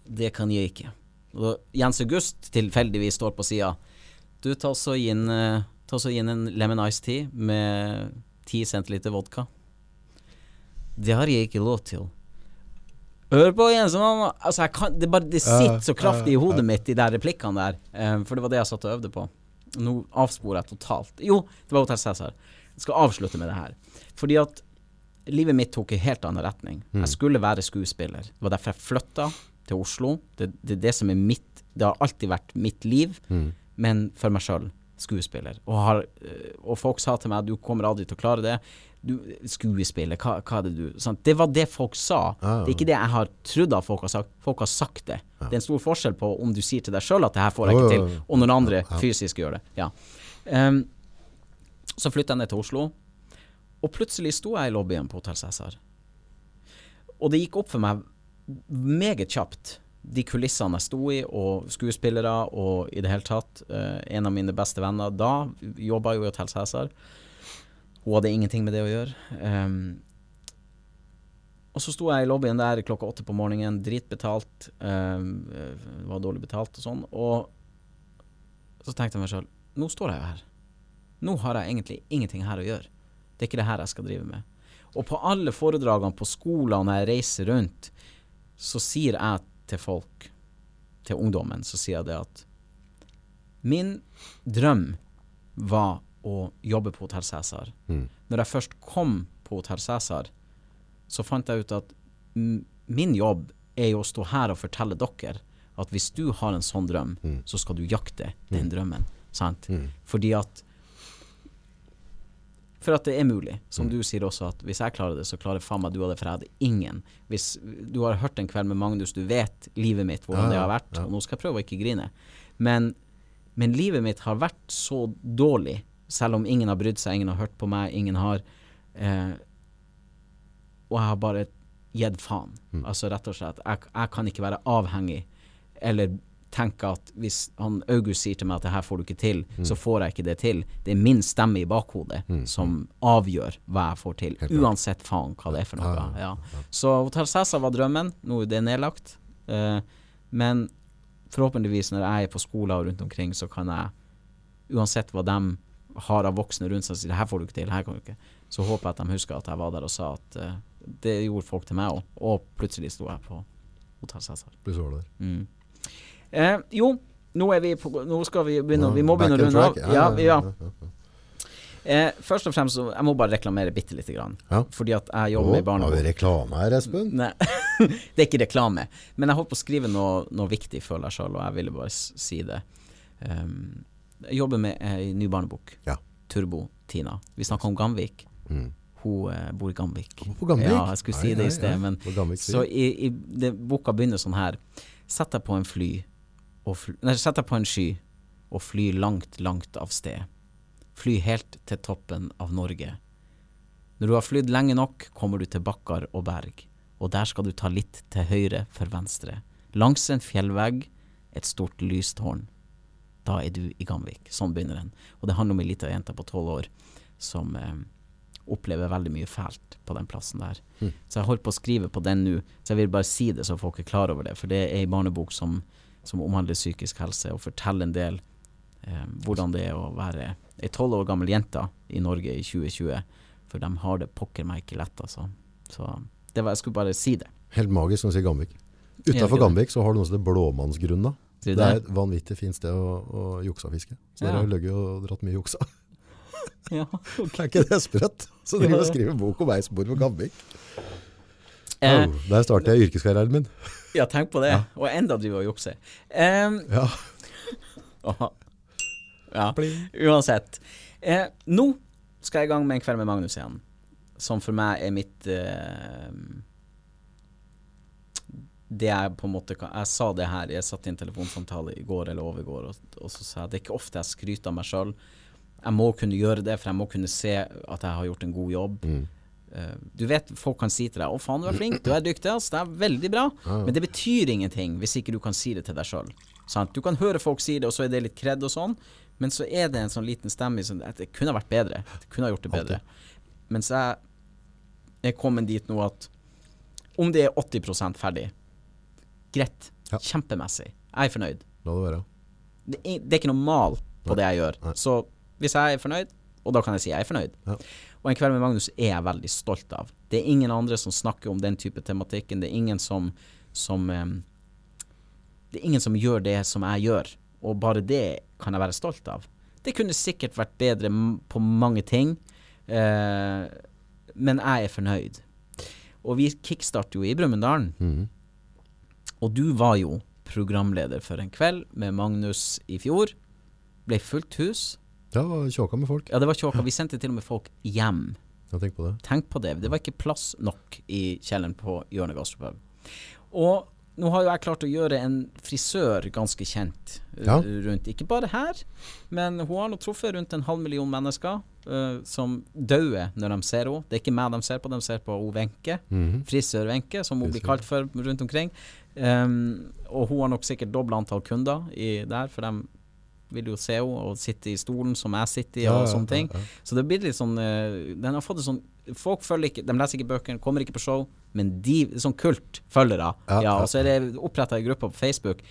Det kan jeg ikke. Og Jens August tilfeldigvis står på sida. Du, ta så inn, eh, ta så inn en lemon ice tea med 10 centiliter vodka. Det har jeg ikke lov til. Hør på Jens han, altså jeg kan, det, bare, det sitter så kraftig i hodet mitt, de der replikkene der. Um, for det var det jeg satt og øvde på. Nå avsporer jeg totalt. Jo, det var Hotell Cæsar. Jeg skal avslutte med det her. Fordi at livet mitt tok en helt annen retning. Jeg skulle være skuespiller. Det var derfor jeg flytta til Oslo. Det, det det som er mitt Det har alltid vært mitt liv, men for meg sjøl skuespiller. Og, har, øh, og folk sa til meg du kommer aldri til å klare det. Du, skuespiller, hva, hva er det du sant? Det var det folk sa. Ja, ja. Det er ikke det jeg har trodd at folk har sagt. Folk har sagt det. Det er en stor forskjell på om du sier til deg sjøl at det her får jeg ikke til, og når andre fysisk gjør det. Ja. Um, så flytta jeg ned til Oslo, og plutselig sto jeg i lobbyen på Hotell Cæsar. Og det gikk opp for meg meget kjapt, de kulissene jeg sto i, og skuespillere, og i det hele tatt. eh, en av mine beste venner da jobba jo i Hotell Cæsar. Hun hadde ingenting med det å gjøre. Um, og så sto jeg i lobbyen der klokka åtte på morgenen, dritbetalt. eh, var dårlig betalt og sånn. Og så tenkte jeg meg sjøl, nå står jeg jo her. Nå har jeg egentlig ingenting her å gjøre. Det er ikke det her jeg skal drive med. Og på alle foredragene på skoler når jeg reiser rundt, så sier jeg til folk, til ungdommen, så sier jeg det at min drøm var å jobbe på Hotell Cæsar. Mm. Når jeg først kom på Hotell Cæsar, så fant jeg ut at mm, min jobb er jo å stå her og fortelle dere at hvis du har en sånn drøm, så skal du jakte den drømmen. Sant? Fordi at For at det er mulig. Som du sier også, at hvis jeg klarer det, så klarer faen meg du og det, for jeg hadde ingen. Hvis du har hørt en kveld med Magnus, du vet livet mitt, hvordan Ja, det har vært. ja. Og nå skal jeg prøve å ikke grine. Men, men livet mitt har vært så dårlig, selv om ingen har brydd seg, ingen har hørt på meg, ingen har eh, Og jeg har bare gitt faen. Altså rett og slett. Jeg, jeg kan ikke være avhengig eller tenke at hvis han August sier til meg at det her får du ikke til, så får jeg ikke det til. Det er min stemme i bakhodet som avgjør hva jeg får til. Uansett faen hva det er for noe. Ja. Så Hotell Cæsar var drømmen. Nå er det nedlagt. Eh, men forhåpentligvis når jeg er på skoler rundt omkring, så kan jeg, uansett hva de har av voksne rundt seg, sier her får du ikke til, her kan du ikke, så håper jeg at de husker at jeg var der og sa at uh, det gjorde folk til meg òg. Og plutselig sto jeg på Hotell Cæsar. Plutselig var du der. Mm. Eh, jo, nå er vi på Nå skal vi begynne Vi må begynne å runde av. Ja, ja. Eh, først og fremst så Jeg må bare reklamere bitte lite grann. Ja. Fordi at jeg jobber med har vi reklame her, Espen? Nei, det er ikke reklame. Men jeg holdt på å skrive noe, noe viktig, føler jeg sjøl, og jeg ville bare si det. Um, jeg jobber med ei ny barnebok. Ja. Turbo Tina. Vi snakker om Gamvik. Mm. Hun eh, bor i Gamvik. Hun bor på Gamvik? Ja, jeg skulle si Nei, det i sted, nei. men Gamvik Så i, i det, boka begynner sånn her. Sett deg på en fly fly, Nei, sett deg på en sky og fly langt, langt av sted. Fly helt til toppen av Norge. Når du har flydd lenge nok, kommer du til bakker og berg, og der skal du ta litt til høyre for venstre. Langs en fjellvegg, et stort lystårn. Da er du i Gamvik. Sånn begynner den. Og det handler om ei lita jente på tolv år som eh, opplever veldig mye fælt på den plassen der. Så jeg holder på å skrive på den nå, så jeg vil bare si det så folk er klar over det. For det er ei barnebok som, som omhandler psykisk helse, og forteller en del eh, hvordan det er å være ei tolv år gammel jente i Norge i 2020. For de har det pokker meg ikke lett, altså. Så det var, jeg skulle bare si det. Helt magisk når du sier Gamvik. Utafor. Gamvik så har du noe som heter Blåmannsgrunna. Det er et vanvittig fint sted å, å juksa fiske. Så Ja. dere har løgget og dratt mye juksa. Ja. Er ikke det sprøtt? Så driver og skriver bok om ei som bor på Gamvik. Eh, Oh, der starter jeg yrkeskarrieren min. ja, tenk på det. Og enda driver og jukser. Um, Ja. Ja, uansett. Eh, nå skal jeg i gang med En kveld med Magnus igjen. Som for meg er mitt eh, Det jeg på en måte Jeg sa det her, jeg satt i en telefonsamtale i går eller overgår, og, og så sa jeg det er ikke ofte jeg skryter av meg sjøl. Jeg må kunne gjøre det, for jeg må kunne se at jeg har gjort en god jobb. Eh, du vet, folk kan si til deg 'Å, faen, du er flink, du er dyktig', ass, det er veldig bra. Men det betyr ingenting hvis ikke du kan si det til deg sjøl. Du kan høre folk si det, og så er det litt kred og sånn, men så er det en sånn liten stemme som det kunne vært bedre. Det kunne ha gjort det bedre. Mens jeg er kommet dit nå at om det er 80% ferdig, greit. Ja. Kjempemessig. Jeg er fornøyd. La det være. Det er, det er ikke noe mal på det jeg gjør. Nei. Så hvis jeg er fornøyd, og da kan jeg si jeg er fornøyd Ja. Og En kveld med Magnus er jeg veldig stolt av. Det er ingen andre som snakker om den type tematikken. Det er ingen som, som um, Det er ingen som gjør det som jeg gjør, og bare det kan jeg være stolt av. Det kunne sikkert vært bedre på mange ting, uh, men jeg er fornøyd. Og vi kickstarter jo i Brumunddal. Mhm. Og du var jo programleder for en kveld med Magnus i fjor. Ble fullt hus. Ja, det var tjåka med folk. Ja, det var tjåka. Vi sendte til og med folk hjem. Ja, tenk på det. Tenk på det. Det var ikke plass nok i kjelleren på Hjørnet gastropub. Og nå har jo jeg klart å gjøre en frisør ganske kjent uh, Ja. rundt, ikke bare her, men hun har nå truffet rundt en halv million mennesker uh, som dauer når de ser henne. Det er ikke meg de ser på, de ser på Wenche. Mm -hmm. Frisør-Wenche, som hun blir kalt for rundt omkring. Um, og hun har nok sikkert dobla antall kunder i der, for de vil jo se henne og sitte i stolen som jeg sitter i, og ja, sånne ting. ja, ja. Så det blir litt sånn eh, Den har fått sånn Folk følger ikke De leser ikke bøkene, kommer ikke på show, men de sånn kultfølgere. Ja, Ja, ja, og så er det oppretta ei gruppe på Facebook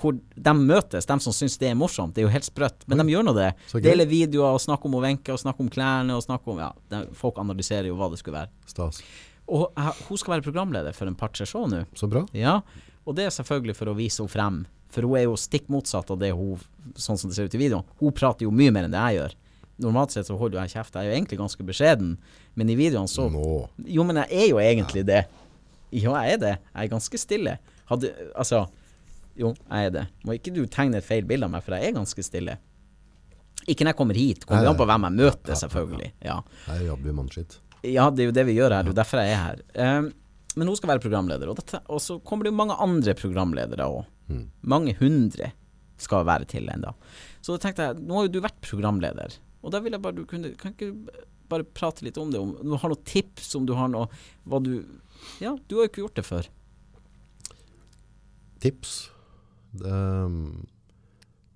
hvor de møtes, de som syns det er morsomt. Det er jo helt sprøtt, men de gjør nå det. Deler videoer og snakker om Wenche og snakker om klærne og snakker om Ja, de, folk analyserer jo hva det skulle være. Stas. Og jeg, hun skal være programleder for en par-tre show nå. Så bra. Ja, og det er selvfølgelig for å vise henne frem. For hun er jo stikk motsatt av det hun Sånn som det ser ut i videoen. Hun prater jo mye mer enn det jeg gjør. Normalt sett så holder jeg kjeft. Jeg er jo egentlig ganske beskjeden, men i videoen så no. Jo, men jeg er jo egentlig det. Ja, jeg er det. Jeg er ganske stille. Hadde Altså Jo, jeg er det. Må ikke du tegne et feil bilde av meg, for jeg er ganske stille. Ikke når jeg kommer hit. Kommer an på hvem jeg møter, selvfølgelig. Ja. Jeg jobber jo mannskitt. Ja, det er jo det vi gjør her. Det er derfor jeg er her. Um, men hun skal være programleder, og, dette, og så kommer det jo mange andre programledere òg. Mange hundre skal være til ennå. Så da tenkte jeg, nå har jo du vært programleder, og da vil jeg bare du kunne Kan ikke du bare prate litt om det? Om du har noen tips, om du har noe Hva du Ja, du har jo ikke gjort det før. Tips. Det,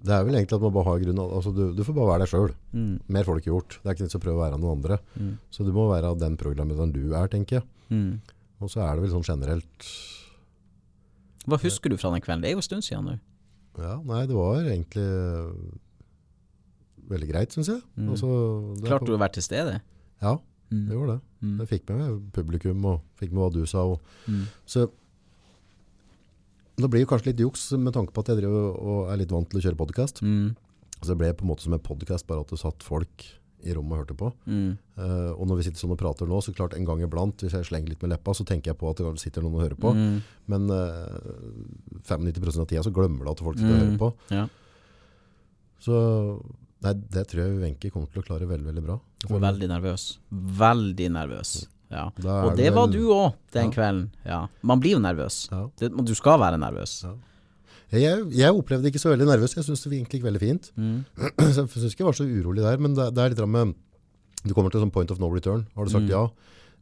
det er vel egentlig at man bare har grunn altså du, du får bare være deg sjøl. Mm. Mer får du ikke gjort. Det er ikke nytt å prøve å være noen andre. Mm. Så du må være den programlederen du er, tenker jeg. Mm. Og så er det vel sånn generelt Hva husker du fra den kvelden? Det er jo en stund siden nå. Ja, nei, det var egentlig veldig greit, syns jeg. Mm. Altså, det Klarte du å være til stede? Ja, Mm. det gjorde det. Mm. Jeg fikk med meg publikum og fikk med hva du sa. Og, Mm. så det blir jo kanskje litt juks med tanke på at jeg driver og er litt vant til å kjøre podkast. Mm. Så det ble på en måte som en podkast, bare at det satt folk i rommet og hørte på. Mm. Uh, og når vi sitter sånn og prater nå, så klart en gang iblant, hvis jeg slenger litt med leppa, så tenker jeg på at det sitter noen og hører på. Mm. Men uh, 95% av tida så glemmer du at folk sitter og Mm. hører på. Ja. Så nei, det tror jeg Wenche kommer til å klare veldig, veldig bra. Veldig nervøs. Veldig nervøs. Ja. Og det var du òg den Ja. kvelden. Ja. Man blir jo nervøs. Det, du skal være nervøs. Jeg, jeg opplevde ikke så veldig nervøs. Jeg syns det egentlig gikk veldig fint. Mm. Så jeg syns ikke jeg var så urolig der. Men det, det er litt med Du kommer til sånn point of no return. Har du sagt Mm. ja?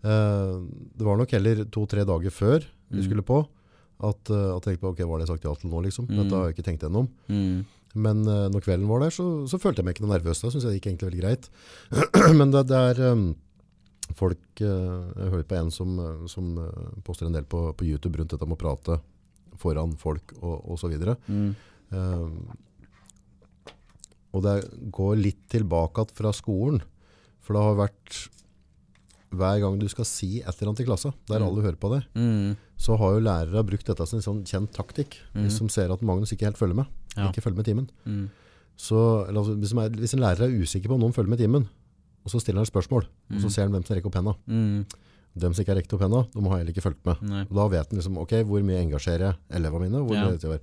Uh, det var nok heller to-tre dager før vi Mm. skulle på at, uh, jeg tenkte på ok, hva har jeg sagt ja til nå, liksom? Mm. Dette har jeg ikke tenkt gjennom. Mm. Men uh, når kvelden var der, så, så følte jeg meg ikke noe nervøs. Da syns jeg det gikk egentlig veldig greit. Men det, det er um, folk Jeg hører på en som, som poster en del på, på YouTube rundt dette med å prate foran folk og, osv. Mm. Um, og det går litt tilbake igjen fra skolen. For det har vært Hver gang du skal si et eller annet i klassa, der Mm. alle hører på deg, Mm. så har jo lærere brukt dette som en sånn kjent taktikk. Mm. Hvis de ser at Magnus ikke helt følger med. Ja. Ikke følger med timen. Mm. Så, eller, altså, hvis, er, hvis en lærer er usikker på om noen følger med timen, og så stiller han et spørsmål, og så Mm. ser han hvem som rekker opp henda. Dem som ikke har rekt opp henda, de har heller ikke fulgt med. Nei. Og da vet en liksom, ok, hvor mye engasjerer jeg elevene mine? Hvor Ja. mye vet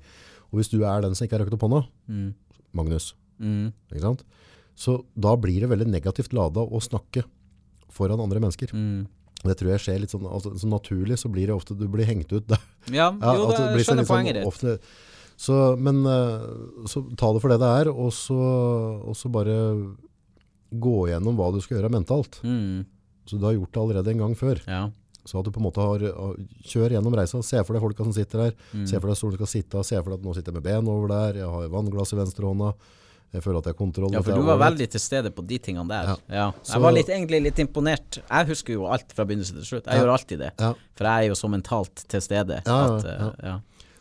og hvis du er den som ikke har rekt opp hånda, Mm. Magnus, Mm. ikke sant? Så da blir det veldig negativt lada å snakke foran andre mennesker. Mm. Det tror jeg skjer litt sånn, altså, så naturlig så blir det ofte, du blir hengt ut. der. Ja, Ja, jo, det, blir jeg skjønner sånn poenget ditt. ofte- Så, men eh, så ta det for det det er, og så, og så bare gå gjennom hva du skal gjøre mentalt. Mm. Så du har gjort det allerede en gang før. Ja. Så at du på en måte har, kjør gjennom reisa, se for deg folka som sitter der. Mm. se for deg stolen skal sitte, se for deg at nå sitter jeg med ben over der, jeg har vannglass i venstre hånda, jeg føler at jeg har kontroll. ja, for du var veldig til stede på de tingene der. Ja. Ja. Så- Jeg var litt, egentlig litt imponert. Jeg husker jo alt fra begynnelse til slutt. Jeg Ja. gjør alltid det. Ja. For jeg er jo så mentalt til stede. At, ja.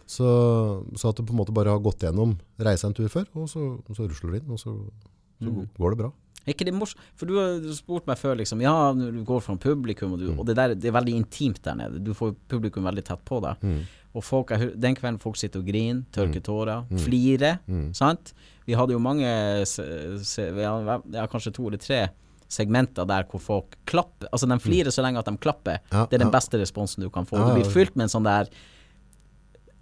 Så, så at du på en måte bare har gått gjennom reisa en tur før, og så, så rusler du inn, og så, så Mm. går det bra. Er ikke det morsomt? For du har spurt meg før, liksom. Ja, du går fra publikum, og, du, og det der det er veldig intimt der nede. Du får publikum veldig tett på deg. Mm. Og folk, den kvelden folk sitter og griner, tørker tårer, Mm. flirer. Mm. Sant? Vi hadde jo mange ja, Kanskje to eller tre segmenter der hvor folk klapper. Altså, de flirer så lenge at de klapper. Ja, Det er den beste responsen du kan få. Du blir fylt med en sånn der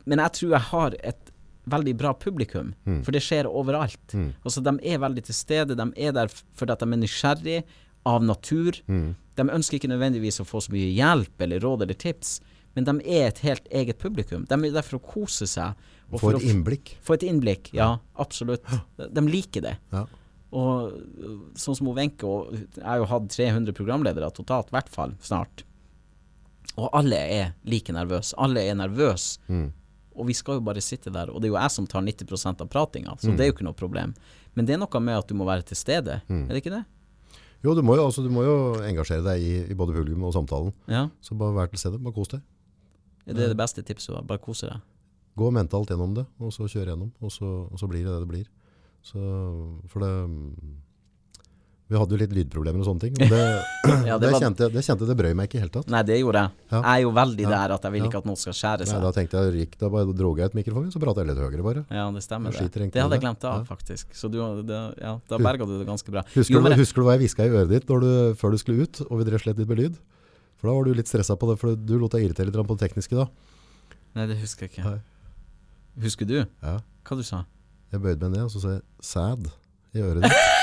Men jeg tror jeg har et veldig bra publikum, Mm. for det skjer overalt. Mm. Altså, de er veldig til stede. De er der fordi at de er nysgjerrig av natur. Mm. De ønsker ikke nødvendigvis å få så mye hjelp eller råd eller tips, men de er et helt eget publikum. De er der for å kose seg. Og Få et innblikk. få et innblikk, ja, absolutt. De, liker det. Ja. Og sånn som Wenche, og jeg har jo hatt 300 programledere totalt, i hvert fall snart. Og alle er like nervøse. Alle er nervøse. Mm. Og vi skal jo bare sitte der, og det er jo jeg som tar 90% av pratinga, så Mm. det er jo ikke noe problem. Men det er noe med at du må være til stede, Mm. er det ikke det? Jo, du må jo, altså, du må jo engasjere deg i, i både publikum og samtalen. Ja. Så bare vær til stede, bare kos deg. Er det det beste tipset? Bare kose deg. Gå mentalt gjennom det, og så kjøre gjennom, og så, og så blir det det det blir. Så, for det Vi hadde jo litt lydproblemer og sånne ting. Og det, Ja, det, det var- kjente, det kjente det brøy meg ikke i det hele tatt. Nei, det gjorde jeg. Ja. Jeg er jo veldig der at jeg vil ikke at noen skal skjære Nei, seg. da tenkte jeg Rik, da bare dro jeg ut mikrofonen, så pratet jeg litt høyere bare. Ja, det stemmer det. Det hadde jeg glemt av, faktisk. Så du, ja, da berga du det ganske bra. Husker, Jo, du, men du, husker du hva jeg hviska i øret ditt når du, før du skulle ut, og vi drev slett litt med lyd? For da var du litt stressa på det, for du lot deg irritere litt på det tekniske da. Nei, det husker jeg ikke. Nei. Husker du? Ja. Hva du sa Jeg bøyde meg ned, og så sa jeg 'sad' i øret ditt.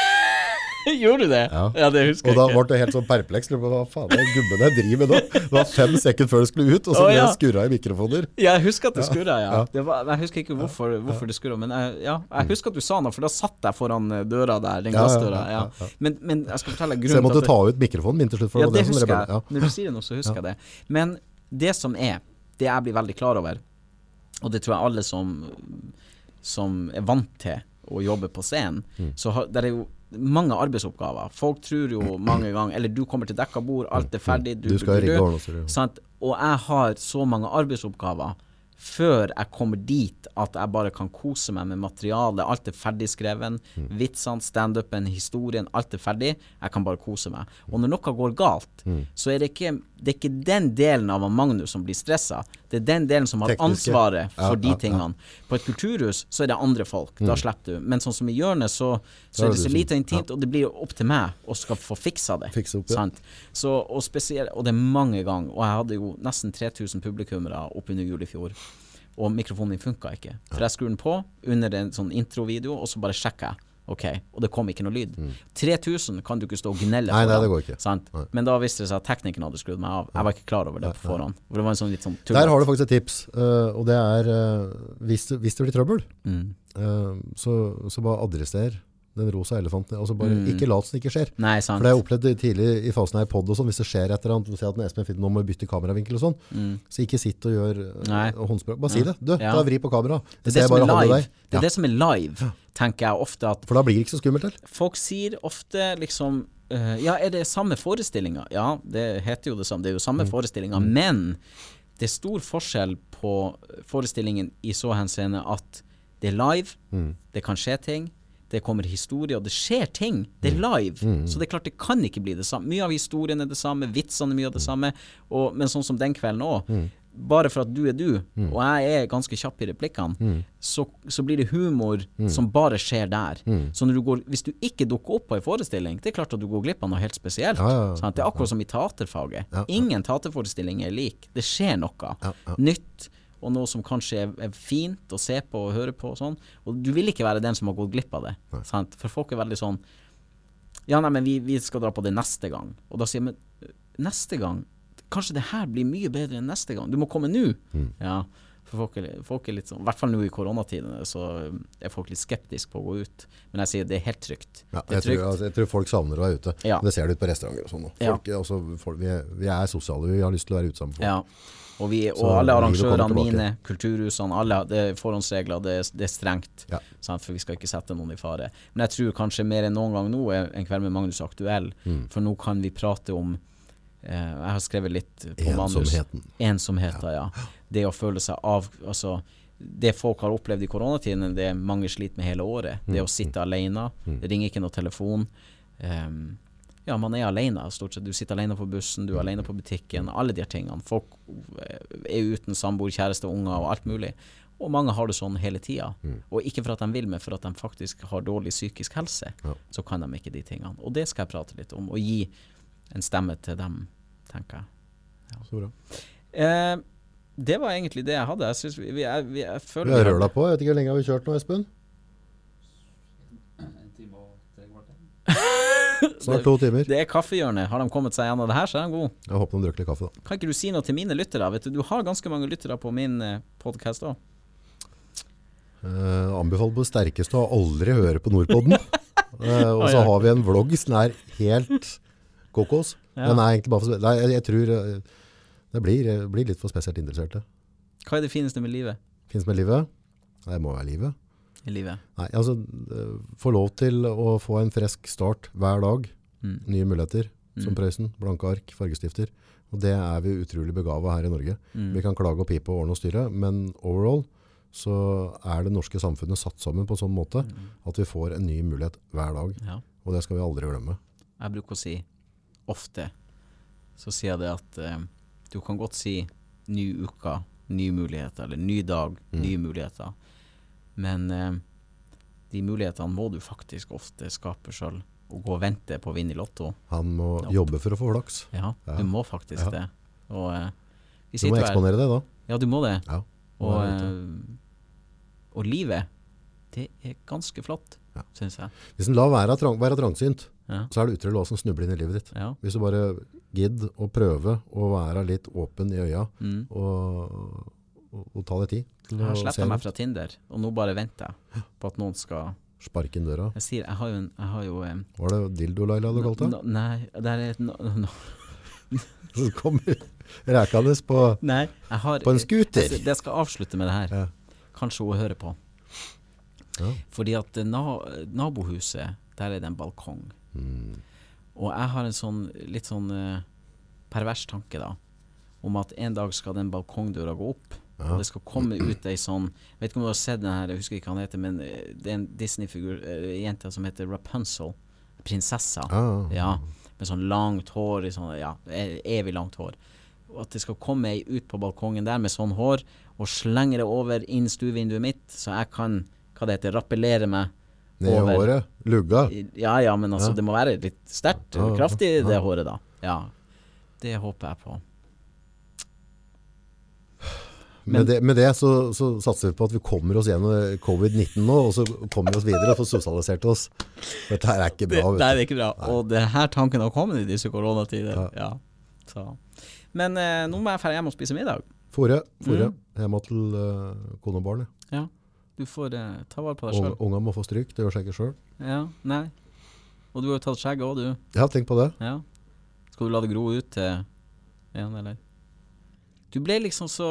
Gjorde du det? Ja. det husker jeg ikke. Og da ble det helt sånn perpleks. Hva faen er det gubben jeg driver med nå? Det var fem sekunder før det skulle ut, og så ble det skurra i mikrofoner. Ja, jeg husker at det Ja. skurra, ja. Ja. Det var, jeg husker ikke hvorfor, hvorfor det skurra, men jeg, ja, jeg husker at du sa noe, for da satt jeg foran eh, døra der, den Ja, ja, glassdøra. ja, Ja, ja. Men, men jeg skal fortelle grunnen Så jeg måtte ta ut mikrofonen min til slutt. For Ja, det det det husker jeg. Ja. Når du sier det nå, så husker jeg det. Men det som er, det jeg blir veldig klar over, og det tror jeg alle som som er vant til å jobbe på scenen, Mm. så har, der er jo mange arbeidsoppgaver. Folk tror jo mange ganger Eller du kommer til dekka bord, alt er ferdig. Du skal rigge? Sant? Og jeg har så mange arbeidsoppgaver før jeg kommer dit at jeg bare kan kose meg med materialet. Alt er ferdigskreven. Mm. Vitsene, standupen, historien. Alt er ferdig. Jeg kan bare kose meg. Og når noe går galt, Mm. så er det ikke det er ikke den delen av Magnus som blir stressa. Det er den delen som har Tekniske. ansvaret Ja, for de ja, ja. tingene. På et kulturhus så er det andre folk. Da slipper du. Men sånn som i hjørnet, så, så er det så lite intimt, og det blir jo opp til meg å skal få fiksa det. Fikse opp, ja. Sant? Så, og, spesielt, og det er mange ganger. Og jeg hadde jo nesten 3000 publikummere oppunder jul i fjor. Og mikrofonen min funka ikke. For jeg skrur den på under en sånn introvideo, og så bare sjekker jeg. Ok, Og det kom ikke noe lyd. 3000 kan du ikke stå og gnelle Mm. Nei, nei, det går ikke. Sant? Men da viste det seg at teknikken hadde skrudd meg av. Jeg var ikke klar over det på forhånd. For det var en sånn litt sånn. Der har du faktisk et tips, uh, og det er uh, hvis, det- hvis det blir trøbbel, mm. uh, så, så bare adresser den rosa elefanten. Altså bare Mm. ikke lat som det ikke skjer. Nei, sant. For det har jeg opplevd tidlig i fasen her i podd og sånn, hvis det skjer et eller annet, si at Espen Finn nå må bytte kameravinkel og sånn, Mm. så ikke sitt og gjør eh, Nei. håndspråk. Bare si det. Du, Ja. ta vri på kamera. Det det er live. Det er det som er live, tenker jeg ofte at For da blir det ikke så skummelt til. Folk sier ofte liksom uh, Ja, er det samme forestillinga? Ja, det heter jo det samme. Det er jo Mm. samme forestillinga, men det er stor forskjell på forestillingen i så henseende at det er live, Mm. det kan skje ting. Det kommer historie, og det skjer ting. Det er Mm. live. Så det er klart det kan ikke bli det samme. Mye av historien er det samme, vitsene er mye av det samme. Og, men sånn som den kvelden òg. Bare for at du er du, og jeg er ganske kjapp i replikkene, så, så blir det humor som bare skjer der. Så går, hvis du ikke dukker opp på en forestilling, det er klart at du går glipp av noe helt spesielt. Ja, ja, ja. Det er akkurat som i teaterfaget. Ingen teaterforestilling er lik. Det skjer noe nytt, og noe som kanskje er, er fint å se på og høre på og sånn. Og du vil ikke være den som har gått glipp av det. Sant? For folk er veldig sånn Ja, nei, men vi, vi skal dra på det neste gang. Og da sier jeg, men neste gang Kanskje det her blir mye bedre enn neste gang. Du må komme nå. Mm. Ja. For folk er, folk er litt sånn I hvert fall nå i koronatidene, så er folk litt skeptiske på å gå ut. Men jeg sier det er helt trygt. Ja, er jeg, tror, altså, jeg tror folk savner å være ute. Ja. Det ser du ut på restauranter og sånn. Ja. Vi, vi er sosiale, vi har lyst til å være ute sammen folk. Ja. Og, vi, og alle arrangørene mine, kulturhusene, alle, det er forhåndsregler, det det er strengt. Ja. For vi skal ikke sette noen i fare. Men jeg tror kanskje mer enn noen gang nå er En kveld med Magnus aktuell. Mm. For nå kan vi prate om eh, Jeg har skrevet litt på. Ensomheten. Ensomheten, ja. Det å føle seg av Altså, det folk har opplevd i koronatiden, det mange sliter med hele året. Det Mm. å sitte alene. Det ringer ikke noe telefon. Ehm, ja, man er alene stort sett. Du sitter alene på bussen, du er alene på butikken. Alle de her tingene. Folk eh, er uten samboer, kjæreste, unger og alt mulig. Og mange har det sånn hele tida. Og ikke for at de vil, men for at de faktisk har dårlig psykisk helse. Ja. Så kan de ikke de tingene. Og det skal jeg prate litt om, og gi en stemme til dem, tenker jeg. Ja. Så bra. Eh, det var egentlig det jeg hadde. Jeg, synes vi, vi, jeg, vi, jeg føler Vi har røla på. Jeg vet ikke hvor lenge har vi kjørt nå, Espen? En time og tre kvarter. Snart to timer. Det er kaffehjørnet. Har de kommet seg gjennom det her, så er de gode. Jeg håper de drikker litt kaffe, da. Kan ikke du si noe til mine lyttere? Vet du, du har ganske mange lyttere på min eh, podkast òg. Uh, anbefaler på det sterkeste å aldri høre på Nordpodden. Eh, og så har vi en vlogg som er helt kokos. Ja. Den er egentlig bare for Nei, jeg, jeg tror eh, det blir, eh, blir litt for spesielt interesserte. Hva er det fineste med livet? Fineste med livet? Det må være livet. I livet? Nei, altså Få lov til å få en frisk start hver dag. Mm. Nye muligheter, som Mm. Prøysen. Blanke ark, fargestifter. Og det er vi utrolig begava her i Norge. Mm. Vi kan klage og pipe og ordne og styre, men overall så er det norske samfunnet satt sammen på en sånn måte Mm. at vi får en ny mulighet hver dag. Ja. Og det skal vi aldri glemme. Jeg bruker å si ofte Så sier jeg det at eh, du kan godt si ny uke, nye muligheter, eller ny dag, Mm. nye muligheter. Men eh, de mulighetene må du faktisk ofte skape sjøl. Å gå og vente på å vinne i Lotto. Han må Opp. jobbe for å få flaks. Ja, Ja. du må faktisk Ja. det. Og eh, vi Du må eksponere det da. Ja, du må det. Ja, må Og, eh, og livet, det er ganske flott, Ja. syns jeg. Hvis en lar være, trang, være trangsynt, Ja. så er det utrolig hva som snubler inn i livet ditt. Hvis du bare gidder å prøve å være litt åpen i øya Mm. og, og ta deg tid til Jeg har å sletta meg fra Tinder, og nå bare venter jeg på at noen skal sparke inn døra. Jeg sier, jeg har jo en jeg har jo, um, Var det dildo-Laila du kalte det? Nei, det er Du no, no, Så kommer rækende på, Nei, jeg har på en scooter. Jeg, jeg skal avslutte med det her. Ja. Kanskje hun hører på. Ja. Fordi at eh, na nabohuset, der er det en balkong. Mm. Og jeg har en sånn litt sånn uh, pervers tanke, da. Om at en dag skal den balkongdøra gå opp. Ja. Og det skal komme ut ei sånn Vet ikke om du har sett den her, jeg husker ikke hva han heter, men eh, det er en Disney-figur, ei jente som heter Rapunzel. Prinsessa. Ja. Ja. Med sånn langt hår, sånn, ja, e- evig langt hår. Og at det skal komme ei ut på balkongen der med sånn hår, og slenge det over inn stuevinduet mitt, så jeg kan, hva det heter, rappellere meg Ned i håret. Lugga. Ja ja, men altså, Ja. det må være litt sterkt og kraftig, det ja. håret, da. Ja. Det håper jeg på. Med det, med det så, så satser vi på at vi kommer oss gjennom covid-19 nå, og så kommer vi oss videre og får sosialisert oss. Dette her er ikke bra. Det, det er ikke bra. Og det her tanken har kommet i disse koronatider. Ja. Ja. Så. Men eh, nå må jeg dra hjem og spise middag. Fore, fore. Mm. Hjemme til uh, kone og barn. ja. Du får eh, ta vare på deg sjøl. Ungene må få stryk, det gjør seg ikke sjøl. Ja. Nei. Og du har jo tatt skjegget òg, du. Ja, tenk på det. Ja. Skal du la det gro ut til en, eller? Du ble liksom så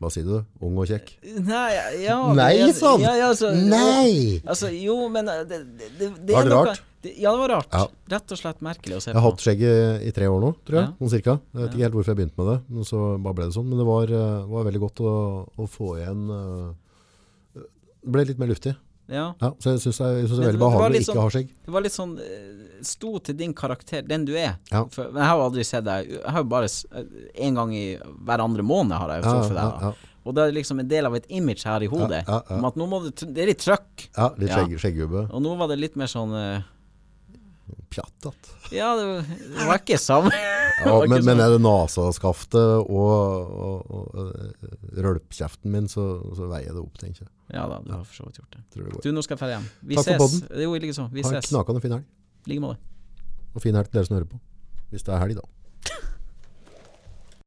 Hva sier du? Ung og kjekk? Nei, ja Nei, sånn! Ja, ja, altså, Nei! Altså, jo, men eh, det, det, det, Var det rart? Det, ja, det var rart. Rett og slett merkelig å se på. Jeg har hatt skjegget i tre år nå, tror jeg. Sånn cirka. Jeg vet ikke helt hvorfor jeg begynte med det, men så bare ble det sånn. Men det var, eh, var veldig godt å, å få igjen eh, Det ble litt mer luftig. Ja. Ja, så jeg syns det, er- jeg synes det er veldig behagelig å ikke sånn- ha skjegg. Det var litt sånn eh, Sto til din karakter, den du er. Ja. For, men jeg har jo aldri sett deg Jeg har jo bare s- En gang i hver andre måned har jeg jo Ja, truffet deg. ja, da. ja. Og det er liksom en del av et image her i hodet. Ja, ja, ja. Om at nå må det tr- Det er litt trøkk. ja litt Ja. skjegg, skjeggubbe. Og nå var det litt mer sånn eh, Pjattat. Ja, det, var- det var ikke samme. Ja, men, men er det nasaskaftet og, og, og øh, rølpkjeften min, så, så veier det opp, tenker jeg. Ja da, du har for så vidt gjort det. Det. Du, nå skal jeg dra hjem. Vi Takk for ses. podden. Jo, like. Vi Ha en knakende fin helg. I like måte. Og fin helg til dere som hører på. Hvis det er helg, da.